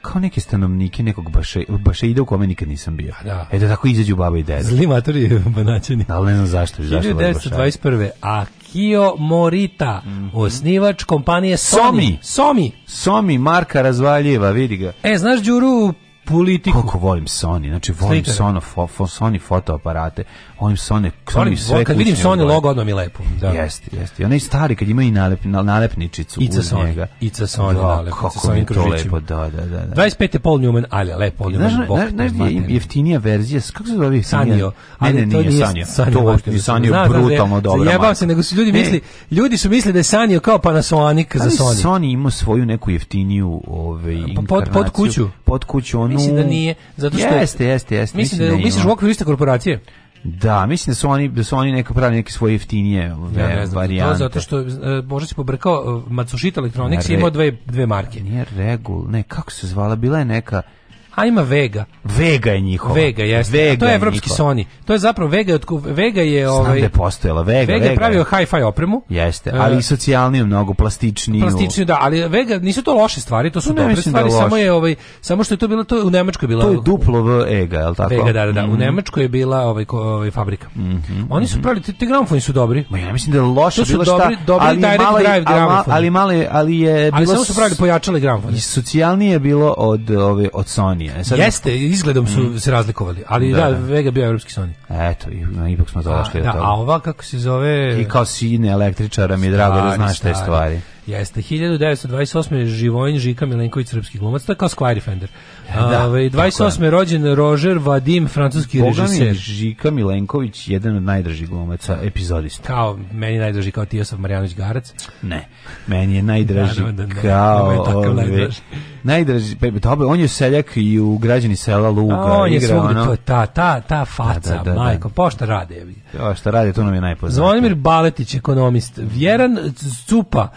kao neke stanovnike nekog baše, baše ide u kome nikad nisam bio. Da. E tako izađu baba i deda. Zli matori banaćani. Ali ne znam zašto. 1921. Akio Morita, mm -hmm. osnivač kompanije Sony. Somi. Somi. Somi, marka razvaljeva, vidi ga. E, znaš Đuru politiku. Kako volim Sony, znači volim Slitere. Sony, fo, fo, Sony fotoaparate, volim Sony, Sony volim, sve Kad vidim Sony logo, odmah mi lepo. Da. Jeste, jeste. I onaj stari, kad ima i nalep, nalepničicu Ica uz Sony. njega. Ica Sony, da, kako Sony mi to lepo, da, da, da. da. 25. Paul Newman, ali lepo, Paul Newman, bok. Znaš, jeftinija verzija, kako se zove jeftinija? Sanio. Ne, ne, nije Sanio. Sanio, to je Sanio brutalno dobro. Jebam se, nego su ljudi e. misli, ljudi su misli da je Sanio kao Panasonic za Sony. Sony ima svoju neku jeftiniju ovaj, pa inkarnaciju. Pod kuću. Pod kuću, on mislim da nije, zato što jeste, jeste, jeste. Mislim, mislim da, da misliš u okviru iste korporacije. Da, mislim da su oni da su oni neka pravi neke svoje jeftinije ja, ne varijante. zato što e, Bože možda se pobrkao uh, Matsushita Electronics re, imao dve dve marke. Nije Regul, ne, kako se zvala, bila je neka A ima Vega. Vega je njihova. Vega jeste. Vega to je evropski njihova. Sony. To je zapravo Vega od Vega je Znam ovaj da je postojala Vega. Vega, je pravio hi-fi opremu. Jeste, e, ali uh, i socijalniju mnogo plastičniju. Plastičniju da, ali Vega nisu to loše stvari, to su ne dobre da stvari, da samo je ovaj samo što je to bilo to u Nemačkoj bila. To je duplo V Ega, je l' tako? Vega, da, da, da. Mm U mhm. Nemačkoj je bila ovaj, ovaj fabrika. Mm -hmm, Oni su mhm. pravili ti, ti gramofoni su dobri. Ma ja mislim da je loše bilo šta, dobri, dobri ali direct mali, drive gramofoni. Ali mali, ali je Ali samo su pravili pojačali gramofoni. I Socijalnije je bilo od ove ovaj, od Sony Unije. sad Jeste, izgledom su mm. se razlikovali, ali da, da, da. Vega bio evropski Sony. Eto, i, ipak smo došli do da, toga. A ova kako se zove... I kao sine električara mi je drago da znaš te stvari. Jeste, 1928. je Živojn Žika Milenković, srpski glumac, to je kao Squire Fender. Da, Ove, 28. je rođen Roger Vadim, francuski Boga režiser. Mi Žika Milenković, jedan od najdražih glumaca, epizodista. Kao, meni najdraži kao Tijosov Marjanović Garac. Ne, meni je najdraži da, da, kao... Je takav najdraži. najdraži, tobe, on je seljak i u građani sela Luga. A, on je igra, svugde, ono, to je ta, ta, ta faca, da, da, majko, pošta rade. Pošta rade, to nam je najpoznatije. Zvonimir Baletić, ekonomist. Vjeran Cupa,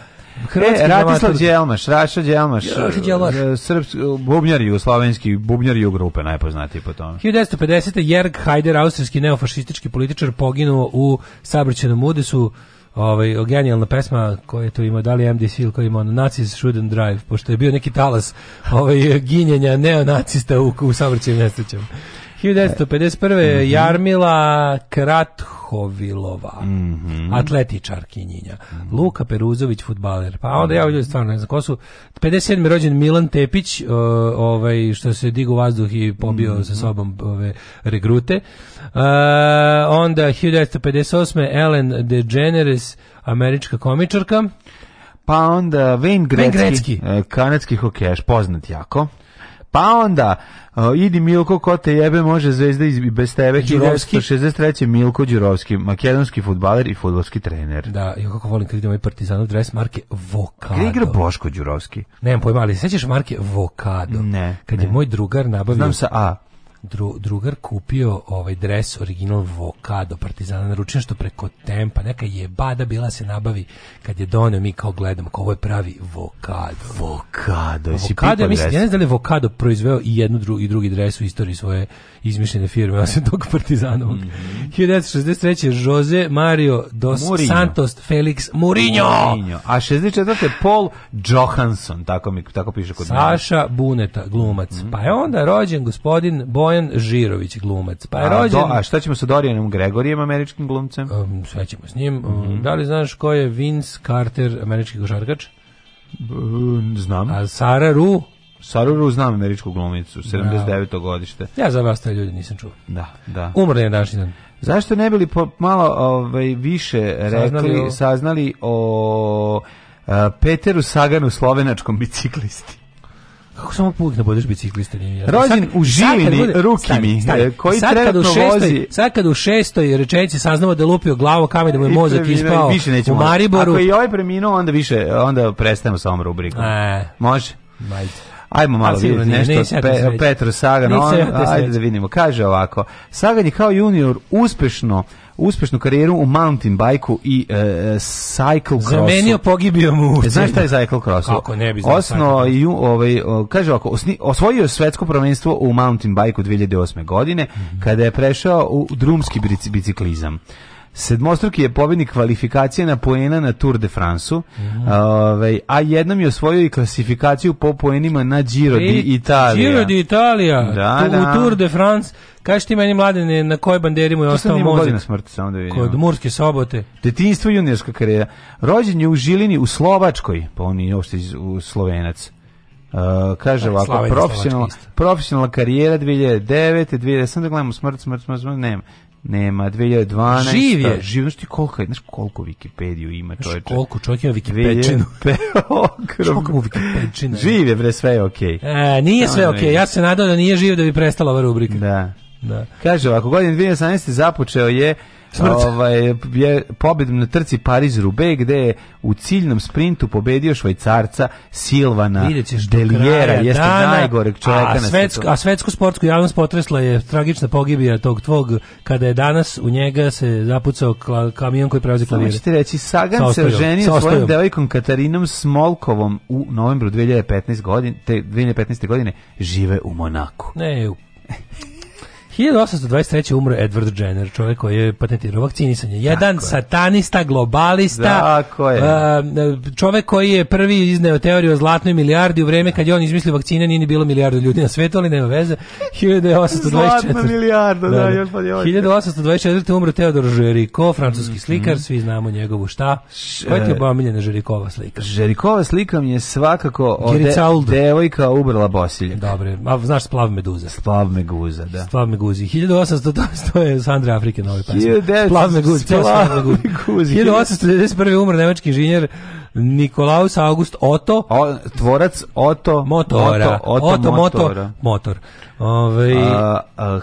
Hrvatski e, Ratislav Đelmaš, Raša Đelmaš, Đelmaš. E, srpski e, bubnjari u slovenski bubnjari u grupe najpoznatiji po tome. 1950. Jerg Haider, austrijski neofašistički političar poginuo u saobraćajnom udesu. Ovaj genijalna pesma koja je tu imao da li MDC ili koji ima ono Nazis shouldn't drive pošto je bio neki talas ovaj [laughs] ginjenja neonacista u, u saobraćajnim nesrećama. 1951. Mm -hmm. Jarmila Krathovilova, mm -hmm. atletičarkinjinja. Mm -hmm. Luka Peruzović, futbaler. Pa onda da. ja ovdje stvarno ne znam ko su. 57. rođen Milan Tepić, uh, ovaj, što se digu vazduh i pobio mm -hmm. sa sobom ove regrute. Uh, onda 1958. Ellen DeGeneres, američka komičarka. Pa onda Wayne Gretzky, Wayne Gretzky. E, kanadski hokejaš, poznat jako. Pa onda, uh, idi Milko, ko te jebe, može zvezda iz, bez tebe. Đurovski. 63. Milko Đurovski, makedonski fudbaler i fudbalski trener. Da, i kako volim kad vidim ovaj partizanov dres marke Vokado. Gdje igra Boško Đurovski? Nemam pojma, ali sećaš marke Vokado? Ne. Kad ne. je moj drugar nabavio... Znam sa A dru, drugar kupio ovaj dres original Vokado Partizana naručio što preko Tempa neka jebada bila se nabavi kad je doneo mi kao gledam kao ovo je pravi Vokado Vokado Vokado ja mislim ja ne znam da li Vokado proizveo i jednu dru, i drugi dres u istoriji svoje izmišljene firme [laughs] osim tog Partizana mm -hmm. 1963 Jose Mario dos Mourinho. Santos Felix Mourinho. Mourinho a 64 Paul Johansson tako mi tako piše kod Saša Buneta glumac mm -hmm. pa je onda rođen gospodin Bojan Bojan Žirović glumac. Pa je a, Do, a šta ćemo sa Dorianom Gregorijem, američkim glumcem? Um, sve ćemo s njim. Mm -hmm. Da li znaš ko je Vince Carter, američki košarkač? Um, znam. A Sara Ru? Sara Ru znam američku glumicu, 79. Da. godište. Ja za vas te ljudi nisam čuo. Da, da. Umrli je naš dan. Zašto ne bili po, malo ovaj, više rekli, saznali o, saznali o a, e, Peteru Saganu, slovenačkom biciklisti? Kako samo uvijek da ne budeš biciklista? Nije Rođen u Žilini, Rukimi, e, koji sad trenutno šestoj, vozi... Sad kad u šestoj rečenici saznamo da je lupio glavo kamen da mu je mozak ispao više u Mariboru... Ako je i ovaj preminuo, onda više, onda prestajemo sa ovom rubrikom. E. Može? Majte. Ajmo malo vidjeti nešto ne, Pe, Petro Sagan, on, ajde da vidimo. Kaže ovako, Sagan je kao junior uspešno uspešnu karijeru u mountain bajku i e, e, cycle crossu. Zamenio, pogibio mu. E, znaš šta je cycle crossu? Kako ne bi znao. Osno, ju, ovaj, kaže ovako, osni, osvojio je svetsko prvenstvo u mountain bajku 2008. godine, mm -hmm. kada je prešao u drumski biciklizam. Sedmostruki je pobednik kvalifikacije na poena na Tour de France-u, mm. a jednom je osvojio i klasifikaciju po poenima na Giro d'Italia. Giro d'Italia. Italia, da, da. Tour de France. Kaži ti meni, mladene, na kojoj banderi mu je ostao mozik? godina smrti, samo da vidimo. Kod Murske sobote. Detinjstvo i juniorska karijera. Rođen je u Žilini u Slovačkoj, pa on je uopšte u Slovenac. Uh, kaže ovako, profesionalna, profesionalna karijera 2009, 2010, da gledamo smrt, smrt, smrt, smrt, nema. Nema, 2012. Živ je. Živ, znaš koliko, znaš koliko Wikipediju ima čovječe. Znaš koliko čovjek ima Wikipedčinu. [laughs] Ogromno. Wikipedčina. Živ je, bre, sve je okej. Okay. E, nije sve okej, okay. ja se nadam da nije živ da bi prestala ova rubrika. Da. Da. Kaže ovako, godin 2018. započeo je Smrt. Ovaj, je pobjedom na trci paris roubaix gde je u ciljnom sprintu pobedio švajcarca Silvana Deliera, jeste dana, najgoreg čovjeka a svetsko, na A svetsku sportsku javnost potresla je tragična pogibija tog tvog, kada je danas u njega se zapucao kamion koji prelazi klavire. Samo ćete reći, Sagan se oženio svojom devojkom Katarinom Smolkovom u novembru 2015 godine, te 2015. godine žive u Monaku. Ne, 1823. umro Edward Jenner, čovjek koji je patentirao vakcinisanje. Jedan Tako satanista, globalista, Tako je. čovjek koji je prvi izneo teoriju o zlatnoj milijardi u vrijeme kad je on izmislio vakcine, nije ni bilo milijardu ljudi na svijetu, ali nema veze. 1824. Zlatna milijarda, da, da, da. još pa 1824. umro Teodor Žeriko, francuski mhm. slikar, svi znamo njegovu šta. Koja ti je e, omiljena Žerikova slika? Žerikova slika mi je svakako od devojka ubrala bosilje. Dobre, a znaš splav meduza. Splav meduza, da. Splav meduza guzi. 1800 je Sandra Afrike novi pesma. Plavne guzi, ceo Sandra guzi. 1891. umr nemački inženjer Nikolaus August Otto. O, tvorac Otto. Motora. Otto, Otto, Otto motor. Motor. motor. Ove, a, a,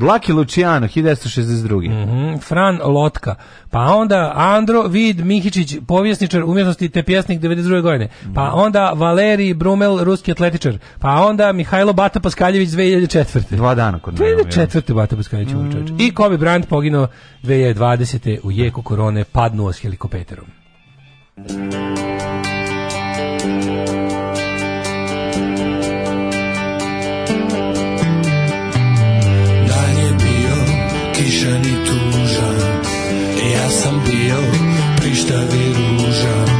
Lucky Luciano, 1962. Mm -hmm. Fran Lotka. Pa onda Andro Vid Mihičić, povjesničar umjetnosti te pjesnik 92. godine. Pa mhm. onda Valeri Brumel, ruski atletičar. Pa onda Mihajlo Bata Paskaljević 2004. Dva dana kod mene. 2004. Bata Paskaljević mm -hmm. I Kobe Bryant pogino 2020. u jeku korone padnuo s helikopterom. ja sam bio prišta viružan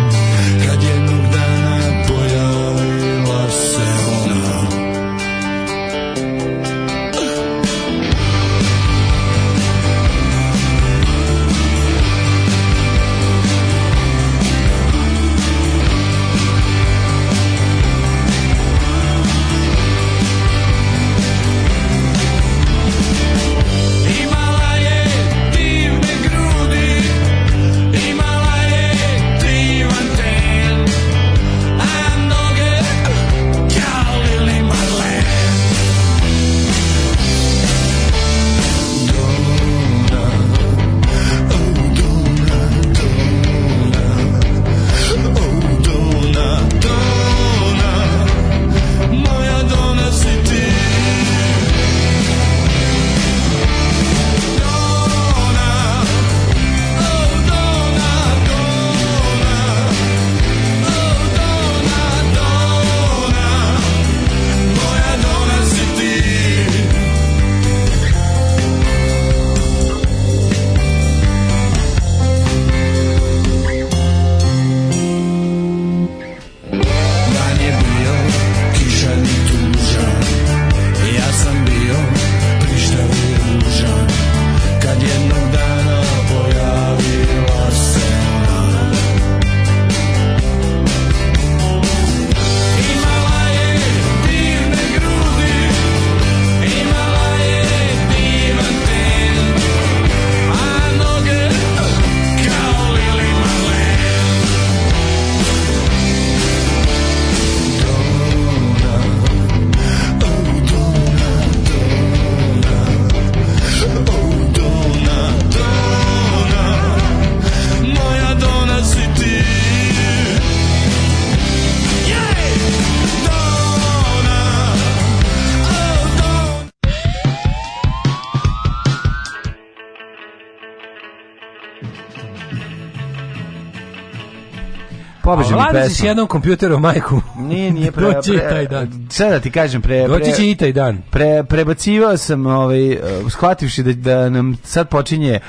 pesma. s jednom kompjuterom majku. Nije, nije [laughs] pre, Doći pre, taj dan. Sada da ti kažem, pre, pre, Doći će i taj dan. Pre, prebacivao sam, ovaj, eh, shvativši da, da nam sad počinje eh,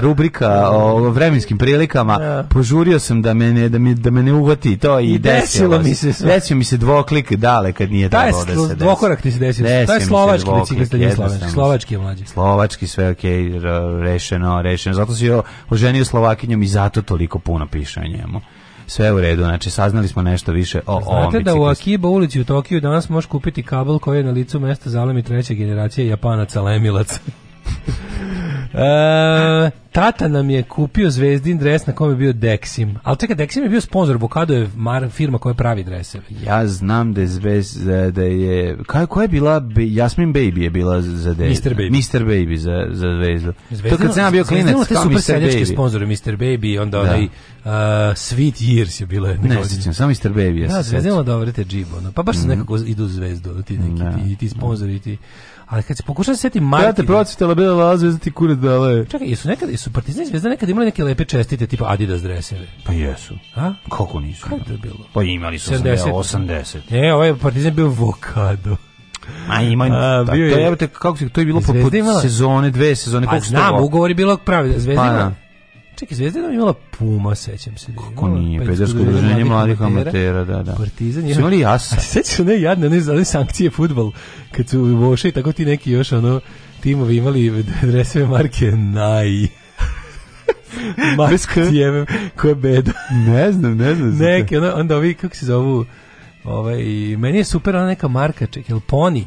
rubrika o vremenskim prilikama, ja. Da. požurio sam da me ne, da me, da me ne uhvati to i, I desilo, mi se. Sve. Desio mi se dvoklik dale kad nije trebalo da se desi. Dvokorak ti se desio. desio taj slovački biciklista nije slovački. Slovački je mlađi. Slovački sve ok, rešeno, rešeno. Zato si jo, oženio Slovakinjom i zato toliko puno piše o njemu sve u redu, znači saznali smo nešto više o Znate ovom Znate da u Akiba ulici u Tokiju danas možeš kupiti kabel koji je na licu mesta zalemi treće generacije Japanaca Lemilac. [laughs] E, tata nam je kupio zvezdin dres na kome je bio Dexim. Ali čekaj, Dexim je bio sponsor, Bokado je mar, firma koja pravi dreseve. Ja znam da je zvez, da, da je, kaj, koja je bila, Jasmin Baby je bila za de, Mr. Baby. Mr. Baby za, za zvezdu. Zvezdino, to kad sam ja bio klinac, kao Mr. Baby. sponzore, Mr. Baby, onda da. onaj uh, Sweet Years je bilo jedna. Ne, sjećam, samo Mr. Baby. Ja da, zvezdino dobro, te džibo. No. Pa baš mm. se nekako idu zvezdu, ti neki, da. ti, ti sponzori, ti... Mm ali kad se pokušam da seti Martina... Brate, procitala bila laza, zvezda ti kurac dala Čekaj, jesu, nekad, jesu partizani zvezda nekad imali neke lepe čestite, tipa Adidas dreseve? Pa jesu. A? Kako nisu? Kako je bilo? Pa imali su 70. 80. E, ovaj partizan bio vokado. Ma ima a, pa bio je, to je, kako se to je bilo po, po sezone, dve sezone, pa, koliko znam, ugovor je bilo pravi, Zvezda pa, da. Čekaj, Zvezdana je imala Puma, sećam se. Da kako nije, pa pedersko da udruženje mladih amatera, da, da. Partizan je... Su imali jasa. sećam se ne jadne, ne znam, sankcije futbal, kad su voše i tako ti neki još, ono, timovi imali dresove marke Naj. [laughs] Mark Tijemem, ko je beda. Ne znam, ne znam. Neki, onda, onda ovi, kako se zovu, ovaj, meni je super ona neka marka, ček, jel Poni?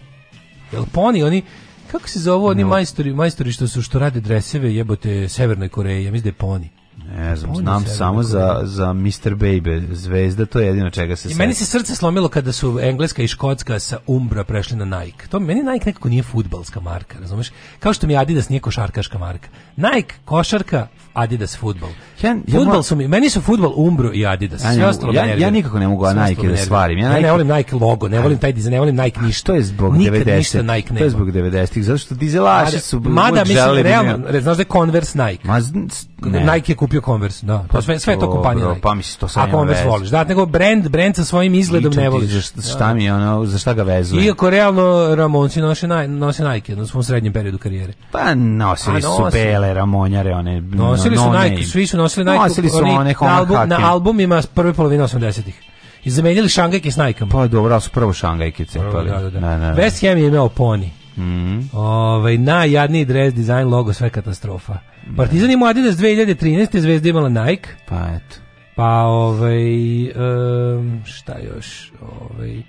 Jel Poni, oni, Kako se zove oni majstori, majstori što su što rade dreseve jebote Severne Koreje, ja mislim da je Poni. Ne znam, Pony znam samo za, za Mr. Baby, zvezda, to je jedino čega se I meni se srce slomilo kada su Engleska i Škotska sa Umbra prešli na Nike. To meni Nike nekako nije futbalska marka, razumeš? Kao što mi Adidas nije košarkaška marka. Nike, košarka, Adidas futbol. Ja, futbol su mi, meni su futbol Umbro i Adidas. Ja, sve ostalo ja, ja nikako ne mogu a Nike da stvarim. Ja, ja ne volim Nike logo, ne volim taj dizajn, ne volim Nike ništa. To je zbog 90. Ništa To je zbog 90-ih, zato što dizelaši su Mada mislim realno, ne, znaš da je Converse Nike. Ma, ne. Nike je kupio Converse, da. Pa sve, sve je to kompanija pa Nike. Pa mislim to sam. A Converse vez. voliš. Da, nego brand, brand sa svojim izgledom ne voliš. Za šta mi je da, da. ono, za šta ga vezuje? Iako realno Ramonci nose nose Nike, na svom srednjem periodu karijere. Pa nosili su bele Ramonjare, one nosili su no Nike, svi su nosili Nike. Nosili su one na, album, na albumima prve polovine 80-ih. I zamenili šangajke s Nike-om. Pa dobro, su prvo šangajke cepali. Da, da, da. Na, West Ham je imao poni. Mm -hmm. Ove, ovaj, najjadniji dres, dizajn, logo, sve katastrofa. Da. Partizan imao Adidas 2013. Zvezda imala Nike. Pa eto. Pa ovaj, um, šta još? Ovaj,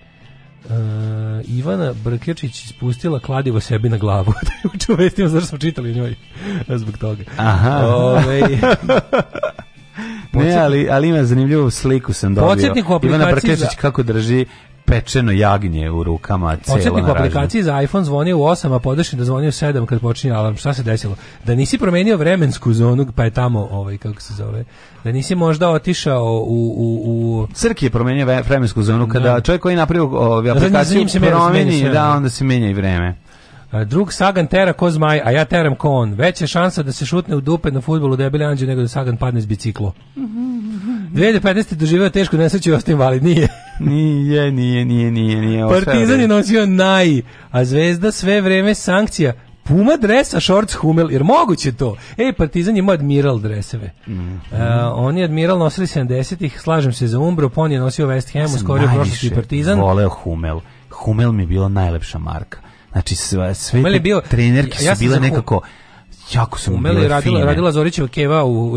Uh, Ivana Brkljačić spustila kladivo sebi na glavu. [laughs] Da Uče vestima zašto smo čitali o njoj eh, zbog toga. Aha. Ove, ovaj, Podsjetnik. [laughs] [laughs] Ne, ali, ali ima zanimljivu sliku sam dobio. Ivana Brkljačić kako drži pečeno jagnje u rukama cela u aplikaciji za iPhone zvoni u 8, a podršen da zvoni u 7 kad počinje alarm. Šta se desilo? Da nisi promenio vremensku zonu, pa je tamo, ovaj, kako se zove, da nisi možda otišao u... u, u... Crki je promenio vremensku zonu, kada da. čovjek koji napravio ovaj, aplikaciju da, se promeni, da, onda se menja i vreme. Drug Sagan tera ko zmaj, a ja teram ko on. Veća šansa da se šutne u dupe na futbolu debeli anđe nego da Sagan padne s biciklo. 2015. doživeo tešku nesreću i ostao invalid, nije. [laughs] nije, nije, nije, nije, nije. Partizan je nosio naj, a zvezda sve vreme sankcija. Puma dresa, shorts, humel, jer moguće to. Ej, Partizan je imao admiral dreseve. Mm -hmm. uh, on je admiral nosili 70-ih, slažem se za Umbro, on je nosio West Ham, ja skorio prošlosti Partizan. voleo humel. Humel mi je bila najlepša marka. Znači sve, sve te bio, trenerke ja, ja su bile nekako... Hum Jako sam Humel je radila, fine. radila Zorićeva Keva u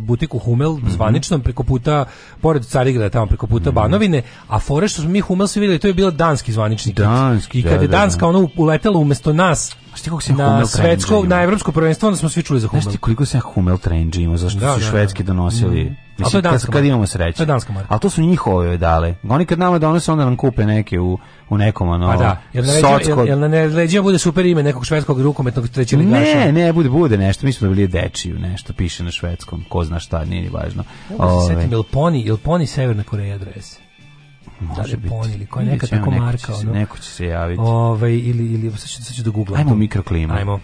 butiku Humel, mm -hmm. zvaničnom, preko puta, pored Carigrada tamo, preko puta mm -hmm. Banovine, a fore što smo mi Humel svi videli to je bila danski zvanični Danski, I kad da, je Danska da, da. ona uletela umesto nas, Što kako se na svetsko, na evropsko prvenstvo, onda smo svi čuli za Humel. Znaš ti koliko se Humel trenđi imao, zašto da, su da, švedski da. donosili... Mm -hmm Mislim, to je kad, kad imamo sreće. To je A to su njihove dale. Oni kad nama donose, onda nam kupe neke u, u nekom, ono, pa da. Jel na, leđima, jel, jel na bude super ime nekog švedskog rukometnog treće trećiligaša? Ne, ne, bude, bude nešto. Mi smo dobili dečiju, nešto piše na švedskom. Ko zna šta, nije ni važno. Ja se setim, jel Poni, jel Poni Severna Koreja adres? Može da poni ili koja neka tako neko marka. Će se, Neko će se javiti. Ove, ili, ili, sad ću, sad ću da googlam. Ajmo mikroklima. Ajmo.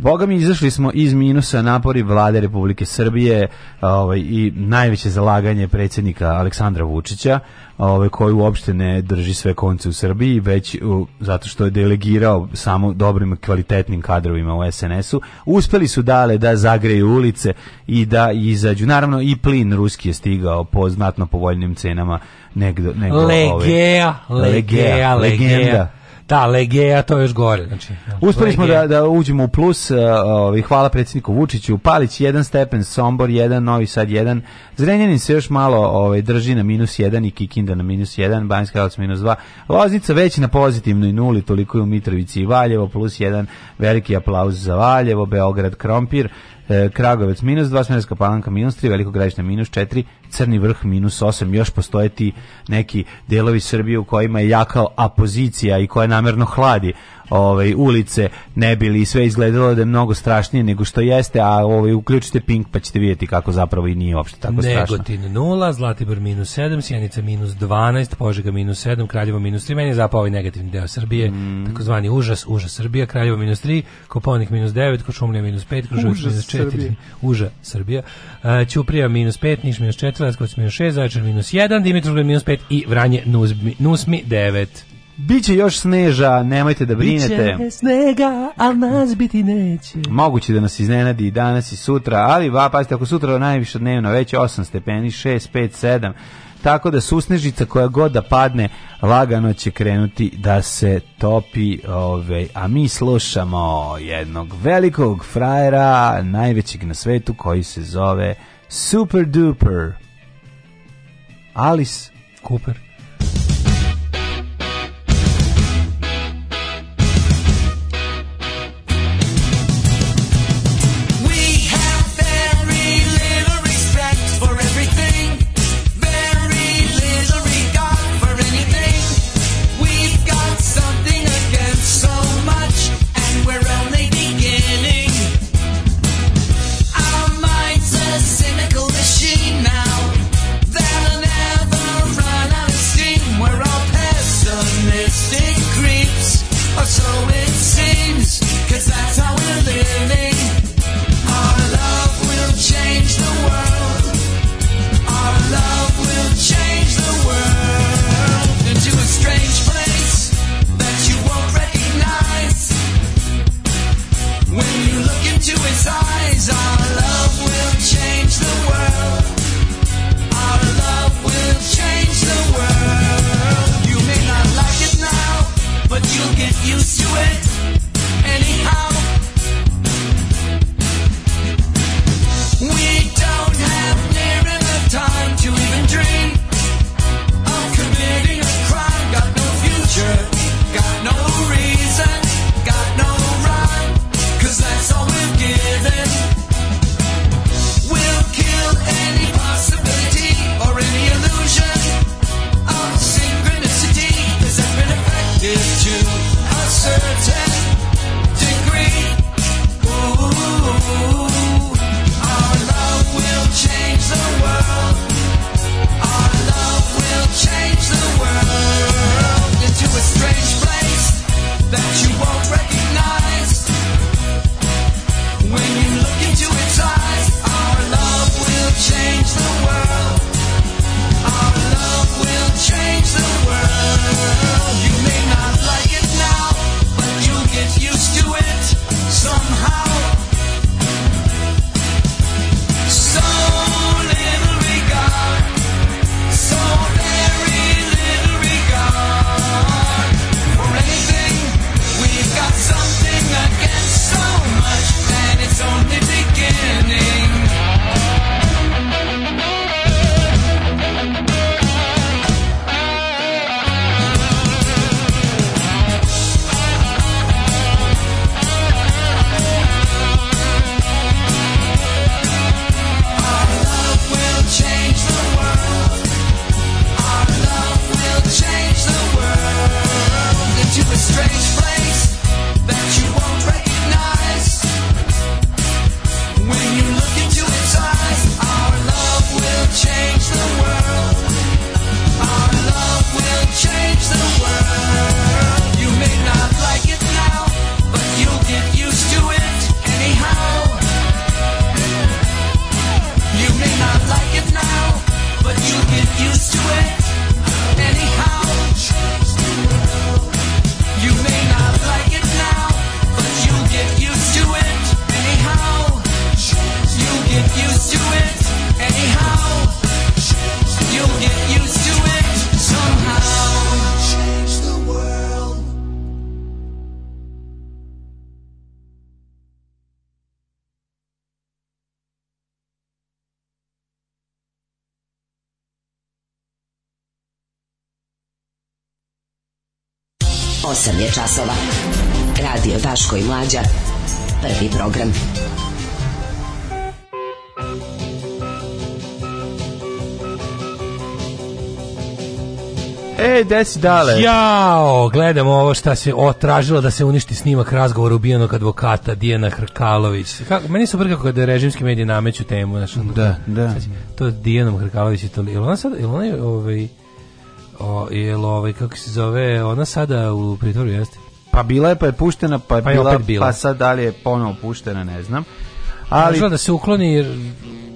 Boga mi izašli smo iz minusa napori vlade Republike Srbije ovaj, i najveće zalaganje predsjednika Aleksandra Vučića ovaj, koji uopšte ne drži sve konce u Srbiji, već u, zato što je delegirao samo dobrim kvalitetnim kadrovima u SNS-u. Uspeli su dale da zagreju ulice i da izađu. Naravno i plin ruski je stigao po znatno povoljnim cenama negdje. Legea, ovaj, legea, legea, legenda Da, Legeja, to je još gore. Znači, znači Uspeli smo da, da uđemo u plus, uh, ovaj, hvala predsjedniku Vučiću, Palić 1 stepen, Sombor 1, Novi Sad 1, Zrenjanin se još malo ovaj, drži na minus 1 i Kikinda na minus 1, Banjska Kralovac minus 2, Loznica već na pozitivnoj nuli, toliko je u Mitrovici i Valjevo, plus 1, veliki aplauz za Valjevo, Beograd, Krompir, eh, Kragovec minus 2, Smerska palanka minus 3, Veliko gradište minus 4, Crni vrh minus 8, još postoje ti neki delovi Srbije u kojima je jaka apozicija i koja namerno hladi ovaj ulice ne bi i sve izgledalo da je mnogo strašnije nego što jeste, a ovaj uključite Pink pa ćete vidjeti kako zapravo i nije uopšte tako Negotin strašno. Negotin 0, Zlatibor minus 7, Sjenica minus 12, Požega minus 7, Kraljevo minus 3, meni je zapao ovaj negativni deo Srbije, mm. takozvani užas, užas Srbija, Kraljevo minus 3, Koponik minus 9, Kočumlija minus 5, Kruževac minus 4, Srbija. Uža Srbija, e, Ćuprija minus 5, Niš minus 4, Leskovac, Leskovac minus 6, Zaječar minus 1, Dimitrovgrad minus 5 i Vranje Nusmi, 9. Biće još sneža, nemojte da brinete. Biće snega, ali nas biti neće. Moguće da nas iznenadi i danas i sutra, ali va, pazite, ako sutra najviše dnevno, već 8 stepeni, 6, 5, 7, tako da susnežica koja god da padne, lagano će krenuti da se topi, ove, ovaj, a mi slušamo jednog velikog frajera, najvećeg na svetu, koji se zove Super Duper. Alice Cooper 8 je časova. Radio Daško i Mlađa. Prvi program. E, si dale. Jao, gledamo ovo šta se otražilo da se uništi snimak razgovora ubijenog advokata Dijana Hrkalović. Kako, meni su brkako kada režimski mediji nameću temu. Znači, da, da. Znači, to Dijanom Hrkalović je to... Ili ona sad, ili ona je, ovaj, O, jel ovaj, kako se zove, ona sada u pritvoru jeste? Pa bila je, pa je puštena, pa je, pa je bila, bila, pa sad da li je ponovo puštena, ne znam. Ali... Možda da se ukloni jer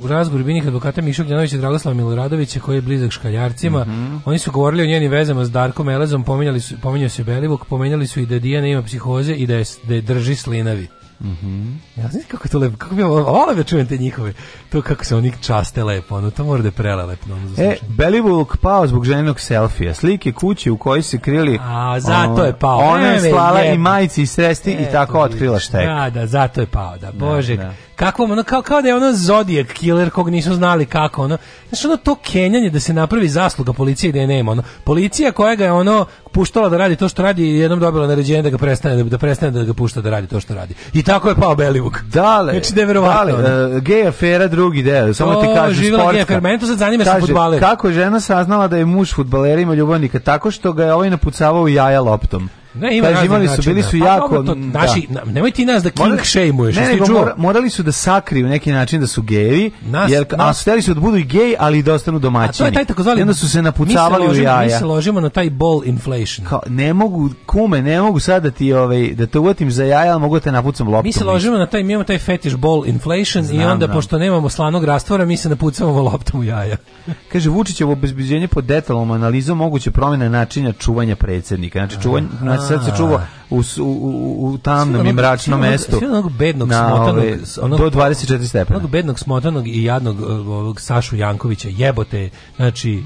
u razgovoru binih advokata Mišo Gljanovića i Dragoslava Miloradovića koji je blizak škaljarcima. Mm -hmm. Oni su govorili o njenim vezama s Darkom Elezom, pominjali su, pominjao se Belivuk, pominjali su i da Dijana ima psihoze i da je, da je drži slinavi. Mhm. ja znam kako je to lepo, kako bi ja volao da čujem te njihove, to kako se oni časte lepo, ono, to mora da je prelelepno. Ono, e, Belivuk pao zbog ženinog selfija, slike kuće u kojoj se krili... A, zato ono, je pao. Ona je e, slala je, i majici i sresti e, i tako otkrila šta je. Da, da, zato je pao, da, bože, da, da kakvom, ono, kao, kao da je ono Zodijak killer kog nisu znali kako, ono, znaš, ono to kenjanje da se napravi zasluga policije da je nema, ono, policija koja ga je, ono, puštala da radi to što radi i jednom dobila naređenje da ga prestane, da, da prestane da ga pušta da radi to što radi. I tako je pao Belivuk. Da Dale, znači, neverovatno. Da dale, uh, gej afera drugi deo, samo to, ti kažem, sportska. Gej afera, meni to sad Kako je žena saznala da je muž futbalerima ljubavnika? Tako što ga je ovaj napucavao jaja loptom. Ne, ima Kaži, imali su, bili su pa, jako... To, naši, da. Nemoj ti nas da king shameuješ. Ne, ne, mora, morali su da sakriju neki način da su geji, jer, nas, a steli su da budu i geji, ali i da ostanu domaćini. A to je taj takozvali... onda su se napucavali se ložimo, u jaja. Mi se ložimo na taj ball inflation. Kao, ne mogu, kume, ne mogu sad da ti, ovaj, da te uvatim za jaja, ali mogu da te napucam loptu. Mi se ložimo na taj, mi imamo taj fetish ball inflation znam, i onda, znam. pošto nemamo slanog rastvora, mi se napucamo loptu u jaja. [laughs] Kaže, Vučićevo obezbeđenje po detalom analizom moguće promjene načina čuvanja predsjednika. Znači, čuvanje, sad se čuva u, u, u tamnom i mračnom mestu. Sve onog bednog na, smotanog, onog, do 24 stepena. Onog bednog smotanog i jadnog e, ovog Sašu Jankovića, jebote, znači,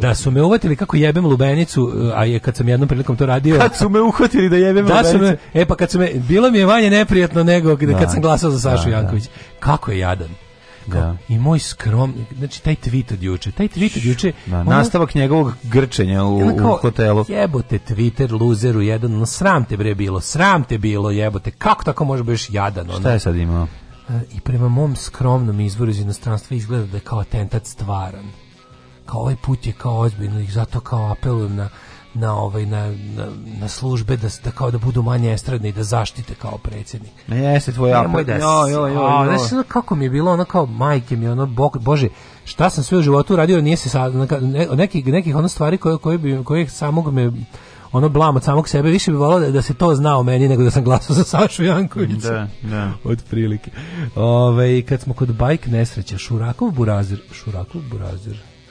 da su me uvatili kako jebem lubenicu, e, a je kad sam jednom prilikom to radio... Kad su me uhvatili da jebem da lubenicu? Me, e pa kad su me, bilo mi je manje neprijatno nego kad da, sam glasao za da, Sašu da, Jankovića. Kako je jadan. Da. I moj skrom, znači taj tweet od juče, taj tweet od juče, da, ono, nastavak njegovog grčenja u, kao, u hotelu. Jebote Twitter luzeru jedan, no sram te bre bilo, sram te bilo, jebote. Kako tako može biti jadan ono? Šta je sad imao? E, I prema mom skromnom izvoru iz inostranstva izgleda da je kao atentat stvaran. Kao ovaj put je kao ozbiljno i zato kao apelujem na na ovaj na, na, na, službe da da kao da budu manje estradni da zaštite kao predsjednik. Ne jeste tvoj apel. Da jo, jo, jo, a, jo. kako mi je bilo ono kao majke mi ono bog, bože šta sam sve u životu radio nije se sad ne, nekih nekih onih stvari koje koje bi koje samog me ono blam od samog sebe, više bi volao da, da, se to zna o meni nego da sam glasao za Sašu Jankovića. Da, da. Od prilike. Ove, ovaj, kad smo kod bajk nesreća, Šurakov Burazir, Šurakov Burazir,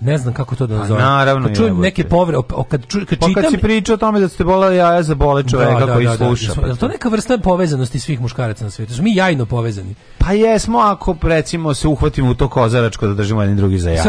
Ne znam kako to da nazovem. Pa naravno, kad čujem neke povre, kad ču, kad pa čitam. kad si pričao o tome da ste bola jaja za bole da, čoveka da, koji da, da. sluša. Da, da, to neka vrsta povezanosti svih muškaraca na svetu. Mi jajno povezani. Pa jesmo ako recimo se uhvatimo u to kozaračko da držimo jedan drugi za jaja.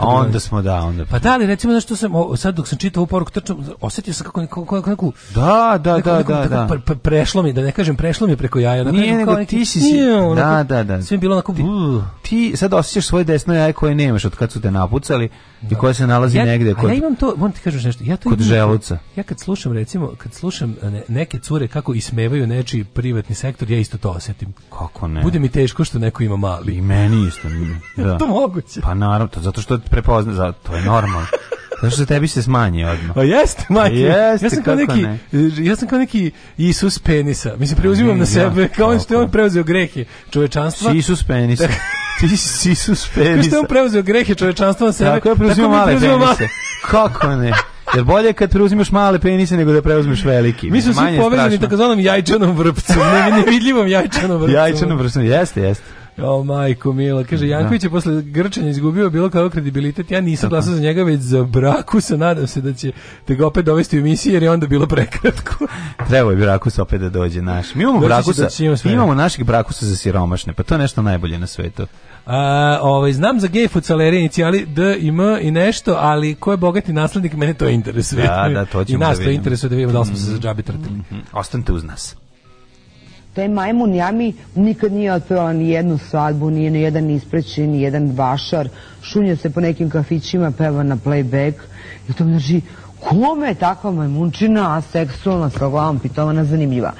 Onda smo da, onda. Pa da, ali recimo nešto sam sad dok sam čitao ovu trčam, osetio sam kako neku, kako neku Da, da, da neku, da, neku, da, da. Pre, prešlo mi, da ne kažem prešlo mi preko jaja, da Nije kažem, nego kao ti si. si. da, da, da. Sve bilo na kupi. Uh. Ti sad osećaš svoje desno jaje koje nemaš od kad su te napucali ali i koja se nalazi ja, negde kod. A ja imam to, moram ti kažeš nešto. Ja to kod želuca. Ja kad slušam recimo, kad slušam e, neke cure kako ismevaju nečiji privatni sektor, ja isto to osetim. Kako ne? Bude mi teško što neko ima mali. I meni isto. [laughs] Da. to moguće. Pa naravno, to, zato što prepozna, zato, to je normalno. [laughs] Zašto za tebi se smanji odmah? A pa jeste, majke. Jeste, ja sam kao neki, ne? ja sam kao neki Isus penisa. Mislim, preuzimam na sebe, ja, kao on što je on preuzeo grehe čovečanstva. Si Isus penisa. [laughs] Ti si Isus penisa. Kao što je on preuzeo grehe čovečanstva na sebe. Tako je preuzio male penise. Kako ne? Jer bolje kad preuzimaš male penise nego da preuzmeš veliki. Mi smo svi povezani takozvanom jajčanom vrpcom, nevidljivom jajčanom vrpcom. jajčanom vrpcom, jeste, jeste. O majko Milo, kaže da. Janković je posle grčanja izgubio bilo kao kredibilitet. Ja nisam glasao za njega već za braku, sa Nadam se da će te ga opet dovesti u emisiju jer je onda bilo prekratko. [laughs] Treba je Brakus opet da dođe naš. Mi imamo Brakusa, mi imamo naših Brakusa za siromašne, pa to je nešto najbolje na svetu. A, ovaj, znam za gej futsalere inicijali D i M i nešto, ali ko je bogati naslednik, mene to interesuje. Da, da, to [laughs] ćemo I nas da to interesuje da vidimo da li smo se za mhm, džabe mhm, trtili. Mm -hmm. Ostanite uz nas. Taj Majmun Jami nikad nije otpevao ni jednu svadbu, nije ni jedan ispreći, ni jedan vašar. Šunja se po nekim kafićima, peva na playback. I to mi znači, kome je takva majmunčina, a seksualna, sa glavom pitovana, zanimljiva?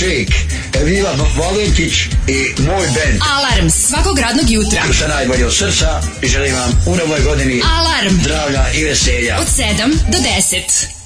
Shake, Evila Valentić i moj band. Alarm svakog radnog jutra. Sa najbolje od srca i želim vam u novoj godini alarm, zdravlja i veselja. Od 7 do 10.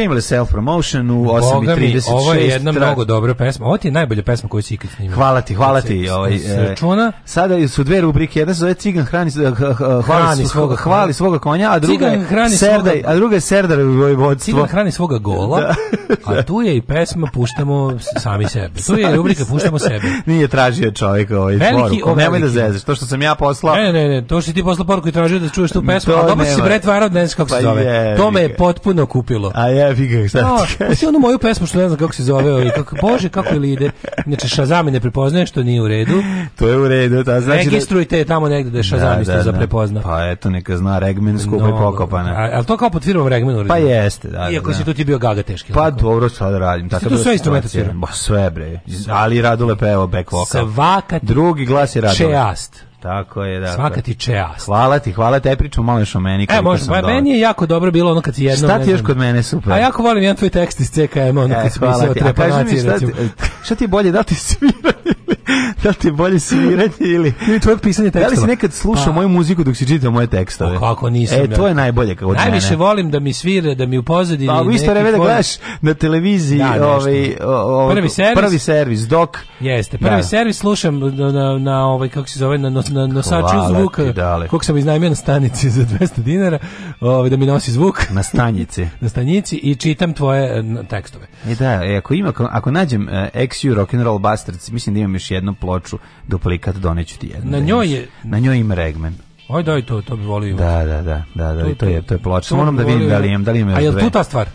Shameless Self Promotion u 8.36. Ovo je jedna tra... mnogo dobra pesma. Ovo ti je najbolja pesma koju si ikad snimio. Hvala ti, hvala ti. Ovaj, da e, sada su dve rubrike. Jedna se zove Cigan hrani, hrani svoga, hvali svoga konja, a druga je Serdaj, a druga je Serdar u vojvodstvo. Cigan hrani svoga gola. [laughs] Da. A tu je i pesma Puštamo sami sebe. Tu je rubrika Puštamo sebe. [laughs] Nije tražio čovjek ovaj Veliki, Nemoj da zezeš. To što sam ja poslao... Ne, ne, ne. To što ti poslao poruku i tražio da čuješ tu pesmu. To a dobro si Brett Varad, ne znaš kako se pa zove. To me je potpuno kupilo. A je, bih ga sad ti da, kažem. Pa onu moju pesmu što ne znam kako se zove. Ovaj, kako, Bože, kako ili ide. Znači, Shazam ne prepoznaje što nije u redu. [laughs] To je u redu. Ta, znači da- Registrujte je tamo negde da je Shazam da, isto da, da. za prepozna. Pa eto, neka zna Regmen skupa no, i pokopana. Ali to kao pod firmom Regmen Pa jeste, da. Iako si tu ti bio gaga teški. Pa dobro sad radim. Tako da sve instrumenta svira? Ba, sve bre. Ali Radule pevao back vokal. Svaka Drugi glas je Radule. Čeast. Tako je, da. Dakle. Svaka ti čeast. Hvala ti, hvala te, pričam malo još o meni. E, možda, ba, meni je jako dobro bilo ono kad si jedno... Šta ti još kod mene super? A jako volim jedan tvoj tekst iz CKM, ono e, kad si mislio trepa naciju, recimo. Šta ti je bolje, da ti sviranje [laughs] da ti je bolje sviranje ili... [laughs] Ili tvoje pisanje tekstova. Da li si nekad slušao pa. moju muziku dok si čitao moje tekstove? O, kako nisam. E, to je najbolje kako Najviše volim da mi svire, da mi u pozadini... Pa, u isto vreme da gledaš na televiziji da, ovaj, ovaj, prvi, servis, prvi servis, dok... Jeste, da. prvi da. servis slušam na, na, na, ovaj, kako se zove, na, na nosaču zvuka, kog sam iznajmio na stanici za 200 dinara, ovaj, da mi nosi zvuk. [laughs] Na stanici. na stanici i čitam tvoje tekstove. E da, e, ako, ima, ako, ako nađem uh, e, XU Rock'n'Roll Bastards, mislim da imam imaš jednu ploču duplikat doneću ti jednu. Na da njoj je na njoj im regmen. Aj daj to, to bi volio. Da, da, da, da, da, to, to je to je ploča. To Moram da vidim da li imam, da li imam. A je tu ta stvar?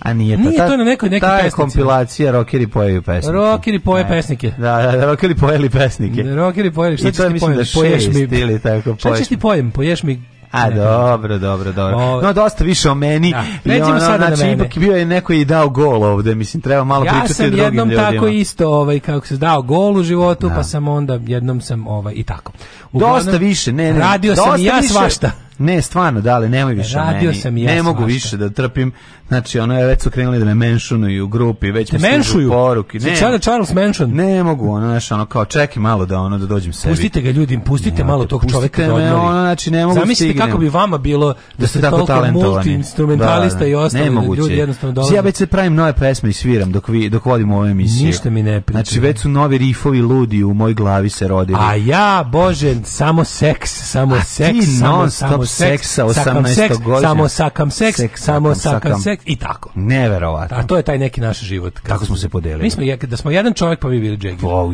A nije, nije ta, to na nekoj neki pesnici. Ta je kompilacija Rockeri pojeju pesnike. Rockeri poje ne. Da. pesnike. Da, da, da Rockeri pojeli pesnike. Rockeri pojeli, da šta ćeš ti pojem? Da poješ mi. Ili tako, poješ. Šta ćeš ti pojem? Poješ mi A dobro, dobro, dobro. no dosta više o meni. Da. Recimo ono, sada da znači, na mene. ipak bio je neko i dao gol ovde, mislim treba malo ja pričati o drugim ljudima. Ja sam jednom tako isto, ovaj kako se dao gol u životu, pa da. pa sam onda jednom sam ovaj i tako. Uglavnom, dosta više, ne, ne. Radio sam ja više. svašta. Ne, stvarno, dale, nemoj više Radio meni. sam ja ne svašta. mogu više da trpim Znači, ono, već su krenuli da me menšunuju u grupi, već mi menšuju poruki. Ne, Sada Charles Manson. Ne mogu, ono, znači, ono, kao čekaj malo da ono da dođem sebi. Pustite ga ljudi, pustite no, malo tog čovjeka da odmori. Ono, znači, ne mogu da Zamislite stignem. kako bi vama bilo da, da ste tako talentovani. instrumentalista da, da, da, i ostali da ljudi jednostavno dolaze. Ja već se pravim nove pesme i sviram dok vi dok vodim ovu emisiju. Ništa mi ne priča. Znači, već su novi rifovi ludi u moj glavi se rodili. A ja, bože, samo seks, samo A seks, ti samo, stop samo seksa 18 godina. Samo sakam seks, samo sakam seks, čovjek i tako. Neverovatno. A to je taj neki naš život. Kako Tako smo se podelili. Mi smo da smo jedan čovjek pa bi bili Jagger. Oh,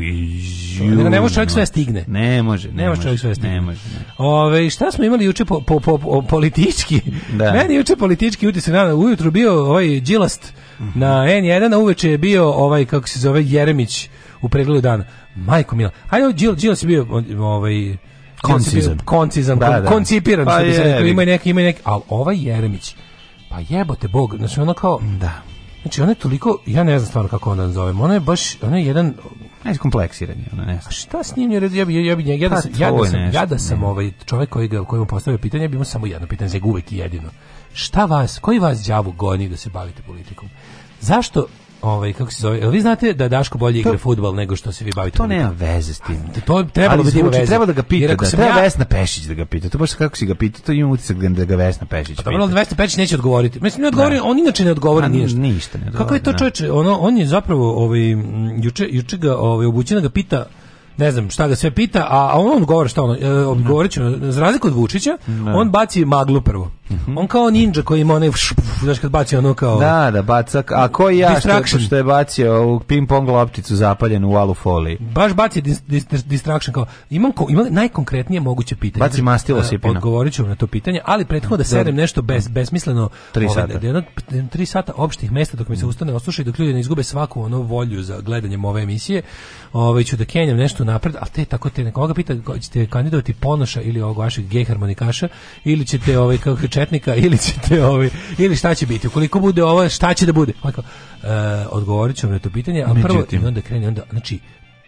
ne, ne može čovjek sve da stigne. Ne može, ne, ne može čovjek sve da stigne. Ne može. Ove, šta smo imali juče po, po, po, po politički? Da. [laughs] Meni juče politički se na ujutru bio ovaj Đilast na N1, a uveče je bio ovaj kako se zove Jeremić u pregledu dana. Majko Mila. Ajde, Đil, Đil se bio ovaj koncizan, koncizan, da, da. koncipiran, pa što bi pa se rekao, ima neki, ima neki, ali ovaj Jeremić, Pa jebote Bog, znači ona kao... Da. Znači ona je toliko, ja ne znam stvarno kako onda nazovem, ona je baš, ona je jedan... Ne, je, ona ne znam. A šta s njim je, ja bi, ja bi, ja, ja, pa da, sam, ja da sam, ja sam ovaj čovjek koji ga, koji postavio pitanje, ja bi imao samo jedno pitanje, za uvek i jedino. Šta vas, koji vas đavo goni da se bavite politikom? Zašto ovaj kako se zove. Jel vi znate da Daško bolje igra fudbal nego što se vi bavite? To nema veze s tim. To trebalo bi da veze. Treba da ga pita, da, treba ja... Vesna Pešić da ga pita. To baš kako si ga pita, to ima utisak da-, da ga Vesna Pešić. Pa dobro, Vesna Pešić neće odgovoriti. Mislim ne odgovori, da. on inače ne odgovori pa ništa. Ništa ne Kako je to da. čoveče? Ono on je zapravo ovaj juče juče ga ovaj obućina ga pita ne znam šta ga sve pita, a, a on odgovara šta ono, e, odgovorit ću, za razliku od Vučića, ne. on baci maglu prvo. Mhm. On kao ninja koji ima onaj znaš kad baci ono kao Da, da baca. A ko ja što, što je bacio ovu ping pong lopticu zapaljenu u alu foliji. Baš baci dis, dis, dis, distraction kao imam ko, imam najkonkretnije moguće pitanje. Baci znači, mastilo se Odgovorit ću na to pitanje, ali prethodno da, da. sedem nešto bez besmisleno 3 ovaj, sata. Ovaj, jedno 3 sata opštih mesta dok mi se mhm. ustane osuši dok ljudi ne izgube svaku ono volju za gledanjem ove emisije. Ovaj ću da kenjam nešto napred, al te tako te nekoga pita ćete kandidovati Ponoša ili ovog vašeg gej harmonikaša ili ćete ovaj kako četnika [laughs] ili ćete ovi ovaj, ili šta će biti ukoliko bude ovo šta će da bude Ovako, e, odgovorićemo na to pitanje a prvo i onda kreni onda znači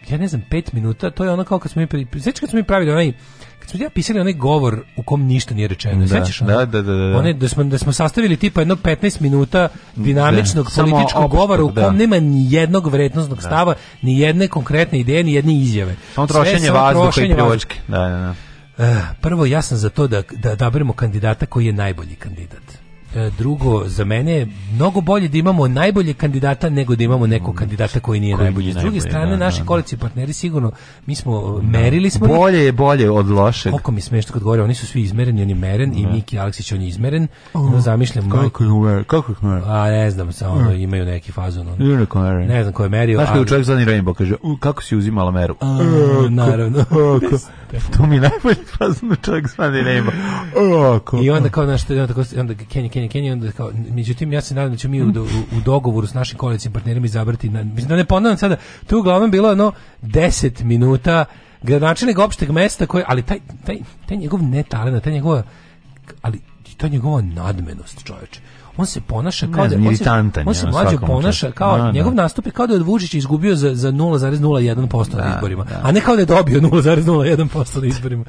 ja ne znam, 5 minuta, to je ono kao kad smo mi, znači kad smo mi pravili onaj, kad smo ja pisali onaj govor u kom ništa nije rečeno, da, sećaš? Da, da, da, da. One, da, smo, da smo sastavili tipa jedno 15 minuta da. dinamičnog da, političkog opušta, govora u da. kom da. nema ni jednog vrednosnog da. stava, ni jedne konkretne ideje, ni jedne izjave. Samo trošenje vazduha i pljuvačke. Da, da, da. Eh, prvo, ja sam za to da, da odaberemo kandidata koji je najbolji kandidat. E, drugo, za mene je mnogo bolje da imamo najbolje kandidata nego da imamo nekog mm. kandidata koji nije koji najbolji. S druge strane, da, naši da, da. koalici partneri sigurno, mi smo, da. merili smo... Bolje je bolje od lošeg. Koliko mi smešno kad govore, oni su svi izmereni, on je meren i da. Miki Aleksić, on je izmeren. Oh, no, zamišljam... Kako je umer, kako ih meren? A ne znam, samo mm. imaju neki fazu. No, Ne znam ko je merio. Znaš kada čovjek zvani Rainbow, kaže, u, kako si uzimala meru? A, e, o, naravno. O, [laughs] to mi je najbolji fazon čovjek zvani Rainbow. O, I onda kao, znaš, onda, onda, onda, onda, Kenija, Kenija, onda kao, međutim, ja se nadam da ćemo mi u, u, u dogovoru s našim koalicijim partnerima izabrati, na, mislim, da ne ponavljam sada, tu je uglavnom bilo ono 10 minuta gradonačelnik opšteg mesta koji, ali taj, taj, taj njegov netalent, taj njegov, ali ta njegova nadmenost, čoveče on se ponaša kao da on se, on se mlađe ponaša kao da, da. njegov da. nastup je kao da je od Vučića izgubio za za 0,01% da, na izborima, da. a ne kao da je dobio 0,01% na izborima.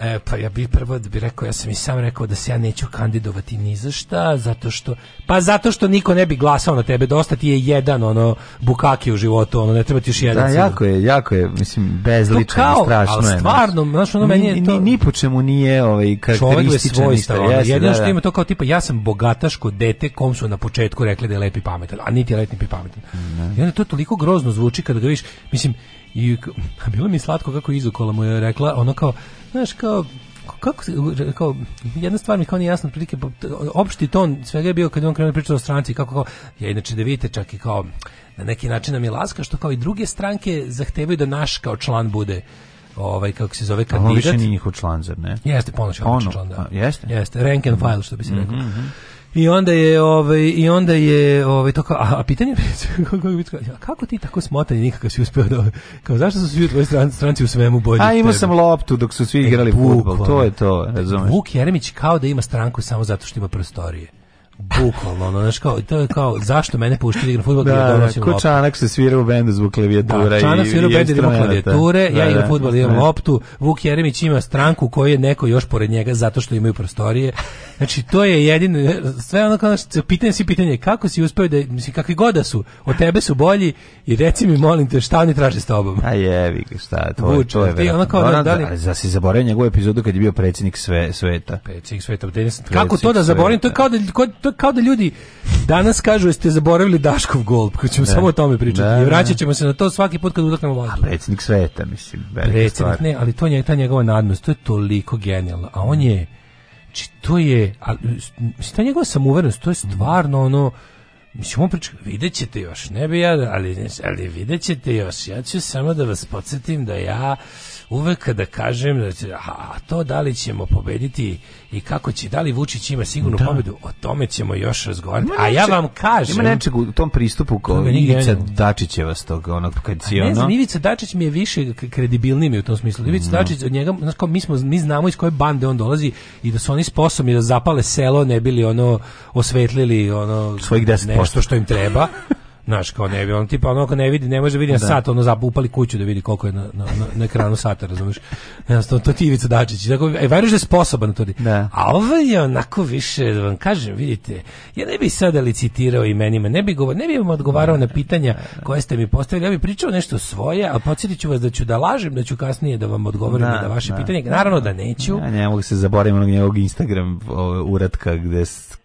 E, pa ja bih prvo da bih rekao, ja sam i sam rekao da se ja neću kandidovati ni za šta, zato što, pa zato što niko ne bi glasao na tebe, dosta ti je jedan ono bukaki u životu, ono ne treba ti još jedan. Da, cilj. jako je, jako je, mislim bezlično, strašno ali je. stvarno, znaš, ono meni je to ni, ni po čemu nije ovaj karakterističan je isto. Ono, jedino da, što da. ima to kao tipa ja sam bogataško dete kom su na početku rekli da je lepi pametan, a niti je lepi pametan. Ne. Da. I onda to toliko grozno zvuči kad ga vidiš, mislim i [laughs] bilo mi slatko kako izokola mu je rekla ono kao znaš, kao, kako se, kao, jedna stvar mi kao nije jasna prilike, opšti ton svega je bio kad on krenuo da pričati o stranci, kako kao, ja inače da vidite čak i kao, na neki način nam je laska, što kao i druge stranke zahtevaju da naš kao član bude ovaj kako se zove kandidat. On više nije njihov član, zar ne? Jeste, ponoć ono, član, da. A, jeste. Jeste, rank and file što bi se mhm, rekao. Mm -hmm. I onda je ovaj i onda je ovaj to kao, a, a pitanje [laughs] kako bi ti tako smotan nikako si uspeo da kao zašto su svi tvoji stranci stranci u svemu bolji? A imao sam loptu dok su svi igrali e, fudbal, to je to, razumeš. Vuk Jeremić kao da ima stranku samo zato što ima prostorije. Bukvalno, ono, znaš, kao, to je kao, zašto mene puštili da igram fudbal Da, ja da, ko Čanak se svira u bendu zbog klavijatura da, Čanak svira u bendu zbog klavijature, da, ja da, igram da, futbol, da, imam loptu, Vuk Jeremić ima stranku koju je neko još pored njega zato što imaju prostorije. Znači, to je jedino, sve ono kao, pitanje si pitanje, kako si uspeo da, mislim, kakvi god da su, od tebe su bolji i reci mi, molim te, šta oni traže s tobom? A jevi, šta, to, Vuč, to je vjerojatno. Ono kao, da, da, li... da, da si zaboravio njegovu epizodu kad je bio predsjednik sve, sveta. Predsjednik sveta, kako to da zaboravim? To je kao da, to je kao da ljudi danas kažu jeste zaboravili Daškov gol, ko pa ćemo da. samo o tome pričati. Da, I da. vraćat ćemo se na to svaki put kad udahnem vazduh. A predsjednik sveta, mislim. Predsjednik, stvar. ne, ali to je ta njegova nadnost, to je toliko genijalno. A on je, či to je, a, mislim, ta njegova samouverenost, to je stvarno ono, Mislim, on priča, vidjet ćete još, ne bi ja, da, ali, ali vidjet ćete još, ja ću samo da vas podsjetim da ja, uvek kada kažem da će, a to da li ćemo pobediti i kako će, da li Vučić ima sigurnu da. pobedu, o tome ćemo još razgovarati. A ja vam kažem... Ima nečeg u tom pristupu ko to Ivica Dačićeva stog, onog kad si ono... Ne znam, Ivica Dačić mi je više kredibilniji u tom smislu. Ivica no. Mm. Dačić, od njega, znaš, kao, mi, smo, mi znamo iz koje bande on dolazi i da su oni sposobni da zapale selo, ne bili ono osvetlili ono... Svojih 10%. Nešto što im treba. Znaš, kao ne bi, on tipa ono ako ne vidi, ne može da vidjeti da. sat, ono zapupali kuću da vidi koliko je na, na, na ekranu sata, razumiješ? Jednostavno, to ti Ivica Dačić. Tako, e, veruš da je sposoban to. Da. A ovaj je onako više, da vam kažem, vidite, ja ne bih sada licitirao imenima, ne bih govor, ne bi vam odgovarao na pitanja koje ste mi postavili, ja bih pričao nešto svoje, ali podsjetit ću vas da ću da lažem, da ću kasnije da vam odgovorim da, na vaše da. pitanje. Naravno da neću. Ja ne mogu se zaboraviti onog njegovog Instagram uratka gde,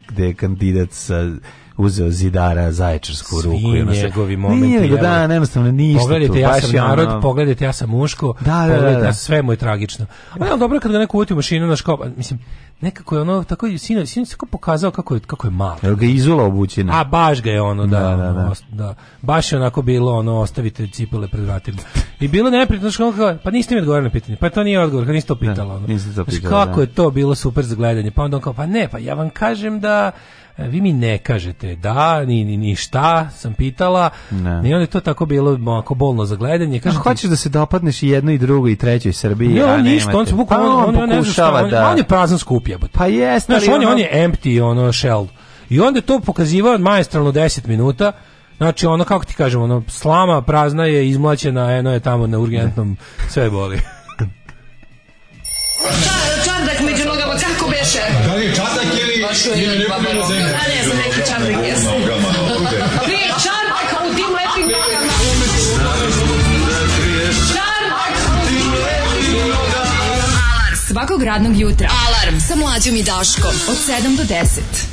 gde je kandidat sa uzeo zidara zaječarsku ruku i na njegovi momenti. Nije nego, da, jednostavno ništa pogledajte, tu. ja sam narod, ono... pogledajte, ja sam muško, da, da, da, da. sve mu je tragično. A je dobro kad ga neko uti u mašinu na škopa, mislim, nekako je ono, tako je, sinoć, sinoć tako pokazao kako je, kako je malo. Jel ga izula obućina? A, baš ga je ono, da, da, da, da. da. Baš je onako bilo, ono, ostavite cipele pred vratima. I bilo neprijatno, što kao, pa niste mi odgovorili na pitanje, pa to nije odgovor, kad niste to da, pitalo. Ono. Niste to pitala, da. Kako da. je to bilo super za gledanje, pa onda on kao, pa ne, pa ja vam kažem da E, vi mi ne kažete da, ni, ni, ni šta sam pitala, ne. i onda je to tako bilo ako bolno za gledanje. Kažete, no, hoćeš da se dopadneš i jedno i drugo i treće i Srbiji, ne, on a nemate. Ništa, on, se bukvalno, pa on, on, on, ne zna on, da. on je prazan skup jebote. Pa jeste. Znaš, on, je, on je empty, ono, shell. I onda je to pokazivao maestralno 10 minuta, Znači ono kako ti kažemo, ono slama prazna je izmlaćena, eno je tamo na urgentnom sve boli. [laughs] čuje i babalo. A ne znam, neki čardak jesu. Ti čardak u tim lepim nogama. Čardak u tim lepim nogama. Alarm svakog radnog jutra. Alarm sa mlađom i Daškom od 7 do 10.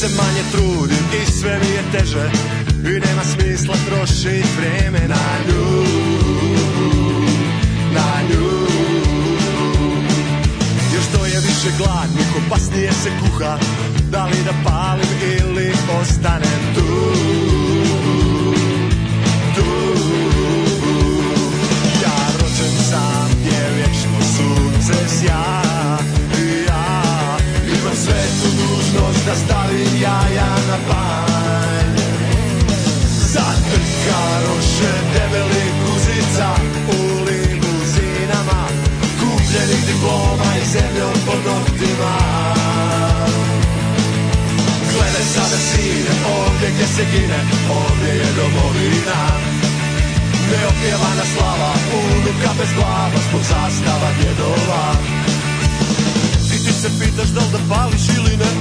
se manje trudim i sve mi je teže I nema smisla trošit vreme na nju Na nju Još to je više gladnik, opasnije se kuha Da li da palim ili ostanem tu Tu Ja rođen sam, gdje vječno sunce sja bloma ovaj i zemljom pod noktima Gledaj sada sine, ovdje gdje se gine, ovdje je domovina Neopjevana slava, unuka bez glava, zbog zastava djedova I ti se pitaš da li da pališ ili ne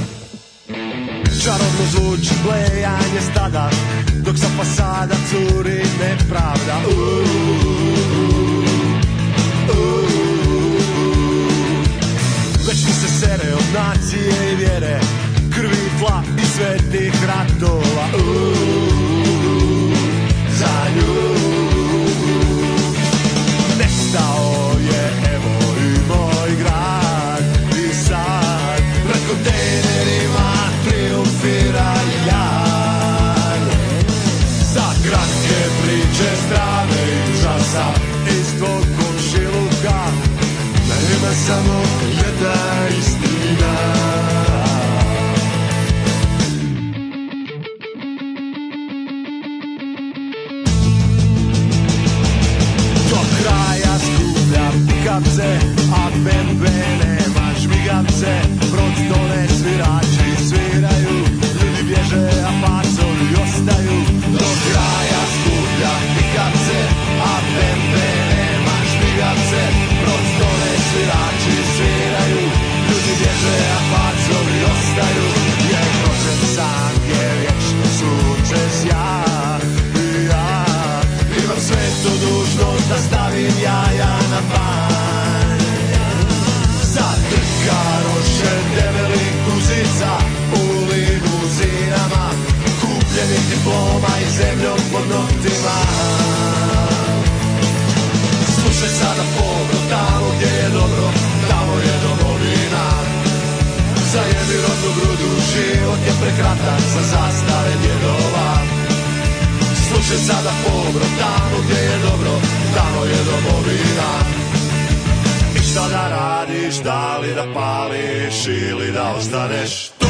Čarobno zvuči blejanje stada Dok sa fasada curi nepravda Uuuu sere od nacije i vjere Krvi, tla i svetih ratova Uuu, za nju samo jedna istina Do kraja skupljam pikavce, a bembe nema žmigavce, brod dole svirače deca u limuzinama Kupljeni diploma i zemljom pod noktima Slušaj sada povno, tamo gdje je dobro, tamo je domovina Zajebi rodnu grudu, život je prekratak za zastare djedova Slušaj sada povno, tamo gdje je dobro, tamo je domovina šta da radiš, da li da pališ ili da ostaneš tu.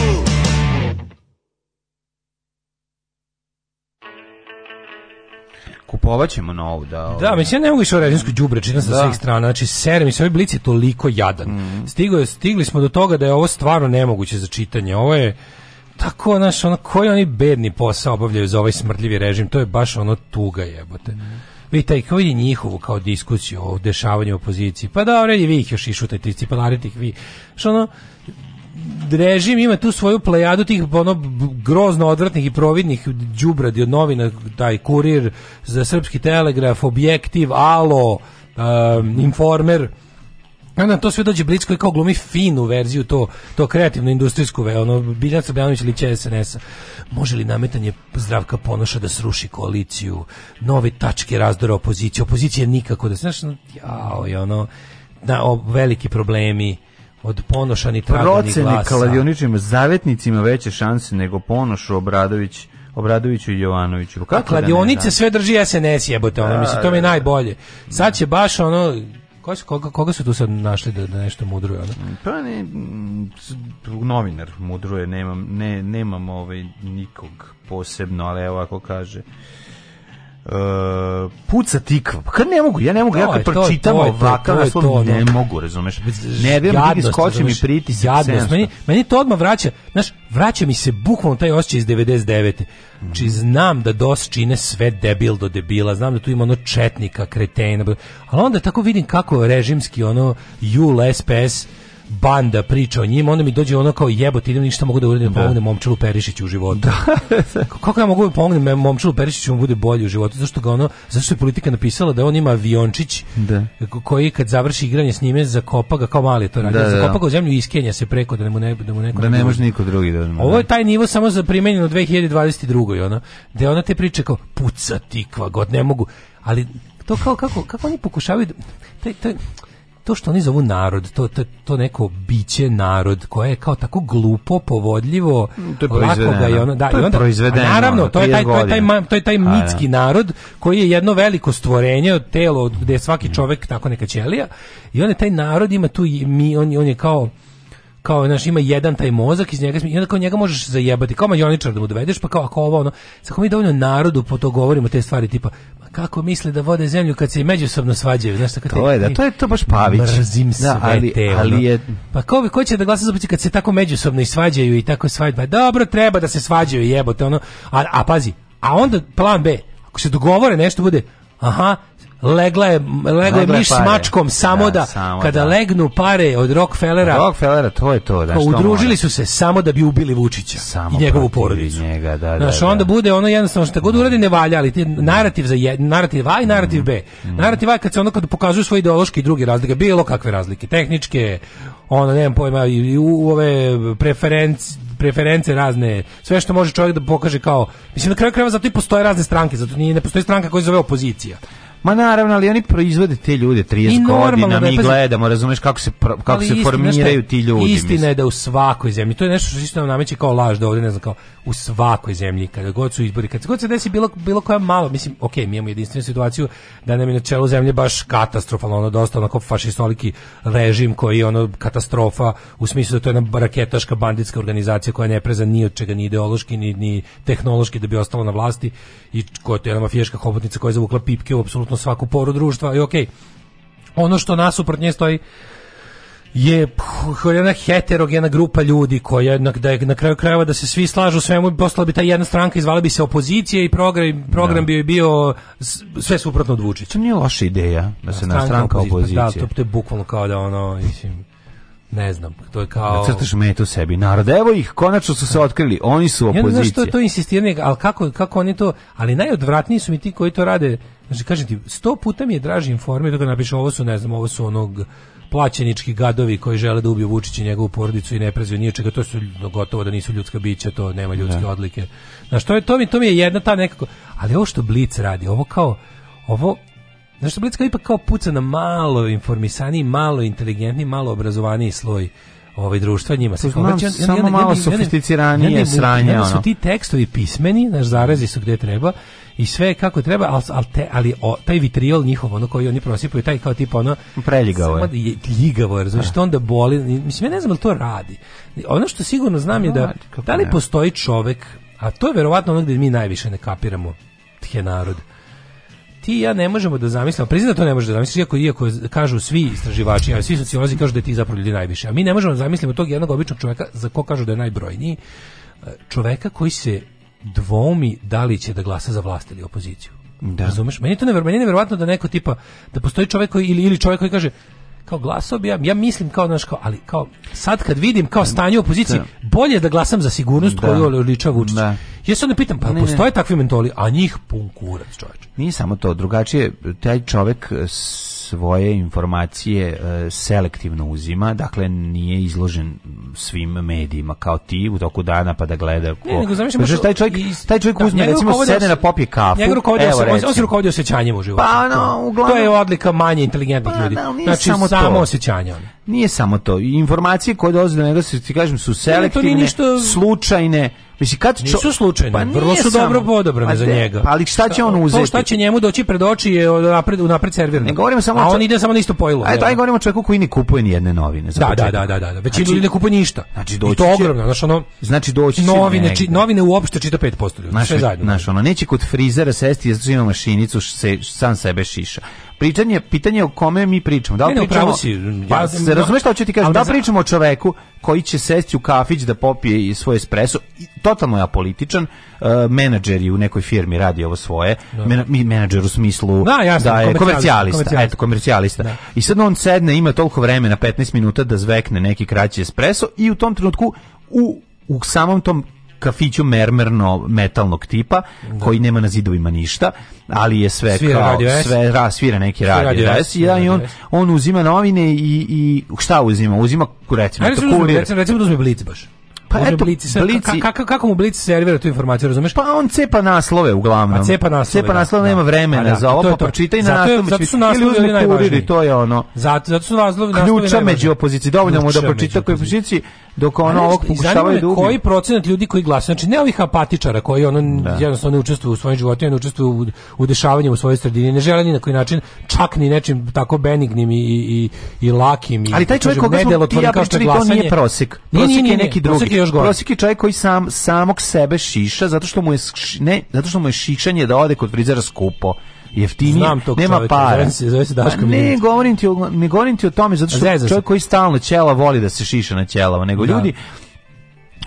Kupovaćemo ćemo novu da. Da, ovaj. mislim ja ne mogu više režinsku režimsku čitam sa da. svih strana. Znači serem i sve ovaj blici toliko jadan. Mm. Stigo je, stigli smo do toga da je ovo stvarno nemoguće za čitanje. Ovo je tako znaš, ono koji oni bedni posao obavljaju za ovaj smrdljivi režim. To je baš ono tuga jebote. Mm vi taj kao vidi njihovu kao diskusiju o dešavanju opoziciji. Pa da, i vi ih još išutajte, disciplinarit ih vi. Što ono, režim ima tu svoju plejadu tih ono grozno odvratnih i providnih đubradi od novina, taj kurir za srpski telegraf, objektiv, alo, um, informer, onda to sve dođe Blic i kao glumi finu verziju to, to kreativno industrijsku ve, ono Biljana Srbljanović ili će SNS. Može li nametanje zdravka ponoša da sruši koaliciju, nove tačke razdora opozicije, opozicija nikako da se, znaš, jao, i ono, na, o, veliki problemi, od Ponoša ni traga Procene ni glasa. Kaladioničnim zavetnicima veće šanse nego Ponošu Obradović Obradoviću i Jovanoviću. Kako kladionice da sve drži SNS jebote, ono, mislim, to mi je da, da, da. najbolje. Sad će baš ono, Ko su, koga, koga su tu sad našli da, da nešto mudruje? Ono? Mm, pa ne, mm, novinar mudruje, nemam, ne, nemam ovaj nikog posebno, ali evo ako kaže uh, puca tikva. Pa kad ne mogu, ja ne mogu, to ja kad pročitam ovakav naslov ne to. mogu, razumeš? Ne vjerujem da skoči mi pritisak. Jadnost, meni, meni to odmah vraća, znaš, vraća mi se bukvalno taj osjećaj iz 99. Mm. Či znam da DOS čine sve debil do debila, znam da tu ima ono četnika, kretena, ali onda tako vidim kako režimski ono jul SPS banda priča o njim, onda mi dođe ono kao jebote, idem ništa mogu da uradim, da. pomognem momčilu Perišiću u životu. Da. Kako ja mogu da pomognem momčilu Perišiću, da mu bude bolje u životu, zašto ga ono, zašto je politika napisala da on ima aviončić da. koji kad završi igranje s njime zakopa ga kao mali to radi, da, da, da. zakopa ga u zemlju i iskenja se preko da mu ne da mu neko da ne može niko drugi da. Ovo je taj nivo samo za primenjeno 2022. i ona, da ona te priče kao puca tikva god ne mogu, ali to kao kako kako oni pokušavaju taj taj to što oni zovu narod, to, to, to neko biće narod koje je kao tako glupo, povodljivo, mm, to je lako ga je ono, da, to je i onda, proizvedeno, naravno, to je taj, to je taj, to je taj, to je taj mitski a, narod koji je jedno veliko stvorenje od telo gde je svaki čovek tako neka ćelija i onda taj narod ima tu, mi, on, on je kao kao znaš ima jedan taj mozak iz njega smi onda kao njega možeš zajebati kao majoničar da mu dovedeš pa kao ako ovo ono sa kojim dovoljno narodu po to govorimo te stvari tipa ma kako misle da vode zemlju kad se međusobno svađaju znaš tako to je da to je to baš Pavić mrzim se da, ali, te, ali je pa kao bi ko će da glasa za kad se tako međusobno i svađaju i tako svađaju pa dobro treba da se svađaju jebote ono a, a pazi a onda plan B ako se dogovore nešto bude aha legla je, legla je miš s mačkom da, samo da, da samo kada da. legnu pare od Rockefellera, Rockefellera to je to, da, pa, udružili su se samo da bi ubili Vučića samo i njegovu porodicu. Njega, da, znaš, da, da, onda bude ono jednostavno što god uradi ne valja, ali ti narativ za jed, narativ A i narativ B. Mm. mm. Narativ A kad se ono kad pokazuju svoje ideološke i druge razlike, bilo kakve razlike, tehničke, ono nemam pojma i u ove preferenci preference razne, sve što može čovjek da pokaže kao, mislim na kraju krajeva zato i postoje razne stranke, zato nije, ne postoji stranka koja se zove opozicija. Ma naravno, ali oni proizvode te ljude 30 godina, da mi gledamo, razumeš kako se pro, kako se formiraju ti ljudi. Istina mislim. je da u svakoj zemlji, to je nešto što isto nam nameće kao laž da ovdje, ne znam, kao u svakoj zemlji, kada god su izbori, kada god se desi bilo, bilo koja malo, mislim, ok, mi imamo jedinstvenu situaciju da nam je na čelu zemlje baš katastrofalno, ono dosta onako fašistoliki režim koji je ono katastrofa u smislu da to je jedna raketaška banditska organizacija koja ne preza ni od čega, ni ideološki, ni, ni tehnološki da bi ostala na vlasti i koja je to jedna mafijaška hobotnica koja je zavukla pipke u apsolutno apsolutno svaku poru društva i okej. Okay. Ono što nasuprot nje stoji je jedna heterogena grupa ljudi koja na, da je na kraju krajeva da se svi slažu svemu i postala bi ta jedna stranka izvala bi se opozicija i program program da. bi bio sve suprotno od Vučića. To nije loša ideja da se na stranka, stranka opozicija. Da, to, to je bukvalno kao da ono mislim ne znam, to je kao... Da crtaš metu sebi, narod, evo ih, konačno su se da. otkrili, oni su opozicija. Ja ne znam što je to insistiranje, ali kako, kako oni to... Ali najodvratniji su mi ti koji to rade, znači, kažem ti, sto puta mi je draži informe, dok da napišu, ovo su, ne znam, ovo su onog plaćenički gadovi koji žele da ubiju Vučića i njegovu porodicu i ne prezvaju ničega, to su gotovo da nisu ljudska bića, to nema ljudske ne. odlike. Znaš, to, je, to, mi, to mi je jedna ta nekako... Ali ovo što Blic radi, ovo kao... Ovo, Znaš što Blitzka ipak kao puca na malo informisaniji, malo inteligentni, malo obrazovaniji sloj ovaj društva njima se obraća samo jedan, ja, ja, malo sofisticiranije sranje ono su ti tekstovi pismeni naš zarezi su gde treba i sve kako treba al al te, ali o, taj vitriol njihov ono koji oni prosipaju taj kao tipa ono preljigavo je ljigavo je da. što onda boli mislim ja ne znam da to radi ono što sigurno znam je da da li postoji čovek, a to je verovatno ono gde mi najviše ne kapiramo je narod ti i ja ne možemo da zamislimo, priznam da to ne možeš da zamislimo, iako, iako kažu svi istraživači, a svi sociolozi kažu da je ti zapravo ljudi najviše, a mi ne možemo da zamislimo tog jednog običnog čoveka za ko kažu da je najbrojniji, e, čoveka koji se dvomi da li će da glasa za vlast ili opoziciju. Da. Razumeš? Meni je to never, meni je neverovatno da neko tipa da postoji čovek koji ili ili čovek koji kaže kao glasao bi ja, ja mislim kao naš kao, ali kao sad kad vidim kao stanje u opoziciji, da. bolje da glasam za sigurnost da. koju oliča Vučić. Da. Ja se onda pitam, pa ne, postoje ne. takvi mentoli, a njih pun kurac, čoveč. Nije samo to, drugačije, taj čovek s svoje informacije e, selektivno uzima, dakle nije izložen svim medijima kao ti u toku dana pa da gleda. Ko... Ne, nego znači, taj čovjek, taj čovjek da, uzme recimo sede na popije kafu. Njegov rukovodio se, on se rukovodio osjećanjem u životu. Pa, no, uglavnom, to je odlika manje inteligentnih pa, ljudi. Da, nije znači samo, samo to. osjećanje. Nije samo to. Informacije koje dolaze do njega, ti kažem, su selektivne, ne, ništa... slučajne, Mislim kad nisu čo... slučajno, pa vrlo su samo. dobro odabrani pa za njega. Pa ali šta će pa, on uzeti? Pa šta će njemu doći pred oči je napred napred servirno. Ne govorimo samo a on čak... ide samo na isto pojilo. Aj taj govorimo o čovjeku koji ne kupuje ni jedne novine za da, da, da, da, da, da. Većina znači- ljudi ne kupuje ništa. Znači doći I to ogromno, znači ono znači doći će. novine, či, novine uopšte čita 5% ljudi. Naš, sve zajedno. Znaš, ono neće kod frizera sesti, zato što ima mašinicu, se, sam sebe šiša pričanje, pitanje o kome mi pričamo. Da li ne, pričamo? Si, pa, se razumeš šta hoću ti kažem? Da pričamo o čoveku koji će sesti u kafić da popije i svoj espresso. I, totalno je političan uh, menadžer je u nekoj firmi radi ovo svoje. Da. Men, menadžer u smislu da, jasno, da je komercijalista. komercijalista. Eto, komercijalista. Da. I sad on sedne, ima toliko vremena, 15 minuta da zvekne neki kraći espresso i u tom trenutku u u samom tom kafiću mermerno metalnog tipa da. koji nema na zidovima ništa, ali je sve svira kao sve rasvira neki radi. i da, i on on uzima novine i i šta uzima? Uzima recimo, recimo, recimo, recimo da uzme blic baš. Pa Može eto, blici, blici... Ka, ka, kako mu blici servira tu informaciju, razumeš? Pa on cepa naslove uglavnom. A pa cepa naslove. Cepa da. naslove da, nema vremena pa da, za ovo, pa pročitaj na naslovu. Zato su To je ono. Zato, zato su naslovi najvažniji. Da Ključa među opoziciji. Dovoljno mu da pročita koji opoziciji, dok ono ovog pokušavaju da Koji procenat ljudi koji glasuju? Znači, ne ovih apatičara koji ono da. jednostavno ne učestvuju u svojim životima, ne učestvuju u, u dešavanjima u svojoj sredini, ne žele ni na koji način, čak ni nečim tako benignim i, i, i, i lakim. Ali taj da čovjek koga smo ja pričali, to nije prosek. Prosek je neki drugi još gore. Prosjek je čovjek koji sam samog sebe šiša zato što mu je ne, zato što mu je šišanje da ode kod frizera skupo jeftinije, Znam tog nema čovjeka, para. Zove se, zove se Daško ne, govorim ti o, ne govorim ti o tome, zato što čovjek koji stalno ćela voli da se šiša na ćelava, nego da. ljudi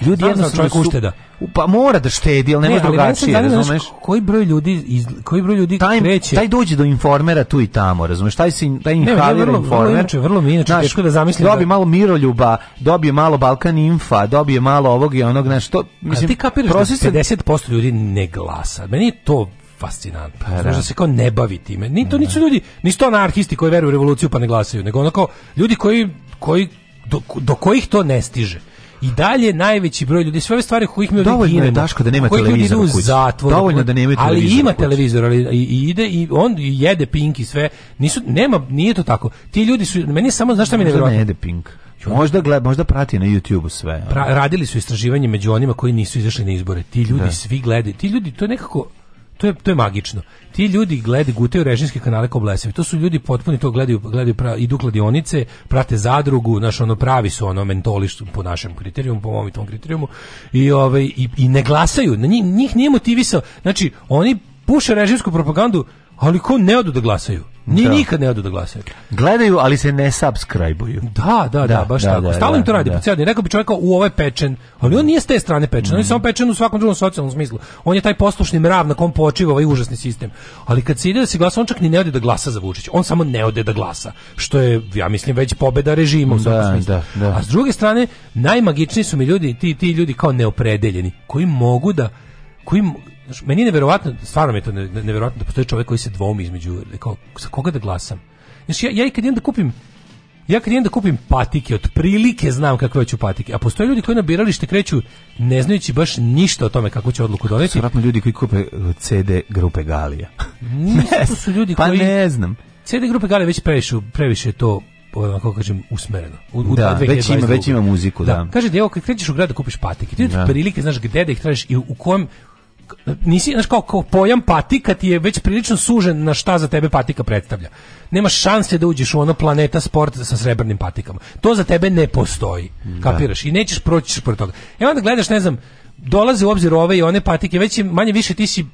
Ljudi jednostavno čovjek ušteda. Pa mora da štedi, al nema ne, drugačije, razumeš? Koji broj ljudi iz, koji broj ljudi taj, kreće? Taj dođe do informera tu i tamo, razumeš? Taj se taj inhalira vrlo, informer. Vrlo, inače, vrlo mi inače teško da zamislim. Dobije da... malo miroljuba, dobije malo Balkan Infa, dobije malo ovog i onog, znači to mislim. A ti kapiraš da 50% ljudi ne glasa. Meni je to fascinantno. Pa, da. da. se kao ne bavi time. Ni to nisu da. ljudi, ni sto anarhisti koji veruju u revoluciju pa ne glasaju, nego onako ljudi koji koji do, do kojih to ne stiže i dalje najveći broj ljudi sve ove stvari kojih mi ljudi dovoljno ginemo, je daško da nema televizora u kući zatvor, dovoljno da nema televizora ali ima televizor ali i ide i on jede pink i sve nisu nema nije to tako ti ljudi su meni samo zašto mi ne jede pink Možda gleda, možda prati na YouTubeu sve. Pra, radili su istraživanje među onima koji nisu izašli na izbore. Ti ljudi da. svi gledaju. Ti ljudi to je nekako to je to je magično. Ti ljudi gledaju gutaju režimske kanale kao blesavi. To su ljudi potpuno to gledaju, gledaju pra, idu kladionice, prate zadrugu, naš ono pravi su ono mentoliš po našem kriterijumu, po mom i tom kriterijumu i ovaj i, i ne glasaju. Na njih, njih nije motivisao. Znači, oni puše režijsku propagandu ali ko ne odu da glasaju? Ni da. nikad ne odu da glasaju. Gledaju, ali se ne subscribe-uju. Da, da, da, da, baš da, tako. Da, Stalno im da, to radi po cijel Rekao bi čovjek u ovaj pečen, ali on nije s te strane pečen, mm. on je mm. samo pečen u svakom drugom socijalnom smislu. On je taj poslušni mrav na kom počiva ovaj užasni sistem. Ali kad se ide da se glasa, on čak ni ne ode da glasa za Vučića. On samo ne ode da glasa, što je ja mislim već pobeda režima u svakom da, smislu. A s druge strane, najmagičniji su mi ljudi, ti ti ljudi kao neopredeljeni, koji mogu da koji Znaš, meni je neverovatno, stvarno mi je to neverovatno da postoji čovek koji se dvomi između, kao, sa koga da glasam. Znaš, ja, ja i kad idem da kupim, ja kad idem da kupim patike, od prilike znam kako hoću patike, a postoje ljudi koji na biralište kreću ne znajući baš ništa o tome kako će odluku doneti. Vjerojatno ljudi koji kupe uh, CD grupe Galija. ne, su ljudi pa koji... Pa ne znam. CD grupe Galija već previše, previše to pa kako kažem, usmereno. U, da, već ima, već ima muziku, da. da. Kaže, evo, kad krećeš u grad da kupiš patike, ti da. prilike znaš gde da ih tražiš i u kojem, nisi, znaš, kao, kao pojam patika ti je već prilično sužen na šta za tebe patika predstavlja. Nema šanse da uđeš u ono planeta sport sa srebrnim patikama. To za tebe ne postoji. Da. Kapiraš? I nećeš proći pored toga. E onda gledaš, ne znam, dolaze u obzir ove i one patike, već je manje više ti si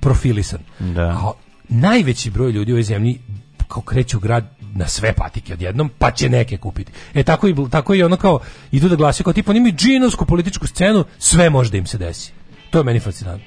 profilisan. Da. A najveći broj ljudi u ovoj zemlji kao kreću grad na sve patike odjednom, pa će neke kupiti. E tako i tako i ono kao idu da glasaju kao tipa oni imaju džinovsku političku scenu, sve može da im se desi. To je meni fascinantno.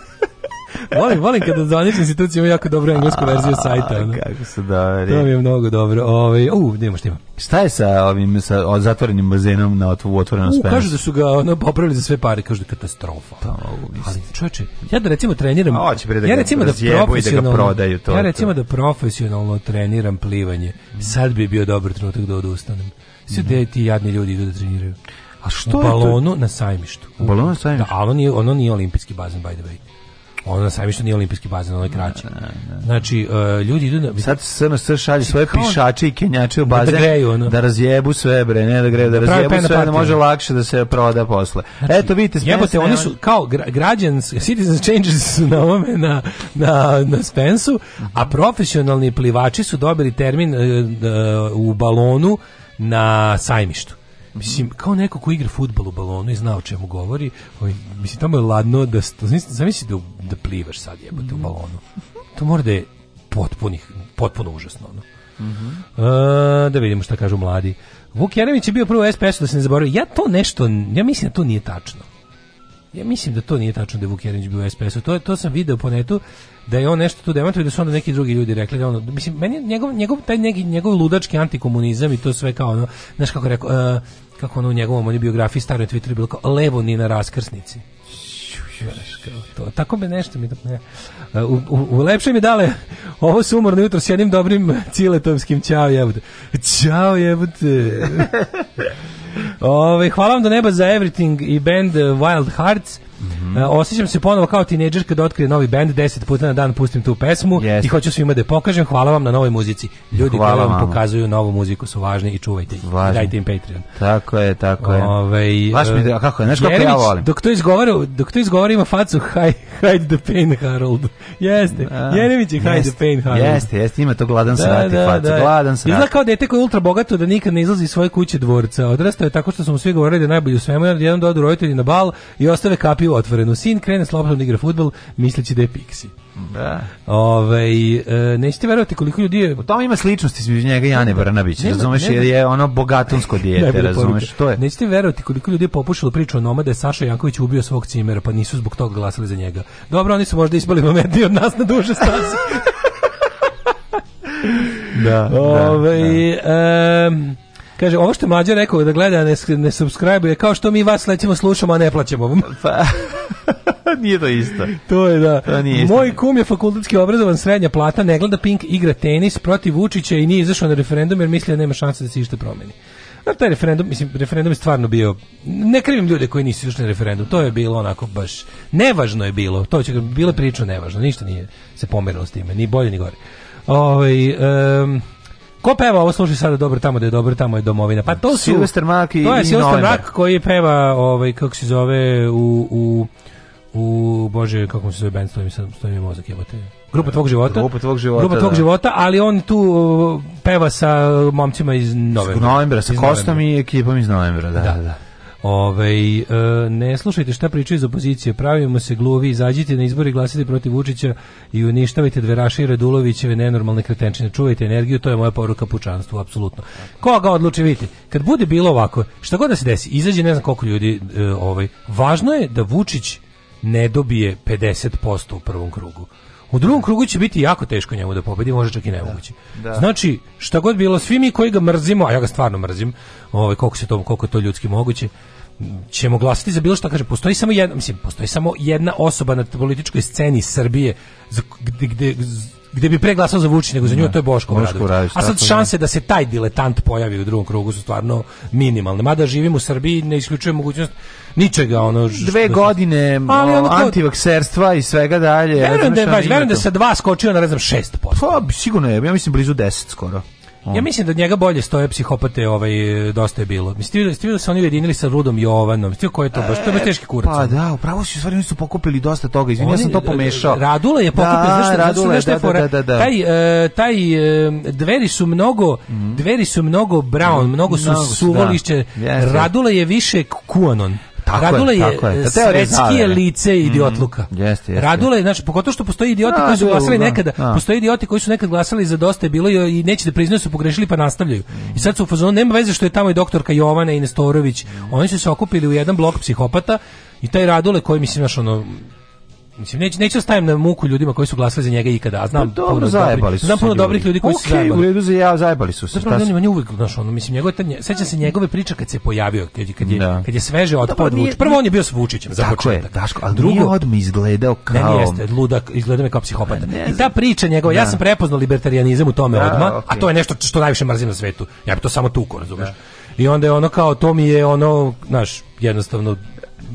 volim, volim kada zvanične institucije imaju jako dobru englesku verziju sajta. Ono. Kako se da... To mi je mnogo dobro. Ove, ovaj, u, nema šta ima. Šta je sa ovim sa zatvorenim bazenom na u otvorenom spenu? Kažu da su ga ono, popravili za sve pare, kažu da je katastrofa. Pa, mogu Ali čoveče, ja da recimo treniram, A, da ja recimo da, da profesionalno, da prodaju to. Ja recimo to. da profesionalno treniram plivanje. Sad bi bio dobar trenutak da odustanem. Sve mm. ti jadni ljudi idu da treniraju. A što u balonu je to? na sajmištu. U balonu na sajmištu. Da, ono nije, ono nije olimpijski bazen, by the way. Ono sami što ni olimpijski bazen, onaj kraći. Da, da, da. Znači, uh, ljudi idu... Na... Sad SNS šalje svoje kao... pišače i kenjače u bazen da, greju, da razjebu sve, bre, ne da greju, da, da razjebu sve, da može lakše da se proda posle. Znači, Eto, vidite, Spencer... Jebote, oni su kao građans, citizens changes su na ovome, na, na, na Spensu, a profesionalni plivači su dobili termin uh, u balonu na sajmištu. Mislim, kao neko ko igra fudbal u balonu i zna o čemu govori, ovaj, mislim, tamo je ladno da, zamisli da, da plivaš sad jebote u mhm. balonu. To mora da je potpunih, potpuno užasno. No. Mm -hmm. E, da vidimo šta kažu mladi. Vuk Jeremić je bio prvo SPS da se ne zaboravi. Ja to nešto, ja mislim da to nije tačno. Ja mislim da to nije tačno da je Vuk Jeremić bio u SPS-u. To, to sam video po netu da je on nešto tu demantovio da su onda neki drugi ljudi rekli da ono, mislim, meni njegov, njegov, taj neki, njegov ludački antikomunizam i to sve kao ono, znaš kako rekao, uh, kako ono u njegovom on biografiji staroj Twitteru bilo kao levo ni na raskrsnici to. Tako me nešto mi... Ne. U, u, u lepše mi dale ovo su umorno jutro s jednim dobrim ciletomskim ćao jebote. Ćao jebote. [laughs] Ove, hvala vam do neba za Everything i band Wild Hearts. Mm -hmm. osjećam se ponovo kao tinejdžer kada otkrije novi bend, 10 puta na dan pustim tu pesmu yes. i hoću svima da pokažem. Hvala vam na novoj muzici. Ljudi Hvala koji vam mama. pokazuju novu muziku su važni i čuvajte ih. Važni. Dajte im Patreon. Tako je, tako je. Ove, ovaj, Baš mi e, da, kako je, znaš kako ja volim. Dok to izgovara, dok to izgovara ima facu hide, hide the pain Harold. [laughs] Jeste. Da. Jeremić je hide jest, the pain Harold. Jeste, jeste, ima to gladan da, srati da, facu, da, gladan srati. Izgleda kao dete koje je ultra bogato da nikad ne izlazi iz svoje kuće dvorca. Odrastao je tako što su mu svi govorili da najbolji u svemu, jedan dodu roditelji na bal i ostave kapiju u otvorenu. Sin krene s loptom da igra futbol, misleći da je Pixi. Da. Ove, ovaj, e, nećete verovati koliko ljudi je... U tome ima sličnosti između njega i Ane Brnabić, razumeš, jer je ono bogatunsko dijete, razumeš, to je. Nećete verovati koliko ljudi je popušalo priču o nome da je Saša Janković ubio svog cimera, pa nisu zbog toga glasali za njega. Dobro, oni su možda ispali momenti od nas na duže stasi. da, Ove, da, da. E, Kaže, ovo što je rekao da gleda, ne, ne subscribe, je kao što mi vas lećemo slušamo, a ne plaćamo Pa, [laughs] nije to isto. To je da. To nije isto. Moj kum je fakultetski obrazovan, srednja plata, ne gleda Pink, igra tenis protiv Vučića i nije izašao na referendum jer misli da nema šanse da se išta promeni. Na taj referendum, mislim, referendum je stvarno bio, ne krivim ljude koji nisu išli na referendum, to je bilo onako baš, nevažno je bilo, to će, bilo je nevažno, ništa nije se pomerilo s time, ni bolje ni gore. Ovaj um, Ko peva ovo služi sada dobro tamo da je dobro tamo je domovina. Pa to su Silvester Mak i To je Silvester Mak koji peva ovaj kako se zove u u u bože kako se zove bend stoji mi sad stoji mi mozak jebote. Grupa tvog života. Grupa tvog života. Grupa tvog da. života, ali on tu peva sa momcima iz novembra. Iz novembra sa Kostom i ekipom iz novembra, da, da. da. da. Ove, ovaj, e, ne slušajte šta pričaju iz opozicije, pravimo se gluvi, izađite na izbori, glasite protiv Vučića i uništavajte Dveraša i Radulovićeve nenormalne kretenčine. Čuvajte energiju, to je moja poruka pučanstvu, apsolutno. Koga odluči, vidite, kad bude bilo ovako, šta god da se desi, izađe ne znam koliko ljudi, e, ovaj, važno je da Vučić ne dobije 50% u prvom krugu. U drugom krugu će biti jako teško njemu da pobedi, može čak i nemoguće. Da. Da. Znači, šta god bilo, svi mi koji ga mrzimo, a ja ga stvarno mrzim, ovaj koliko se to koliko je to ljudski moguće, ćemo glasati za bilo šta kaže postoji samo jedna mislim postoji samo jedna osoba na političkoj sceni Srbije gde, gde gde bi pre glasao za Vučića nego za nju, da. to je Boško Obradović. A sad šanse da se taj diletant pojavi u drugom krugu su stvarno minimalne. Mada živim u Srbiji, ne isključujem mogućnost ničega ono dve što, godine ali ono, antivakserstva i svega dalje verujem da je verujem da sa dva skočio na ne znam 6% pa sigurno je ja mislim blizu 10 skoro On. Ja mislim da njega bolje stoje psihopate, ovaj dosta je bilo. Mislim ste da se oni ujedinili sa Rudom Jovanom. Mislim ko je to baš, to je baš teški kurac. Pa da, upravo su stvari su pokupili dosta toga. Izvinite, ja sam to pomešao. Radula je pokupio, da, znaš, Radula je da, da, da, da, Taj taj dveri su mnogo, dveri su mnogo brown, mnogo su suvolišće. Radula je više kuanon. Tako Radula je, tako je. svetski je lice mhm. idiotluka. Mm, jeste, jeste. Radula je, znači, pogotovo što postoji idioti koji su glasali da. nekada, postoje idioti koji su nekad glasali za dosta je bilo i neće da priznaju da su pogrešili pa nastavljaju. I sad su u fazonu, nema veze što je tamo i doktorka Jovana i Nestorović, oni su se okupili u jedan blok psihopata i taj Radule koji, mislim, znaš, ono, Mislim, neću, neću da stavim na muku ljudima koji su glasali za njega ikada, a znam pa, dobro, puno, zajebali su znam puno dobrih ljudi koji okay, su zajebali. u redu, za ja, zajebali su se. Zapravo, on je uvijek, znaš, ono, mislim, njegove, ta, sećam se njegove priče kad se pojavio, kad je, kad je, da. kad je sveže otpad Vučić. Prvo, on je bio s Vučićem, za početak. Tako je, Daško, ali drugo, nije odmi izgledao kao... Ne, jeste, ludak, izgleda me kao psihopata. Ne, I ta priča njegova, da. ja sam prepoznao libertarianizam u tome da, odma, okay. a to je nešto što najviše mrzim na svetu. Ja bi to samo tuko, razumeš? Da. I onda je ono kao, to mi je ono, znaš, jednostavno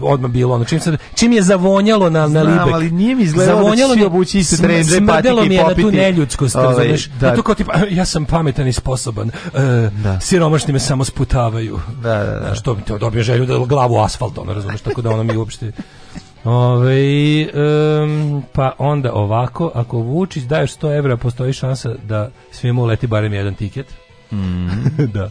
odmah bilo ono čim, se, čim je zavonjalo na na libek. Znam, ali nije mi izgledalo zavonjalo da će obući iste trendže patike i popiti. mi je na tu neljudskost, ovaj, razumeš? Da. Na to kao tipa, ja sam pametan i sposoban. E, da. Siromašni me samo sputavaju. Da, da, da. Znaš, to mi to dobio želju da glavu asfalt, ono, razumeš, tako da ono mi uopšte... Ove, ovaj, um, pa onda ovako, ako Vučić daješ 100 evra, postoji šansa da svima uleti barem jedan tiket. Mm. [laughs] da.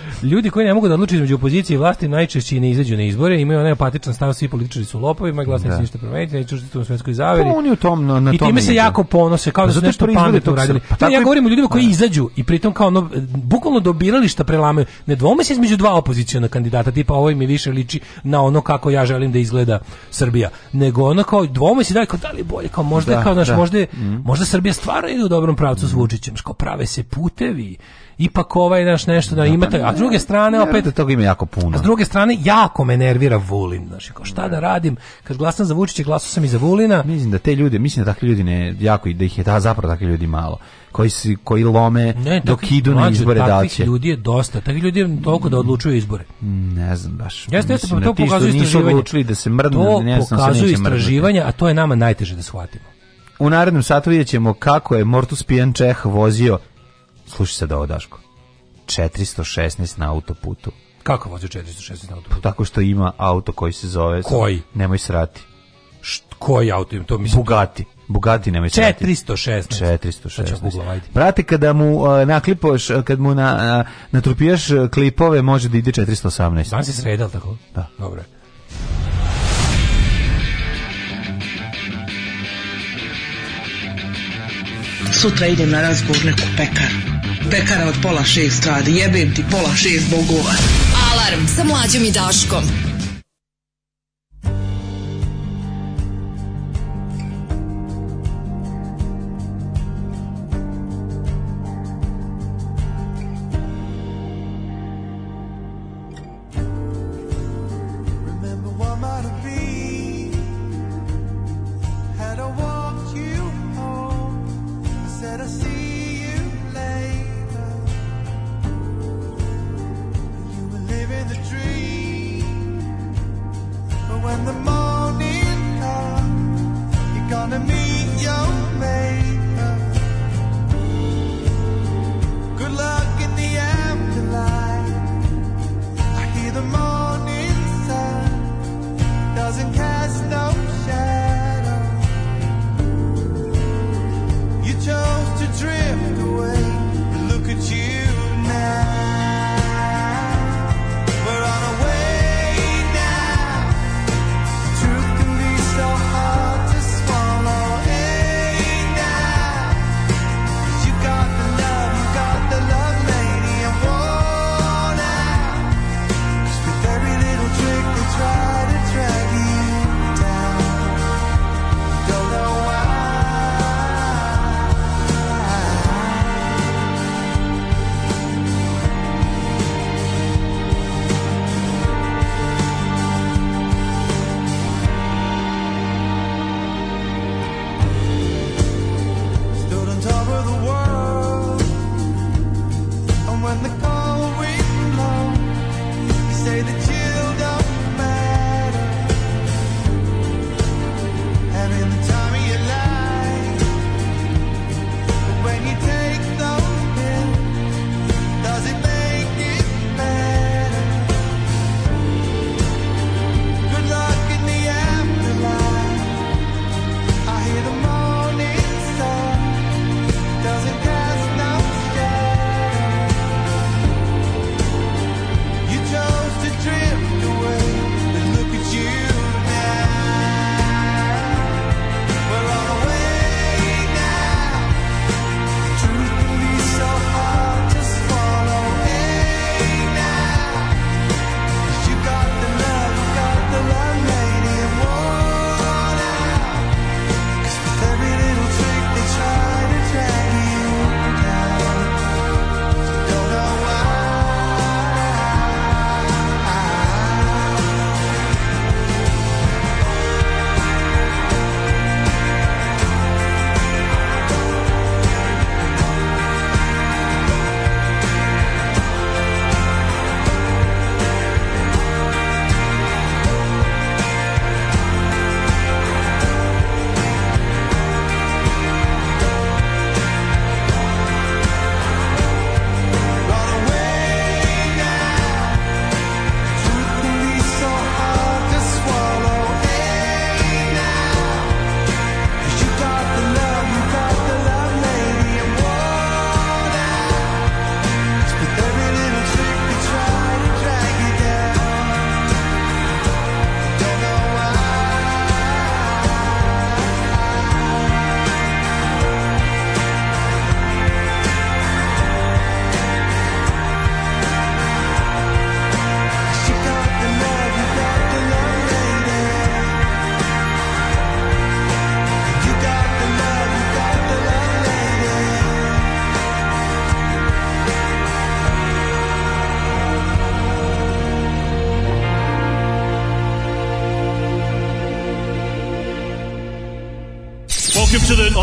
Ljudi koji ne mogu da odluče između opozicije i vlasti najčešće ne izađu na izbore, imaju onaj apatičan stav svi političari su lopovi, ma glasnici da. ništa promeniti, neće učestvovati u svetskoj zaveri. Pa oni u tom na, na I time se jako ponose kao pa da su nešto pametno uradili. Pa, tako... ja govorim o ljudima koji da. izađu i pritom kao ono, bukvalno do birališta prelamaju. Ne dvome se između dva opoziciona kandidata, tipa ovo ovaj mi više liči na ono kako ja želim da izgleda Srbija, nego ono kao dvome se da kao da li bolje, kao možda da, kao naš, da. možda, mm. možda Srbija stvarno ide u dobrom pravcu mm. s Vučićem, kao prave se putevi, ipak ovaj naš nešto da, da imate, pa a druge strane opet da toga ima jako puno. A s druge strane jako me nervira Vulin, znači kao šta da radim? Kad glasam za Vučića, glasao sam i za Vulina. Mislim da te ljude, mislim da takvi ljudi ne jako i da ih je da zapravo takvi ljudi malo koji si, koji lome ne, dok idu na izbore da će. ljudi je dosta, takvi ljudi je toliko da odlučuju izbore. Ne znam baš. Jeste, jeste, pa to da pokazuje istraživanje. da se mrdnu, to ne znam, pokazuje istraživanja, a to je nama najteže da shvatimo. U narednom satu vidjet ćemo kako je Mortus Pijančeh vozio Slušaj sad ovo, Daško. 416 na autoputu. Kako vozi 416 na autoputu? Tako što ima auto koji se zove... Koji? Nemoj srati. Št, koji auto im to mislim? Bugatti. Bugatti nemoj srati. 416. 416. Brate, kada mu uh, naklipoš, uh, kad mu na, na, uh, natrupijaš uh, klipove, može da ide 418. Danas je sreda, tako? Da. Dobro Sutra idem na razgovor neku pekaru Pekara od pola šest radi, jebem ti pola šest bogova. Alarm sa mlađom i Daškom.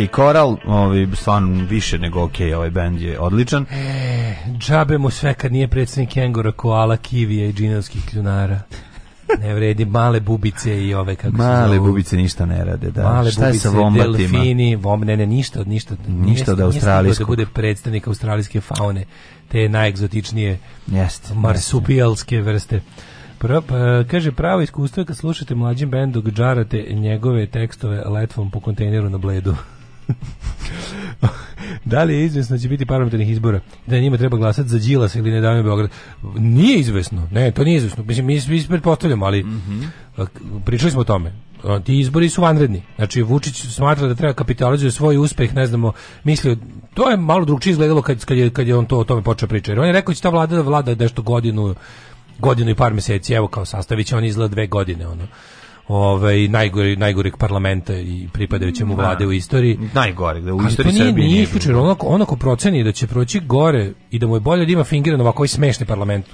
ok, Koral, ovaj, stvarno više nego ok, ovaj bend je odličan. E, džabe mu sve kad nije predstavnik Engora, Koala, Kivija i džinovskih kljunara. Ne vredi, male bubice i ove kako male se Male bubice ništa ne rade, da. Male Šta bubice, je delfini, vom, ne, ne, ništa od ništa. Ništa od da australijskog. Da bude predstavnik australijske faune, te najegzotičnije jest, marsupijalske jest. vrste. Prop, pa, kaže, pravo iskustvo je kad slušate mlađim bendog, gđarate njegove tekstove letvom po kontejneru na bledu da li je izvesno da će biti parlamentarnih izbora? Da njima treba glasati za Đilas ili ne dame Beograd? Nije izvesno. Ne, to nije izvesno. Mislim, mi, mi pretpostavljamo, ali mm -hmm. pričali smo o tome ti izbori su vanredni. Znači Vučić smatra da treba kapitalizuje svoj uspeh, ne znamo, mislio to je malo drugčije izgledalo kad, kad je kad je on to o tome počeo pričati. On je rekao da će ta vlada da vlada nešto godinu godinu i par meseci, evo kao sastaviće on izgleda dve godine ono ovaj najgori najgori parlamenta i pripadajućem mu da. vlade u istoriji. Najgore, da u istoriji Srbije. Nije, nije onako, onako proceni da će proći gore i da mu je bolje da ima fingiran ovako i smešni parlament.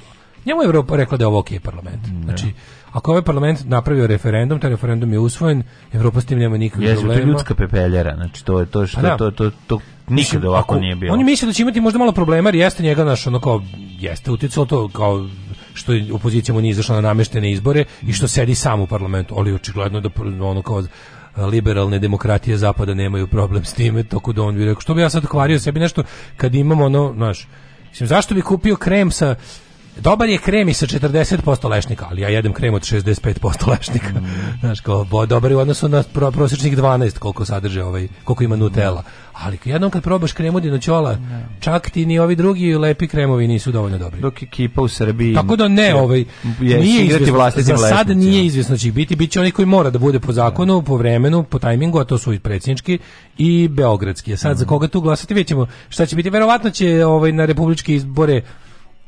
Njemu je Evropa rekla da je ovo ok parlament. Ne. Da. Znači, ako ovaj parlament napravio referendum, taj referendum je usvojen, Evropa s tim nema nikakvih problema. Jesu, to je ljudska pepeljara, znači to je to što, pa da. to, to, to, nikada ovako nije bilo. Oni misle da će imati možda malo problema, jer jeste njega naš, ono kao, jeste uticao to kao što opozicija mu nije izašla na nameštene izbore i što sedi sam u parlamentu, ali očigledno da ono kao liberalne demokratije zapada nemaju problem s time, tako da on bi rekao, što bi ja sad kvario sebi nešto kad imamo ono, znaš, mislim, zašto bi kupio krem sa Dobar je krem i sa 40% lešnika, ali ja jedem krem od 65% lešnika. Mm. [laughs] Znaš, kao, bo, dobar je u odnosu na pro, prosječnih 12 koliko sadrže ovaj, koliko ima Nutella. Ali jednom kad probaš krem od dinoćola, mm. čak ti ni ovi drugi lepi kremovi nisu dovoljno dobri. Dok je kipa u Srbiji. Tako da ne, ovaj je, nije izvjesno, za sad nije izvjesno da će biti, bit će oni koji mora da bude po da. zakonu, po vremenu, po tajmingu, a to su i predsjednički i beogradski. A e sad mm. za koga tu glasati, vidjet ćemo šta će biti. Verovatno će ovaj, na republičke izbore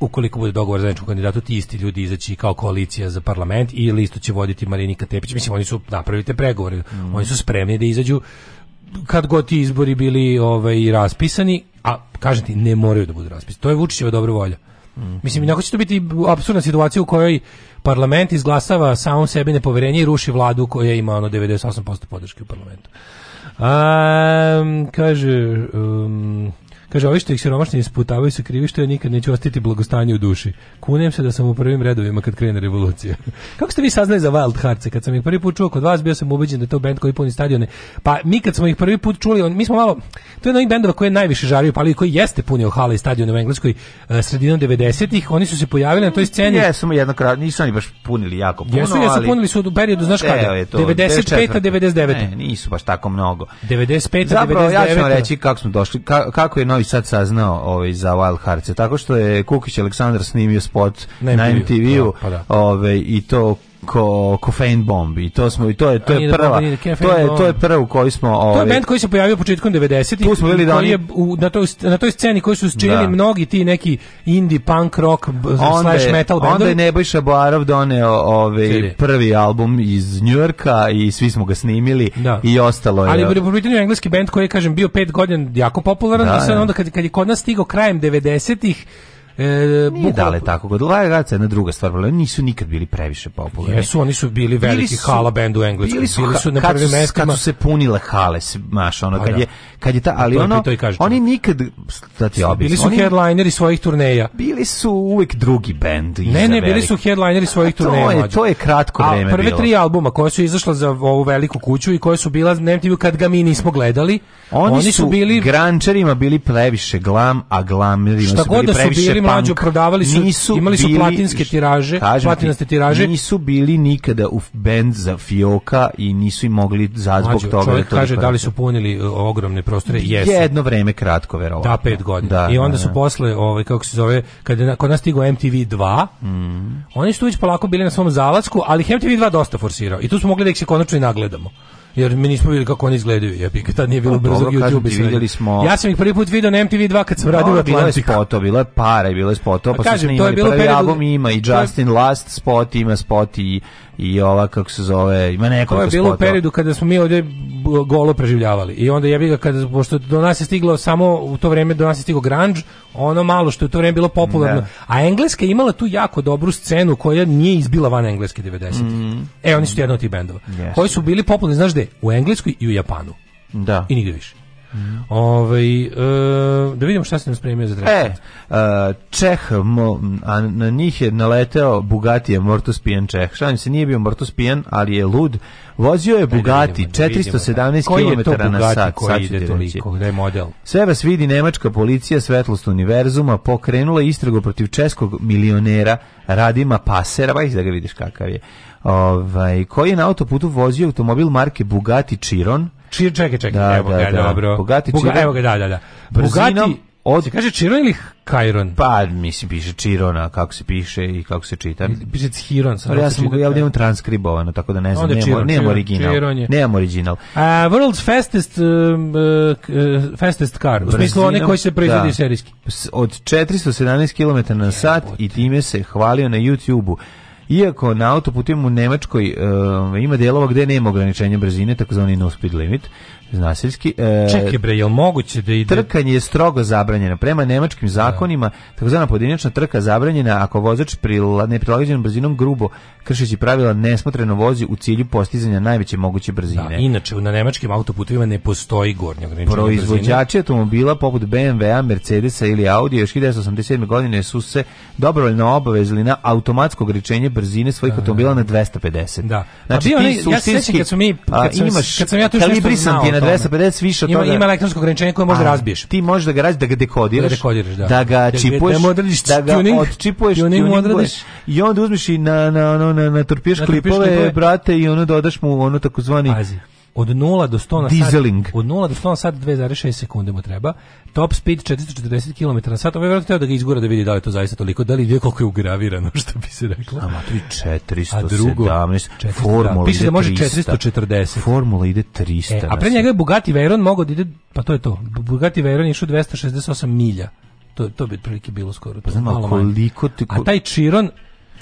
ukoliko bude dogovor za nečog kandidatu, ti isti ljudi izaći kao koalicija za parlament i listu će voditi Marinika Tepić. Mislim, oni su napravili te pregovore. Mm. Oni su spremni da izađu kad god ti izbori bili ovaj, raspisani, a kažem ti, ne moraju da budu raspisani. To je Vučićeva dobra volja. Mm. Mislim, inako će to biti absurdna situacija u kojoj parlament izglasava samom sebi nepoverenje i ruši vladu koja ima ono 98% podrške u parlamentu. Um, kaže... Um, Kaže, ovi što ih siromašni isputavaju se krivi što ja nikad neću ostiti blagostanje u duši. Kunem se da sam u prvim redovima kad krene revolucija. [laughs] Kako ste vi saznali za Wild Hearts? Kad sam ih prvi put čuo kod vas, bio sam ubeđen da je to bend koji puni stadione. Pa mi kad smo ih prvi put čuli, on, mi smo malo, to je jedan bendova koji je najviše žario, pa ali koji jeste punio hale i stadione u Engleskoj e, sredinom 90-ih. Oni su se pojavili na toj sceni. Jesmo jednokratno, nisu oni baš punili jako puno, Jesu, jesu ali... punili su u periodu, znaš kada? 95-a, 95 99. Ne, nisu baš tako mnogo. 95 Zapravo, 99. Zapravo, ja ću vam reći kako smo došli, ka, kako je Novi Novi Sad saznao ovaj, za Wild Hearts. Tako što je Kukić Aleksandar snimio spot na MTV-u da, pa da. ovaj, i to ko Coffein Bomb i to smo i to je to je da prva to je to je prvu koju smo ovaj To je ovaj- bend koji se pojavio početkom 90-ih. Tu smo bili da oni je u, na toj na toj sceni koji su činili da. mnogi ti neki indie punk rock onda, slash metal bendovi. Onda je Nebojša Boarov doneo ovaj prvi album iz Njujorka i svi smo ga snimili da. i ostalo je. Ali u pitanju engleski bend koji je kažem bio 5 godina jako popularan da, i sad da. onda kad kad je kod nas stigao krajem 90-ih E, Nije dale tako, god. Live Rats je jedna druga stvar, ali nisu nikad bili previše popularni. Jesu, oni su bili veliki su, hala band u Engleskoj. Bili su, bili su na prvim mestima. Kad su se punile hale, maš, ono, pa kad da. je, kad je ta, ali to, ono, to oni nikad, da ti objasnim. Bili su oni, headlineri svojih turneja. Bili su uvek drugi band. Ne, ne, bili su headlineri svojih turneja. to Je, to je kratko vreme bilo. prve tri albuma koje su izašla za ovu veliku kuću i koje su bila, ne bi kad ga mi nismo gledali, oni, oni su, bili... Grančarima bili previše glam, a glamerima su bili da previše Punk mlađu, prodavali su, nisu imali su platinske tiraže, platinaste tiraže. Nisu bili nikada u bend za Fioka i nisu i mogli za zbog toga. Da to kaže da li su punili e, ogromne prostore, jesu. Jedno vreme kratko, verovatno. Da, pet godina. Da, I da, onda da. su posle, ovaj, kako se zove, kad je kod nas stigao MTV 2, mm. oni su već polako bili na svom zalasku, ali MTV 2 dosta forsirao i tu smo mogli da ih se konačno i nagledamo jer mi nismo vidjeli kako oni izgledaju. Ja bih tad nije bilo no, pa, brzo YouTube ti, vidjeli smo. Ja sam ih prvi put video na MTV2 kad sam no, radio u Atlantiku. Bilo je spot, bilo je para, bilo je spot, pa kažem, su to je bilo prvi period... album ima i Justin je... Last spot, ima spot i i ova kako se zove, ima neko spotova. To je bilo u periodu kada smo mi ovdje golo preživljavali. I onda jebi ga kada pošto do nas je stiglo samo u to vrijeme do nas je stigao grunge, ono malo što je u to vrijeme bilo popularno. Ne. Da. A Engleska je imala tu jako dobru scenu koja nije izbila van Engleske 90-ih. Mm. E, oni su jedan od tih bendova. Yes. Koji su bili popularni, znaš gde? U Engleskoj i u Japanu. Da. I nigde više. Mm. Ovaj, e, da vidimo šta se nam spremio za treći. E, e, Čeh, mo, a na njih je naleteo Bugatije, Mortus Pijan Čeh. Šalim se, nije bio Mortus Pijan, ali je lud. Vozio je da Bugatti, da vidimo, 417 da. km je to na sat. Koji sad ide toliko, da je model? Sve vas vidi nemačka policija svetlost univerzuma pokrenula istragu protiv českog milionera Radima Pasera, ba da ga vidiš kakav je. Ovaj, koji je na autoputu vozio automobil marke Bugatti Chiron, Čir, čekaj, čekaj, da, evo da, ga, da. da. dobro. Bugatti Buga, Chiron. Evo ga, da, da, da. Brzinom Bugatti, od... kaže čiron ili Chiron? Pa, mislim, piše čirona kako se piše i kako se čita. Piše Chiron. Sam ja sam, ja ovdje imam transkribovano, tako da ne znam, nemam, Chiron, original. Chiron original. a world's fastest, um, uh, uh, fastest car, u smislu one koji se da. proizvodi da. serijski. Od 417 km na sat Jebot. i time se hvalio na YouTubeu Iako na autoputima u Nemačkoj uh, ima delova gde nema ograničenja brzine, takozvani no speed limit, Nasilski. E, Čekaj bre, jel moguće da ide... Trkanje je strogo zabranjeno. Prema nemačkim da. zakonima, ja. takozvana pojedinačna trka zabranjena ako vozač prila, neprilagođenom brzinom grubo kršeći pravila nesmotreno vozi u cilju postizanja najveće moguće brzine. Da, inače, na nemačkim autoputovima ne postoji gornje ograničenje Proizvođači automobila poput BMW-a, Mercedesa ili Audi još 1987. godine su se dobrovoljno obavezili na automatsko ograničenje brzine svojih da, da, automobila na 250. Da. Znači, A pa bio, ti suštinski... Ja se kad su Kad, imaš, kad sam ja tu što znao, na 250 više od toga. Ima, ima elektronsko ograničenje koje možda razbiješ. Ti možeš da ga razbiješ, da ga dekodiraš. Da, dekodiraš, da. da ga čipuješ, da, ga da da odčipuješ, i onda uzmeš i na, na, na, na, na klipove, brate, i ono dodaš mu ono takozvani od 0 do 100 na sat, od 0 do 100 na sat 2,6 sekunde mu treba. Top speed 440 km na sat. Ovo je vjerojatno da ga izgura da vidi da li je to zaista toliko, da li je koliko je ugravirano, [laughs] što bi se reklo. Ama to 417, a drugo, formula da, piše da može 440. Formula ide 300. E, a pre njega je Bugatti Veyron mogao da ide, pa to je to, Bugatti Veyron je išao 268 milja. To, to bi otprilike bilo skoro. Pa to, pa znam, koliko... Manje. A taj Chiron,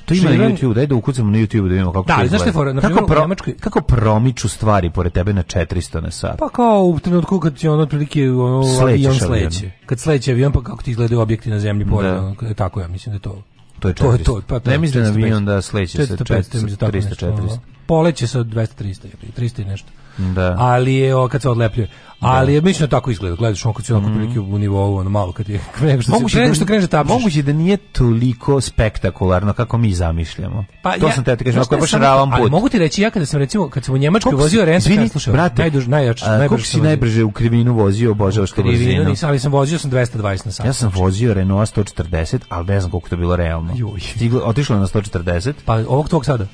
To ima Živan... na YouTube, daj da ukucamo na YouTube da vidimo kako da, to izgleda. Znaš fora, na kako, pro, Nemačkoj... kako promiču stvari pored tebe na 400 na sat? Pa kao u trenutku kad će on otprilike ono, avion sleće. Kad sleće avion, pa kako ti izgledaju objekti na zemlji pored, da. Ono, tako ja mislim da je to. To je 400. To je to, pa, da, ne mislim da avion da sleće sa 400, 300, 400. Poleće sa 200, 300, 300 i nešto. Da. Ali je, o, kad se odlepljuje. Da. Ali je mišljeno da tako izgleda, gledaš on kad se onako mhm. prilike u nivou, ono malo kad je [laughs] nego što moguće se da nego što kreneš da Moguće da nije toliko spektakularno kako mi zamišljamo. Pa to ja, sam te ti kažem, ako baš ravan put. Ali mogu ti reći ja kada sam recimo kad sam u Njemačkoj vozio rent, izvini, slušaj, brate, najduž, najjače, najbrže si najbrže u krivinu vozio, obožavao što vozio. Krivinu, nisam, ali sam vozio sam 220 na sat. Ja sam vozio Renault 140, al ne znam koliko to bilo realno. Stiglo, otišlo na 140. Pa ovog tog sada.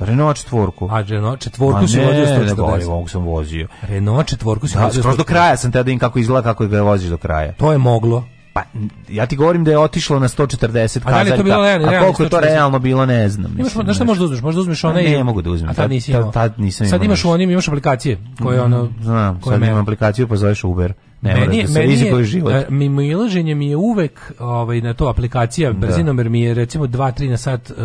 Renault četvorku. A Renault četvorku si vozio 140. Ne, ne, mogu sam vozio. Renault četvorku si da, vozio. Skroz do kraja sam te da im kako izgleda kako ga voziš do kraja. To je moglo. Pa, ja ti govorim da je otišlo na 140 kazaljka. A, da li je to a koliko je to realno bilo, ne znam. Imaš, znaš šta možeš da uzmeš? Možeš da uzmeš onaj... Ne, ne mogu da uzmem. A tad, nisi imao. Tad, nisam imao. Sad imaš u onim, imaš aplikacije koje mm, ono... Znam, sad imam aplikaciju pa zoveš Uber ne meni, da se meni život. E, Mimoilaženje mi je uvek ovaj, na to aplikacija brzinom, da. mi je recimo 2-3 na sat uh,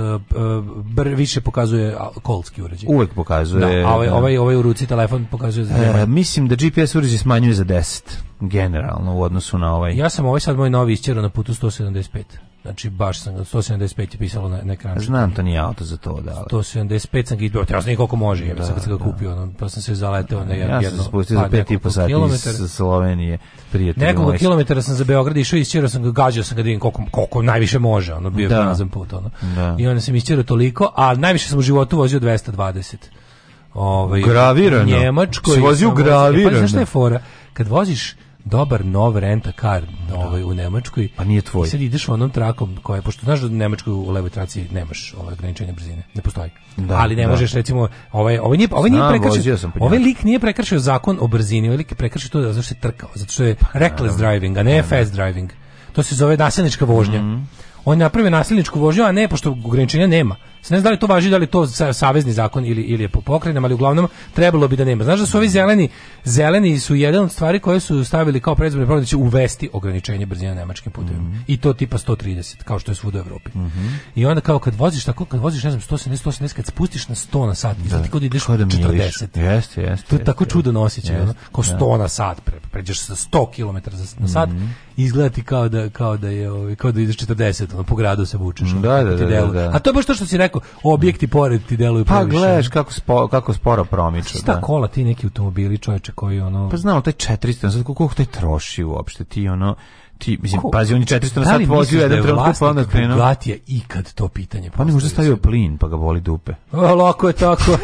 br, više pokazuje kolski uređaj. Uvek pokazuje. Da, a ovaj, da. ovaj, ovaj u ruci telefon pokazuje za e, Mislim da GPS uređaj smanjuje za 10 generalno u odnosu na ovaj. Ja sam ovaj sad moj novi isćero na putu 175. Znači, baš sam 175 je pisalo na, na ekranu. Znam, to nije auto za to, da. 175 sam ga izbio, ja znam koliko može, ja da, sam ga da. kupio, ono, pa sam se zaleteo na jedno... Ja sam se spustio za 5,5 sati iz Slovenije, prijatelj. Nekoliko kilometara sam za Beograd išao i isčerao sam ga, gađao sam ga da vidim koliko, koliko najviše može, ono, bio da. nazvan put, ono. Da. I onda sam isčerao toliko, a najviše sam u životu vozio 220. Ovaj, gravirano. U Njemačkoj. Si vozio gravirano. E, pa znaš šta je fora? Kad voziš dobar nov renta car da. ovaj, u Nemačkoj. Pa nije tvoj. I sad ideš onom trakom koja, pošto znaš da u Nemačkoj u levoj traci nemaš ovaj ograničenje brzine, ne postoji. Da, Ali ne da. možeš recimo, ovaj, ovaj nije, ovaj nije prekršio, ovaj lik nije prekršio zakon o brzini, ovaj lik je prekršio to da zato što trkao, zato što je pa, reckless driving, a ne fast driving. To se zove nasilnička vožnja. Mm -hmm. On napravi nasilničku vožnju, a ne, pošto ograničenja nema Ne znam da li to važi, da li to savezni zakon ili, ili je po pokrajinama, ali uglavnom trebalo bi da nema. Znaš da su ovi zeleni, zeleni su jedan od stvari koje su stavili kao predzborni program da će uvesti ograničenje brzine na nemačkim putevima. Mm -hmm. I to tipa 130, kao što je svuda u Evropi. Mm -hmm. I onda kao kad voziš tako, kad voziš, ne znam, 170, 180, kad spustiš na 100 na sat, da, ti kao da ideš kao da 40. Jeste, jeste. To je tako čudan osjećaj, yes, ono, kao 100 da. na sat, pre, pređeš sa 100 km na sat mm -hmm izgledati kao da kao da je ovaj kao da ideš 40, ono po gradu se vučeš. Da, da, da, da, A to je baš to što si rekao, objekti pored ti deluju pa previše. Pa gledaš kako spo, kako sporo promiču, Šta da. kola ti neki automobili, čoveče, koji ono Pa znamo taj 400, sad koliko taj troši uopšte ti ono ti mislim Ko? pazi on je 400 na sat vozio jedan trenutak pa onda krenuo. Da li ikad to pitanje? Pa ne može stavio plin pa ga boli dupe. O, lako je tako.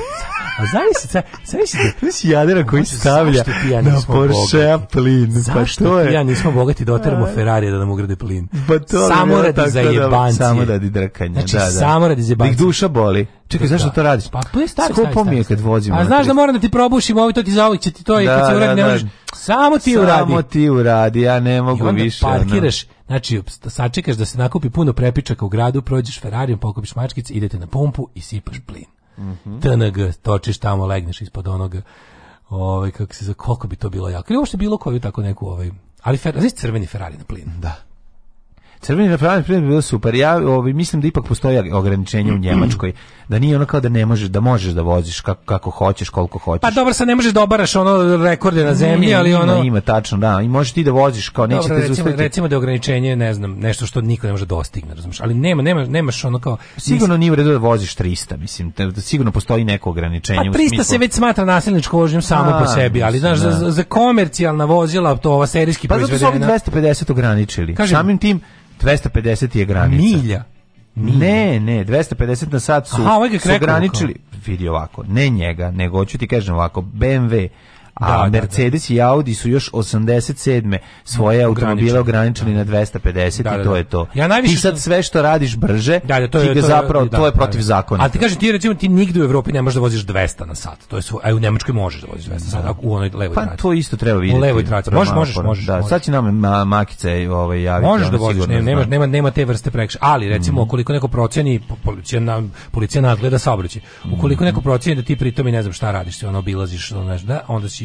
A zamisli, zamisli da [laughs] si jadera koji stavlja ja na Porsche plin. Pa zašto pa to je? ja nismo bogati da oteramo Ferrari da nam ugrade plin? Pa to samo radi za da- jebancije. Samo radi drkanja, znači, da, da. Samo radi za jebancije. Da ih duša boli. Čekaj, zašto to radiš? Pa to je stari, Skupo mi je kad vozimo. A znaš da moram da ti probušim ovo, to ti zauvijek će ti to i da, kad se da, uradi ne možeš. Samo ti uradi. Samo ti uradi, ja ne mogu više. I onda parkiraš, Znači, sačekaš da se nakupi puno prepičaka u gradu, prođeš Ferrarijem, pokupiš mačkice, idete na pumpu i sipaš plin mm -hmm. TNG, točiš tamo, legneš ispod onog, ovaj, kako se, za koliko bi to bilo jako. Ili uopšte bilo koju tako neku, ovaj, ali fer, znaš crveni Ferrari na plin. Da. Crveni referat je bio super. Ja ovaj, mislim da ipak postoji ograničenje u Njemačkoj. Da nije ono kao da ne možeš, da možeš da voziš kako, kako hoćeš, koliko hoćeš. Pa dobro, sa ne možeš da obaraš ono rekorde na zemlji, ali ima, ono... Ima, tačno, da. I možeš ti da voziš kao neće te recimo, recimo da je ograničenje, ne znam, nešto što niko ne može da dostigne, razumeš? Ali nema, nema, nemaš ono kao... Sigurno nije u redu da voziš 300, mislim. Da sigurno postoji neko ograničenje. Pa 300 smislu... se već smatra nasilničko vožnjom samo A, po sebi, ali znaš, da. za, za komercijalna vozila, to ova serijski pa, proizvedena... Pa zato su 250 ograničili. Kažem, Samim tim, 250 je granica. Milja. Milja. Ne, ne, 250 na sat su, Aha, ovaj su ograničili. Vidi ovako, ne njega, nego hoću ti kažem ovako, BMW a da, Mercedes da, da. i Audi su još 87. svoje automobile da. ograničili na 250 i da, da, to je to. Ja najviše ti sad sve što radiš brže, da, da, to je, ti ga to je, zapravo to je protiv zakona. A ti kaže ti recimo ti nigde u Evropi ne možeš da voziš 200 na sat. To je svoj, a u Nemačkoj možeš da voziš 200 na sat u onoj levoj pa, traci. Pa to isto treba vidjeti. U levoj traci. Možeš, možeš, možeš. Da, sad će nam makice ovaj javiti. Možeš da voziš, nema nema nema te vrste prekršaja. Ali recimo mhm. ukoliko neko proceni policija nam policija nadgleda saobraćaj. Ukoliko neko mhm. proceni da ti pritom i ne znam šta radiš, ti ono obilaziš, ono, da, onda si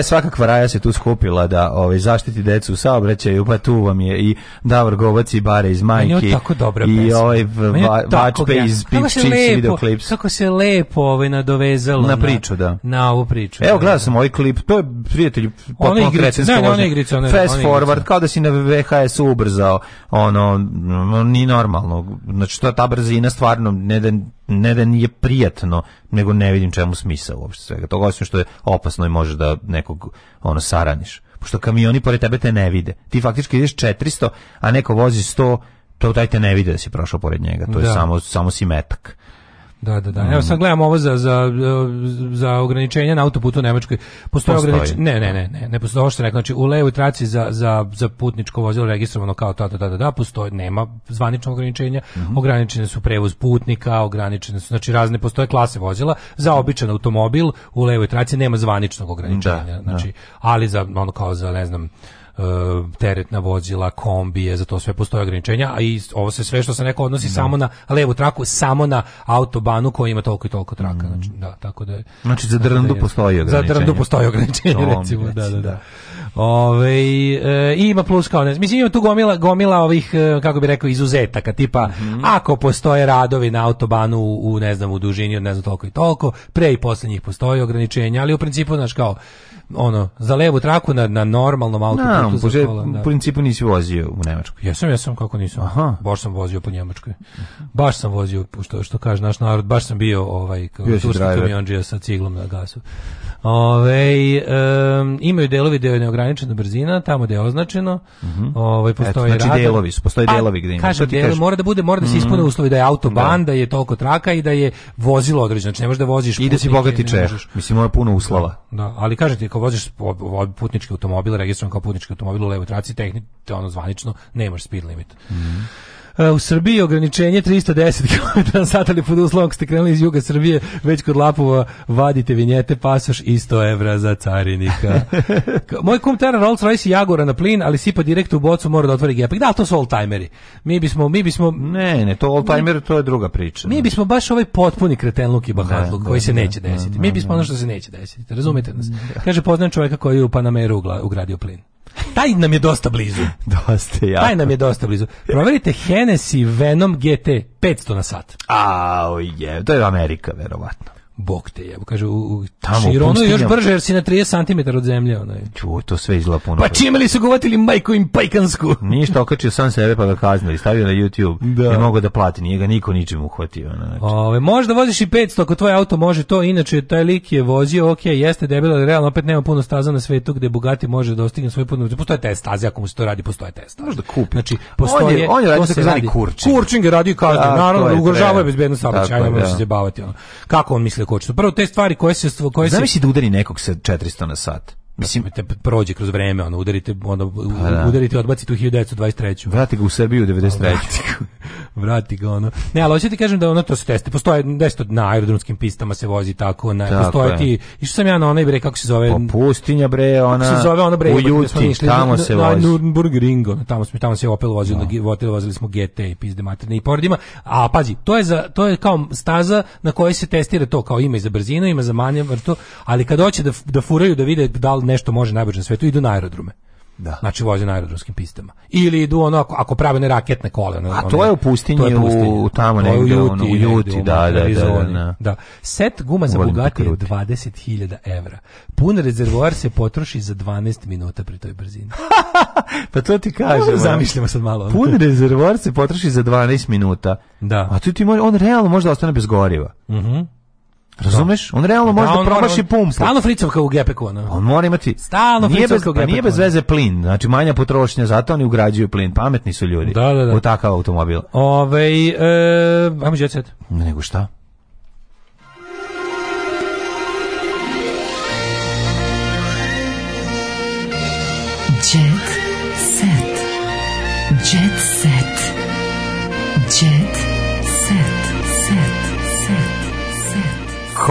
je svaka kvaraja se tu skupila da ovaj zaštiti decu u saobraćaju, pa tu vam je i Davor Govac i Bare iz Majke. Meni je tako dobra I pesma. ovaj Vačpe iz Big Chiefs videoklips. Kako se lepo ovaj nadovezalo na priču, da. Na ovu priču. Evo da, gledao da. sam ovaj klip, to je prijatelj potpuno kretensko. Ne, ne, igrice, one, Fast one forward, kao da si na VHS ubrzao. Ono, ni normalno. Znači, ta, ta brzina stvarno ne da ne da nije prijatno, nego ne vidim čemu smisa uopšte svega. Toga osim što je opasno i može da nekog ono saraniš. Pošto kamioni pored tebe te ne vide. Ti faktički ideš 400, a neko vozi 100, to taj te ne vide da si prošao pored njega. To da. je samo, samo si metak. Da, da, da. Evo sad gledam ovo za, za, za ograničenja na autoputu u Nemačkoj. Postoje, Postoji. ograničenje. Ne, ne, ne, ne, ne postoje ovo što rekao. Znači, u levoj traci za, za, za putničko vozilo registrovano kao tada, da, da, da, postoji, nema zvaničnog ograničenja. Mm -hmm. Ograničene su prevoz putnika, ograničene su, znači razne postoje klase vozila. Za običan automobil u levoj traci nema zvaničnog ograničenja. Da, znači, da. ali za, ono kao za, ne znam, E, teretna vozila, kombije, za to sve postoje ograničenja, a i ovo se sve što se neko odnosi da. samo na levu traku, samo na autobanu koja ima toliko i toliko traka. Mm. Znači, da, tako da znači za da drndu postoji ograničenje. Za drndu postoji ograničenje, recimo, da, da, da, da. Ove, e, ima plus kao ne, mislim ima tu gomila, gomila ovih, e, kako bi rekao, izuzetaka, tipa mm ako postoje radovi na autobanu u, ne znam, u dužini od ne znam toliko i toliko, pre i posle njih postoje ograničenja, ali u principu, znaš, kao, ono, za levu traku na, na normalnom autobanu znam, pože, u da. principu nisi vozio u Nemačku. Jesam, jesam, kako nisam. Aha. Baš sam vozio po Njemačkoj. Baš sam vozio, što, što kaže naš narod, baš sam bio ovaj, turski kamionđija sa ciglom na gasu. Ove, um, imaju delovi gde je neograničena brzina, tamo gde je označeno. Mm -hmm. Ove, postoji Eto, znači delovi su, postoji pa, delovi gde ima. Kažem, del, mora da bude, mora da se mhm. ispune uslovi da je autoban, da. da je toliko traka i da je vozilo određeno. Znači ne možeš da voziš I da si bogati čeh. Mislim, mora puno uslova. Da, da ali kažete, ako voziš putnički automobil, registrovan kao putnički automobil u levoj traci, tehnik, ono zvanično, nemaš speed limit. Mm -hmm. U Srbiji je ograničenje 310 [laughs] km na sat, ali pod uslovom ako ste krenuli iz juga Srbije, već kod Lapova vadite vinjete, pasoš i 100 evra za carinika. [laughs] Moj komentar Rolls Royce Jagora na plin, ali sipa direkt u bocu, mora da otvori gepek. Da, ali to su oldtimeri. Mi bismo, mi bismo... Ne, ne, to oldtimer, to je druga priča. Mi bismo baš ovaj potpuni kretenluk i da, bahatluk, da, koji se da, neće desiti. Mi bismo ono što se neće desiti, razumete nas. Kaže, poznajem čoveka koji je u Panameru ugradio plin. Taj nam je dosta blizu. [laughs] dosta ja. Taj nam je dosta blizu. Proverite Hennessy Venom GT 500 na sat. A, je, to je Amerika verovatno. Bog te jebo, kaže, u, u tamo Širono pustinja. još brže, jer si na 30 cm od zemlje. Onaj. Ču, to sve izgleda puno. Pa čime li su govatili majku im pajkansku? [laughs] Ništa, okačio sam sebe pa ga kaznili, stavio na YouTube. Da. Ne mogu da plati, nije ga niko ničim uhvatio. Znači. Ove, možda voziš i 500, ako tvoj auto može to, inače taj lik je vozio, ok, jeste debelo, ali realno opet nema puno staza na svetu gde Bugatti može da ostigne svoj putno. Postoje test staze, ako mu se to radi, postoje test staze. Možda kupi. Znači, postoje, on je, on je radi kurčing. Kurčing je radio kazne, naravno, ugrožavaju bezbednost saobraćaja, ne može da. se baviti. Ono. Kako on misli da kočnicu. Prvo te stvari koje se koje se se da udari nekog sa 400 na sat mislim te prođe kroz vreme, ono udarite, ono pa, da. udarite, odbacite u 1923. Vrati ga u Srbiju u 93. Vrati ga, ono. Ne, ali hoćete ti da kažem da ono to su teste. Postoje nešto na aerodromskim pistama se vozi tako, na tako postoje je. ti. I što sam ja na onaj bre kako se zove? Pa pustinja bre, ona. se zove ona bre? U da Juti, tamo se na, vozi. Na Nürburgring, ono, tamo smo tamo se Opel vozio, da. na vozili, smo GT i pizde materne i poredima. A pazi, to je za to je kao staza na kojoj se testira to kao ima i za brzinu, ima za manje, vrto, ali kad hoće da da furaju da vide da li nešto može najbrže na svetu, idu na aerodrome. Da. Znači voze na aerodromskim pistama. Ili idu ono ako, ako prave ne raketne kole. Ono, A to je u pustinji, je pustinji. u tamo negde, u Juti, ono, u Juti negde, da, da, da da, da, da, da. Set guma za Bugatti je 20.000 evra. Pun rezervoar se potroši za 12 minuta pri toj brzini. [laughs] pa to ti kažem. Zamišljamo sad malo. Pun rezervoar se potroši za 12 minuta. Da. A tu ti on realno može da ostane bez goriva. Mhm. Mm Razumeš? On realno može da, da on da promaši pumpu. Stalno fricovka u gepeku, ono. On mora imati... Stalno nije bez, u pa gepeku. Nije bez veze plin, znači manja potrošnja, zato oni ugrađuju plin. Pametni su ljudi da, da, da. u takav automobil. Ove, e, ajmo jet set. Nego šta?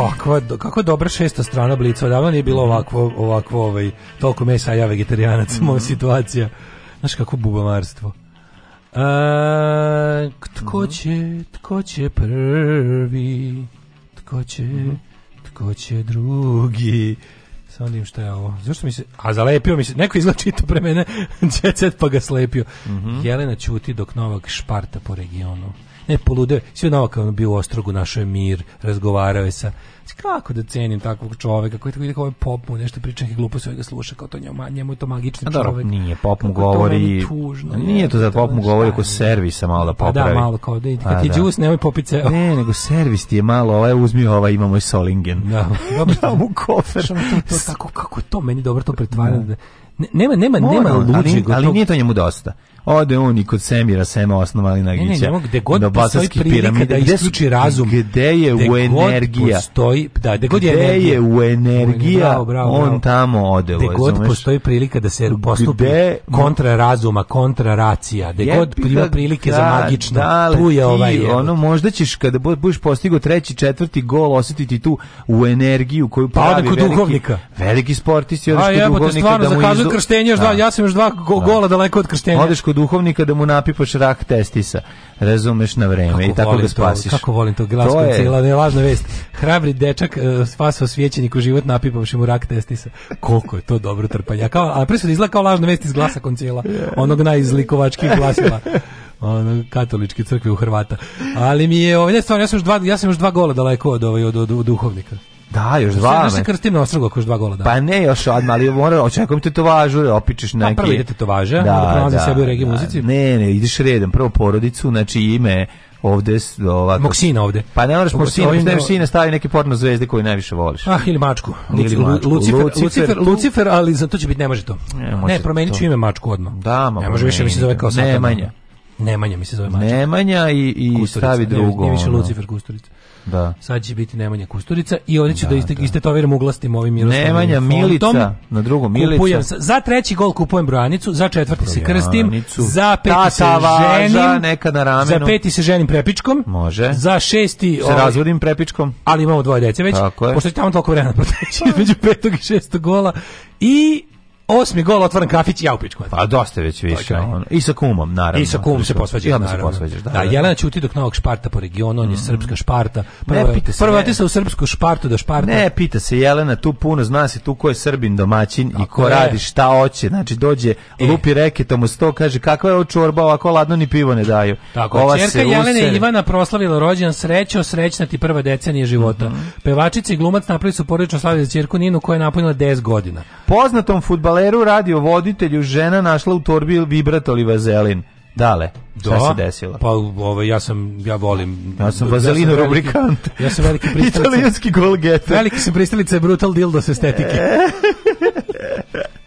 Kakva, kako dobra šesta strana blica, odavno nije bilo ovakvo, ovakvo ovaj, toliko mesa, ja vegetarijanac, mm -hmm. moja mhm. situacija. Znaš kako bubamarstvo. A, e, tko mhm. će, tko će prvi, tko će, mhm. tko će drugi, sa onim šta je ovo. Zašto mi se... A zalepio mi se... Neko izlači to pre mene. [laughs] Jet pa ga slepio. Mm -hmm. Jelena čuti dok Novak šparta po regionu ne poludeo, svi na kao bio u ostrogu, našao mir, razgovarao je sa znači, kako da cenim takvog čoveka koji tako ide kao ovaj pop mu nešto priča i glupo sve ga sluša kao to njemu, njemu je to magični A, čovek. Nije, pop mu govori. To tužno, nije to da pop mu govori oko servisa malo pa da popravi. Da, malo kao da, kad ti da. džus nemoj popice Ne, nego servis ti je malo, ovaj uzmi ovaj imamo i Solingen. Da, [laughs] dobro. da mu kofer. To, to, tako, [laughs] kako to meni dobro to pretvaranje. Da. da- nema nema Moram, nema luđeg, ali, ali nije to njemu dosta ode on i kod Semira Sema osnovali na Osnovalinagića. Ne, ne, gde god postoji prilika da isključi razum. Gde je u energija? Postoji, da, gde god je energija. je u energija, bravo, bravo, bravo. on tamo ode. Gde god postoji prilika da se postupi gde, kontra razuma, kontra racija, gde god prima prilike da, za magično, da, tu je ovaj ti, Ono, možda ćeš kada budeš postigao treći, četvrti gol, osjetiti tu u energiju koju pa pravi pa, veliki, duhovnika. veliki sportisti, odeš kod duhovnika. A jebote, stvarno, da zakazuju krštenje, još dva, da. ja sam još dva da. gola daleko od krštenja. Odeš kod duhovnika da mu napipaš rak testisa. Razumeš na vreme kako i tako ga spasiš. To, kako volim to, glas to je... ne lažna vest. Hrabri dečak uh, spasao svećeniku život napipavši mu rak testisa. Koliko je to dobro trpanje. A, kao, a pre se izgleda kao lažna vest iz glasa koncila. Onog najizlikovačkih glasila ono, katoličke crkve u Hrvata. Ali mi je, ovdje stvarno, ja sam još dva, ja sam još dva gola daleko od, ovaj, od, od, od duhovnika. Da, još dva. Sve se krstim na ostrvu ako još dva gola da. Pa ne, još odma, ali mora očekujem te to važu, opičeš neki. Pa prvo idete to važe, da, da pronalazi da, sebe u regiji da, muzici. Ne, ne, ideš redom, prvo porodicu, znači ime, ovde ovako. Moksina ovde. Pa ne moraš Moksina, ne možeš sina stavi neke porno zvezde koju najviše voliš. Ah, ili mačku. Ili mačku. Lucifer, Lucifer, Lucifer, tu... Lucifer ali za to će biti ne može to. Ne, ne promeniću ime mačku odmah. Da, ma. Ne može više mi se zove kao Satan. Ne, manja. Nemanja mi se zove mačak. Nemanja i, i Kusturica. stavi drugo. Nije više Lucifer Kusturica. Da. Sad će biti Nemanja Kusturica i ovdje ću da, da, iste, da. istetoviram uglastim ovim Miroslavim Nemanja fontom. Milica, na drugo Milica. Kupujem, za treći gol kupujem brojanicu, za četvrti brojanicu. se krstim, za peti Tata se važa, ženim, neka na ramenu. za peti se ženim prepičkom, Može. za šesti... Se ovaj- razvodim prepičkom. Ali imamo dvoje dece već, Tako je. pošto će tamo toliko vremena proteći [laughs] među petog i šestog gola. I Osmi gol otvoren kafić ja upičku. Pa dosta već više. Ono. I sa kumom, naravno. I sa kumom se posvađaju. I Se posvađaš, da, da, da, Jelena Ćuti dok novog Šparta po regionu, on je mm srpska Šparta. Prvo, ne pita se. Prvo u srpsku Špartu do Šparta. Ne pita se Jelena, tu puno zna se tu ko je Srbin domaćin Tako i ko je. radi šta hoće. Znači dođe e. lupi reketom u sto, kaže kakva je ovo čorba, ovako ladno ni pivo ne daju. Tako, Ova čerka Jelena i Ivana proslavila rođendan srećo, srećna ti prva decenija života. Mm -hmm. Pevačica i glumac napravili su porodično slavlje za ćerku Ninu koja je napunila 10 godina. Poznatom fudbalu Valeru radio voditelju žena našla u torbi vibratoli vazelin. Dale, da, šta se desilo? Pa ovaj, ja sam, ja volim... Ja sam da- da vazelino ja rubrikant. Ja sam veliki [laughs] pristalica. Italijanski golgete. Veliki sam pristalica brutal dildo estetike. [laughs]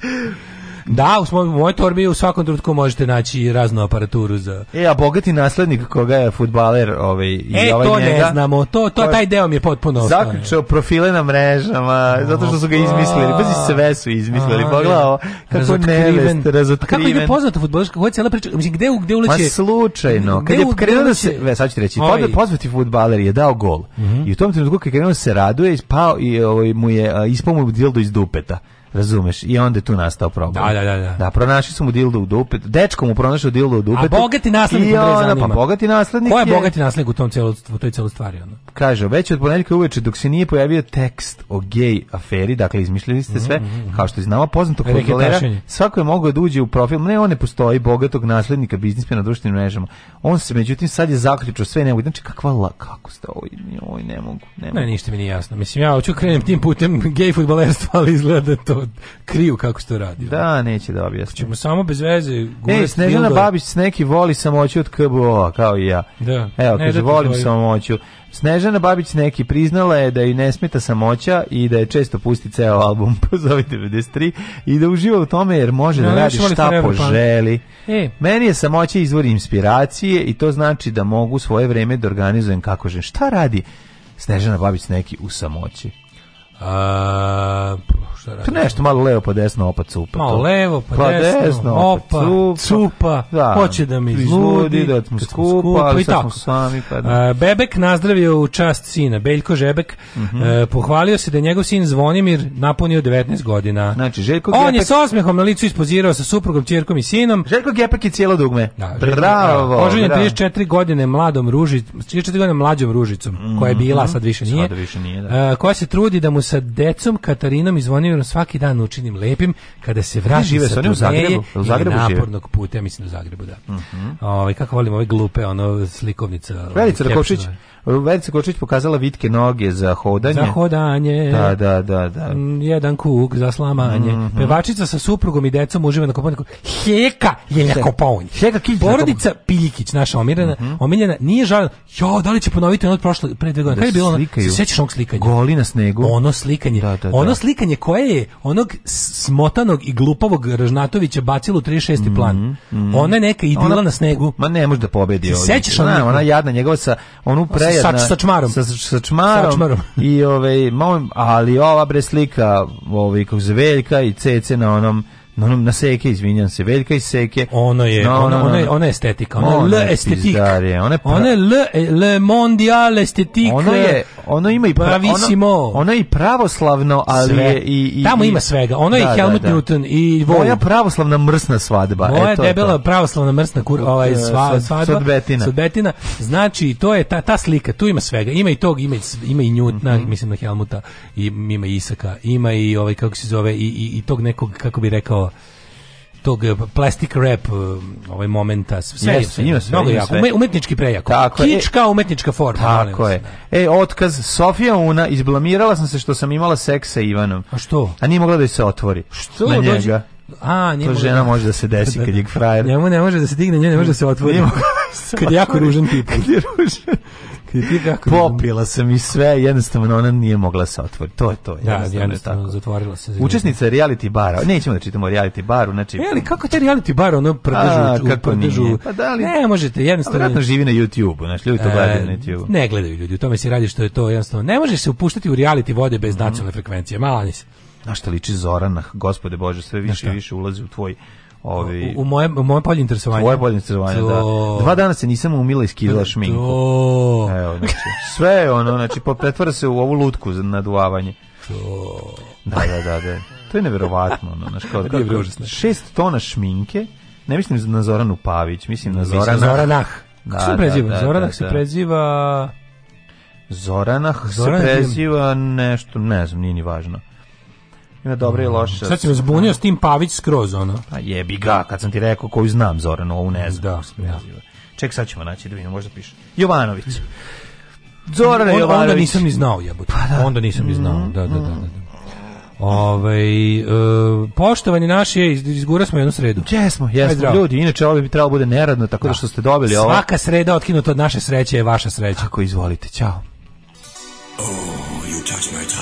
Da, u, svoj, mojoj torbi u svakom trenutku možete naći raznu aparaturu za... E, a bogati naslednik koga je futbaler ovaj, i e, ovaj to ne znamo, to, to, taj deo mi je potpuno... Zaključao profile na mrežama, a, zato što su ga izmislili, bez sve su izmislili, pogledao kako nevest, razotkriven. Kako je poznata futbolerska, koja je cijela priča, mislim, gde, gde uleće... Ma slučajno, kad je krenuo da se... Ve, sad ću reći, pozvati futbaler je dao gol mm -hmm. i u tom trenutku kad krenuo da se raduje, pao i ovaj, mu je ispao mu dildo iz dupeta. Razumeš? I onda je tu nastao problem. Da, da, da. Da, da pronašli su mu dildo u dupetu. Dečko mu pronašao dildo u dupetu. A bogati naslednik je onda, pa bogati naslednik Ko je, je bogati naslednik u tom celo, u toj celoj stvari? Ono? Kaže, već od ponedeljka uveče dok se nije pojavio tekst o gej aferi, dakle izmišljali ste sve, mm -hmm. kao što znamo poznato kod kontrolera, svako je mogao da uđe u profil, ne, on ne postoji, bogatog naslednika biznismena na društvenim mrežama. On se, međutim, sad je zaključio sve, ne mogu, znači kakva la, kako ste, oj, oj, ne mogu, ne mogu. Ne, ništa mi nije jasno, mislim, ja hoću da krenem tim putem gej fudbalerstva, ali izgleda da to kao kriju kako se to radi. Da, neće da objasni. Čemo znači, samo bez veze. Ne, Snežana Babić s neki voli samoću od KBO, kao i ja. Da. Evo, ne, kaže, da volim tvoji. samoću. Snežana Babić neki priznala je da i ne smeta samoća i da je često pusti ceo album [laughs] pozovi 93 i da uživa u tome jer može no, da radi šta poželi. E. Meni je samoća izvor inspiracije i to znači da mogu svoje vreme da organizujem kako želim. Šta radi Snežana Babić neki u samoći? A, šta radim? Pa nešto malo levo pa desno, opa cupa. Malo to. levo pa, pa desno, desno, opa, cupa. cupa da, hoće da mi izludi, da smo skupa, skupa ali i tako. Smo sami, pa da. A, Bebek nazdravio u čast sina, Beljko Žebek, mm -hmm. E, a, pohvalio se da je njegov sin Zvonimir napunio 19 godina. Znači, Željko On Gepek... je sa osmehom na licu ispozirao sa suprugom, čerkom i sinom. Željko Gepek je cijelo dugme. Da, Željko, bravo. Oženjen 34 godine mladom ružic, 34 godine mlađom ružicom, mm -hmm. koja je bila, mhm. sad više nije. Sad više nije, da. A, e, koja se trudi da mu sa decom Katarinom i Zvonimirom da svaki dan učinim lepim kada se vratim sa sa u Zagrebu, u Zagrebu napornog puta, ja mislim da u Zagrebu, da. Mm -hmm. Ovaj kako volim ove glupe ono slikovnica. Verica ovaj, Kočić, Verica Kočić pokazala vitke noge za hodanje. Za hodanje. Da, da, da, da. Mm, jedan kuk za slamanje. Mm -hmm. Pevačica sa suprugom i decom uživa na koponiku. Heka je na koponi. Heka Kić. Porodica Piljikić, naša omiljena, mm -hmm. omiljena, nije žalila. Jo, da li će ponoviti ono od prošle pre dve godine? Da Kaj je bilo? Ono, da se sećaš onog slikanja? Goli na snegu. Ono slikanje. Da, da, ono da. slikanje koje je onog smotanog i glupavog Ražnatovića bacilo u 36. Mm plan. Mm Ona neka idila ona, na snegu. Ma ne može da pobedi ovdje. Sećaš ona? Ona jadna njegova sa onu prejadna sa, sa čmarom. Sa, sa čmarom. Sa čmarom. I ovaj, moj, ali ova bre slika ovaj, kako se Veljka i Cece na onom na onom na seke, izvinjam se, Veljka i seke. Ono je, no, ona, no, ona, je ona je estetika, ona, ona je le estetik. Ona je, pra... ona je le, le mondial estetik. Ona je, ono ima i pra, ono, ono je i pravoslavno, ali sve. je i, i tamo ima svega. Ono da, je da, Helmut da, da. Newton i Vol. Moja pravoslavna mrsna svadba. Moja e, to debela to. pravoslavna mrsna kurva, e, ovaj sva, svadba. Sudbetina. Sudbetina. Znači to je ta ta slika, tu ima svega. Ima i tog, ima ima i Newtona, mm -hmm. mislim na Helmuta, i ima i Isaka, ima i ovaj kako se zove i, i, i tog nekog kako bi rekao tog eh, plastic rap eh, ovaj momenta sve je sve, mnogo umetnički prejak kička e, umetnička forma tako je e otkaz Sofija Una izblamirala sam se što sam imala seks sa Ivanom a što a nije mogla da se otvori što na njega dođi? A, to žena da... može da se desi kad je frajer. Njemu ne može da se digne, njemu ne može da se otvori. Da kad je jako ružan tip. kad je ružan. Popila sam i sve, jednostavno ona nije mogla se otvoriti. To je to. Da, jednostavno, da, jednostavno, tako. zatvorila se. Učesnica reality bara. Nećemo da čitamo reality baru, znači. E, ali kako te reality bar ono prdežu, kako prdežu. Pa da li? Ne, možete jednostavno. Verovatno živi na YouTubeu, znači ljudi to e, gledaju na YouTubeu. Ne gledaju ljudi, u tome se radi što je to jednostavno. Ne možeš se upuštati u reality vode bez nacionalne mhm. frekvencije. Mala nisi. Na šta liči Zorana, gospode Bože, sve više i više ulazi u tvoj Ovi, u, u moje u moje polje interesovanja. Moje polje interesovanja, da. to... da. Dva dana se nisam umila i skidala da, šminku. To... Evo, znači, sve je ono, znači pretvara se u ovu lutku za naduavanje. To... Da, da, da, da. To je neverovatno, ono, znači kao, [laughs] kako, šest tona šminke. Ne mislim na Zoranu Pavić, mislim na Zoranah. Mislim Zoranah. Da, se da, preziva? Da, da, Zoranah da, se preziva... Zoranah Zoran se preziva nešto, ne znam, nije ni važno. Ima dobre i loše. Sad se zbunio s tim Pavić skroz, ono. Pa jebi ga, kad sam ti rekao koju znam, Zoran, ovu ne znam. Da, ja. Ček, sad ćemo naći da vidimo, možda piše. Jovanović. Zoran On, Jovanović. Onda nisam ni znao, jebote. Pa da. Onda nisam ni znao, da, da, da. da. da. Ove, e, poštovani naši, izgura smo jednu sredu. Jesmo, jesmo ljudi, inače ovo bi trebalo da bude neradno, tako da, da što ste dobili ovo. Svaka sreda otkinuta od naše sreće je vaša sreća. Tako, izvolite, čao. Oh, you touch my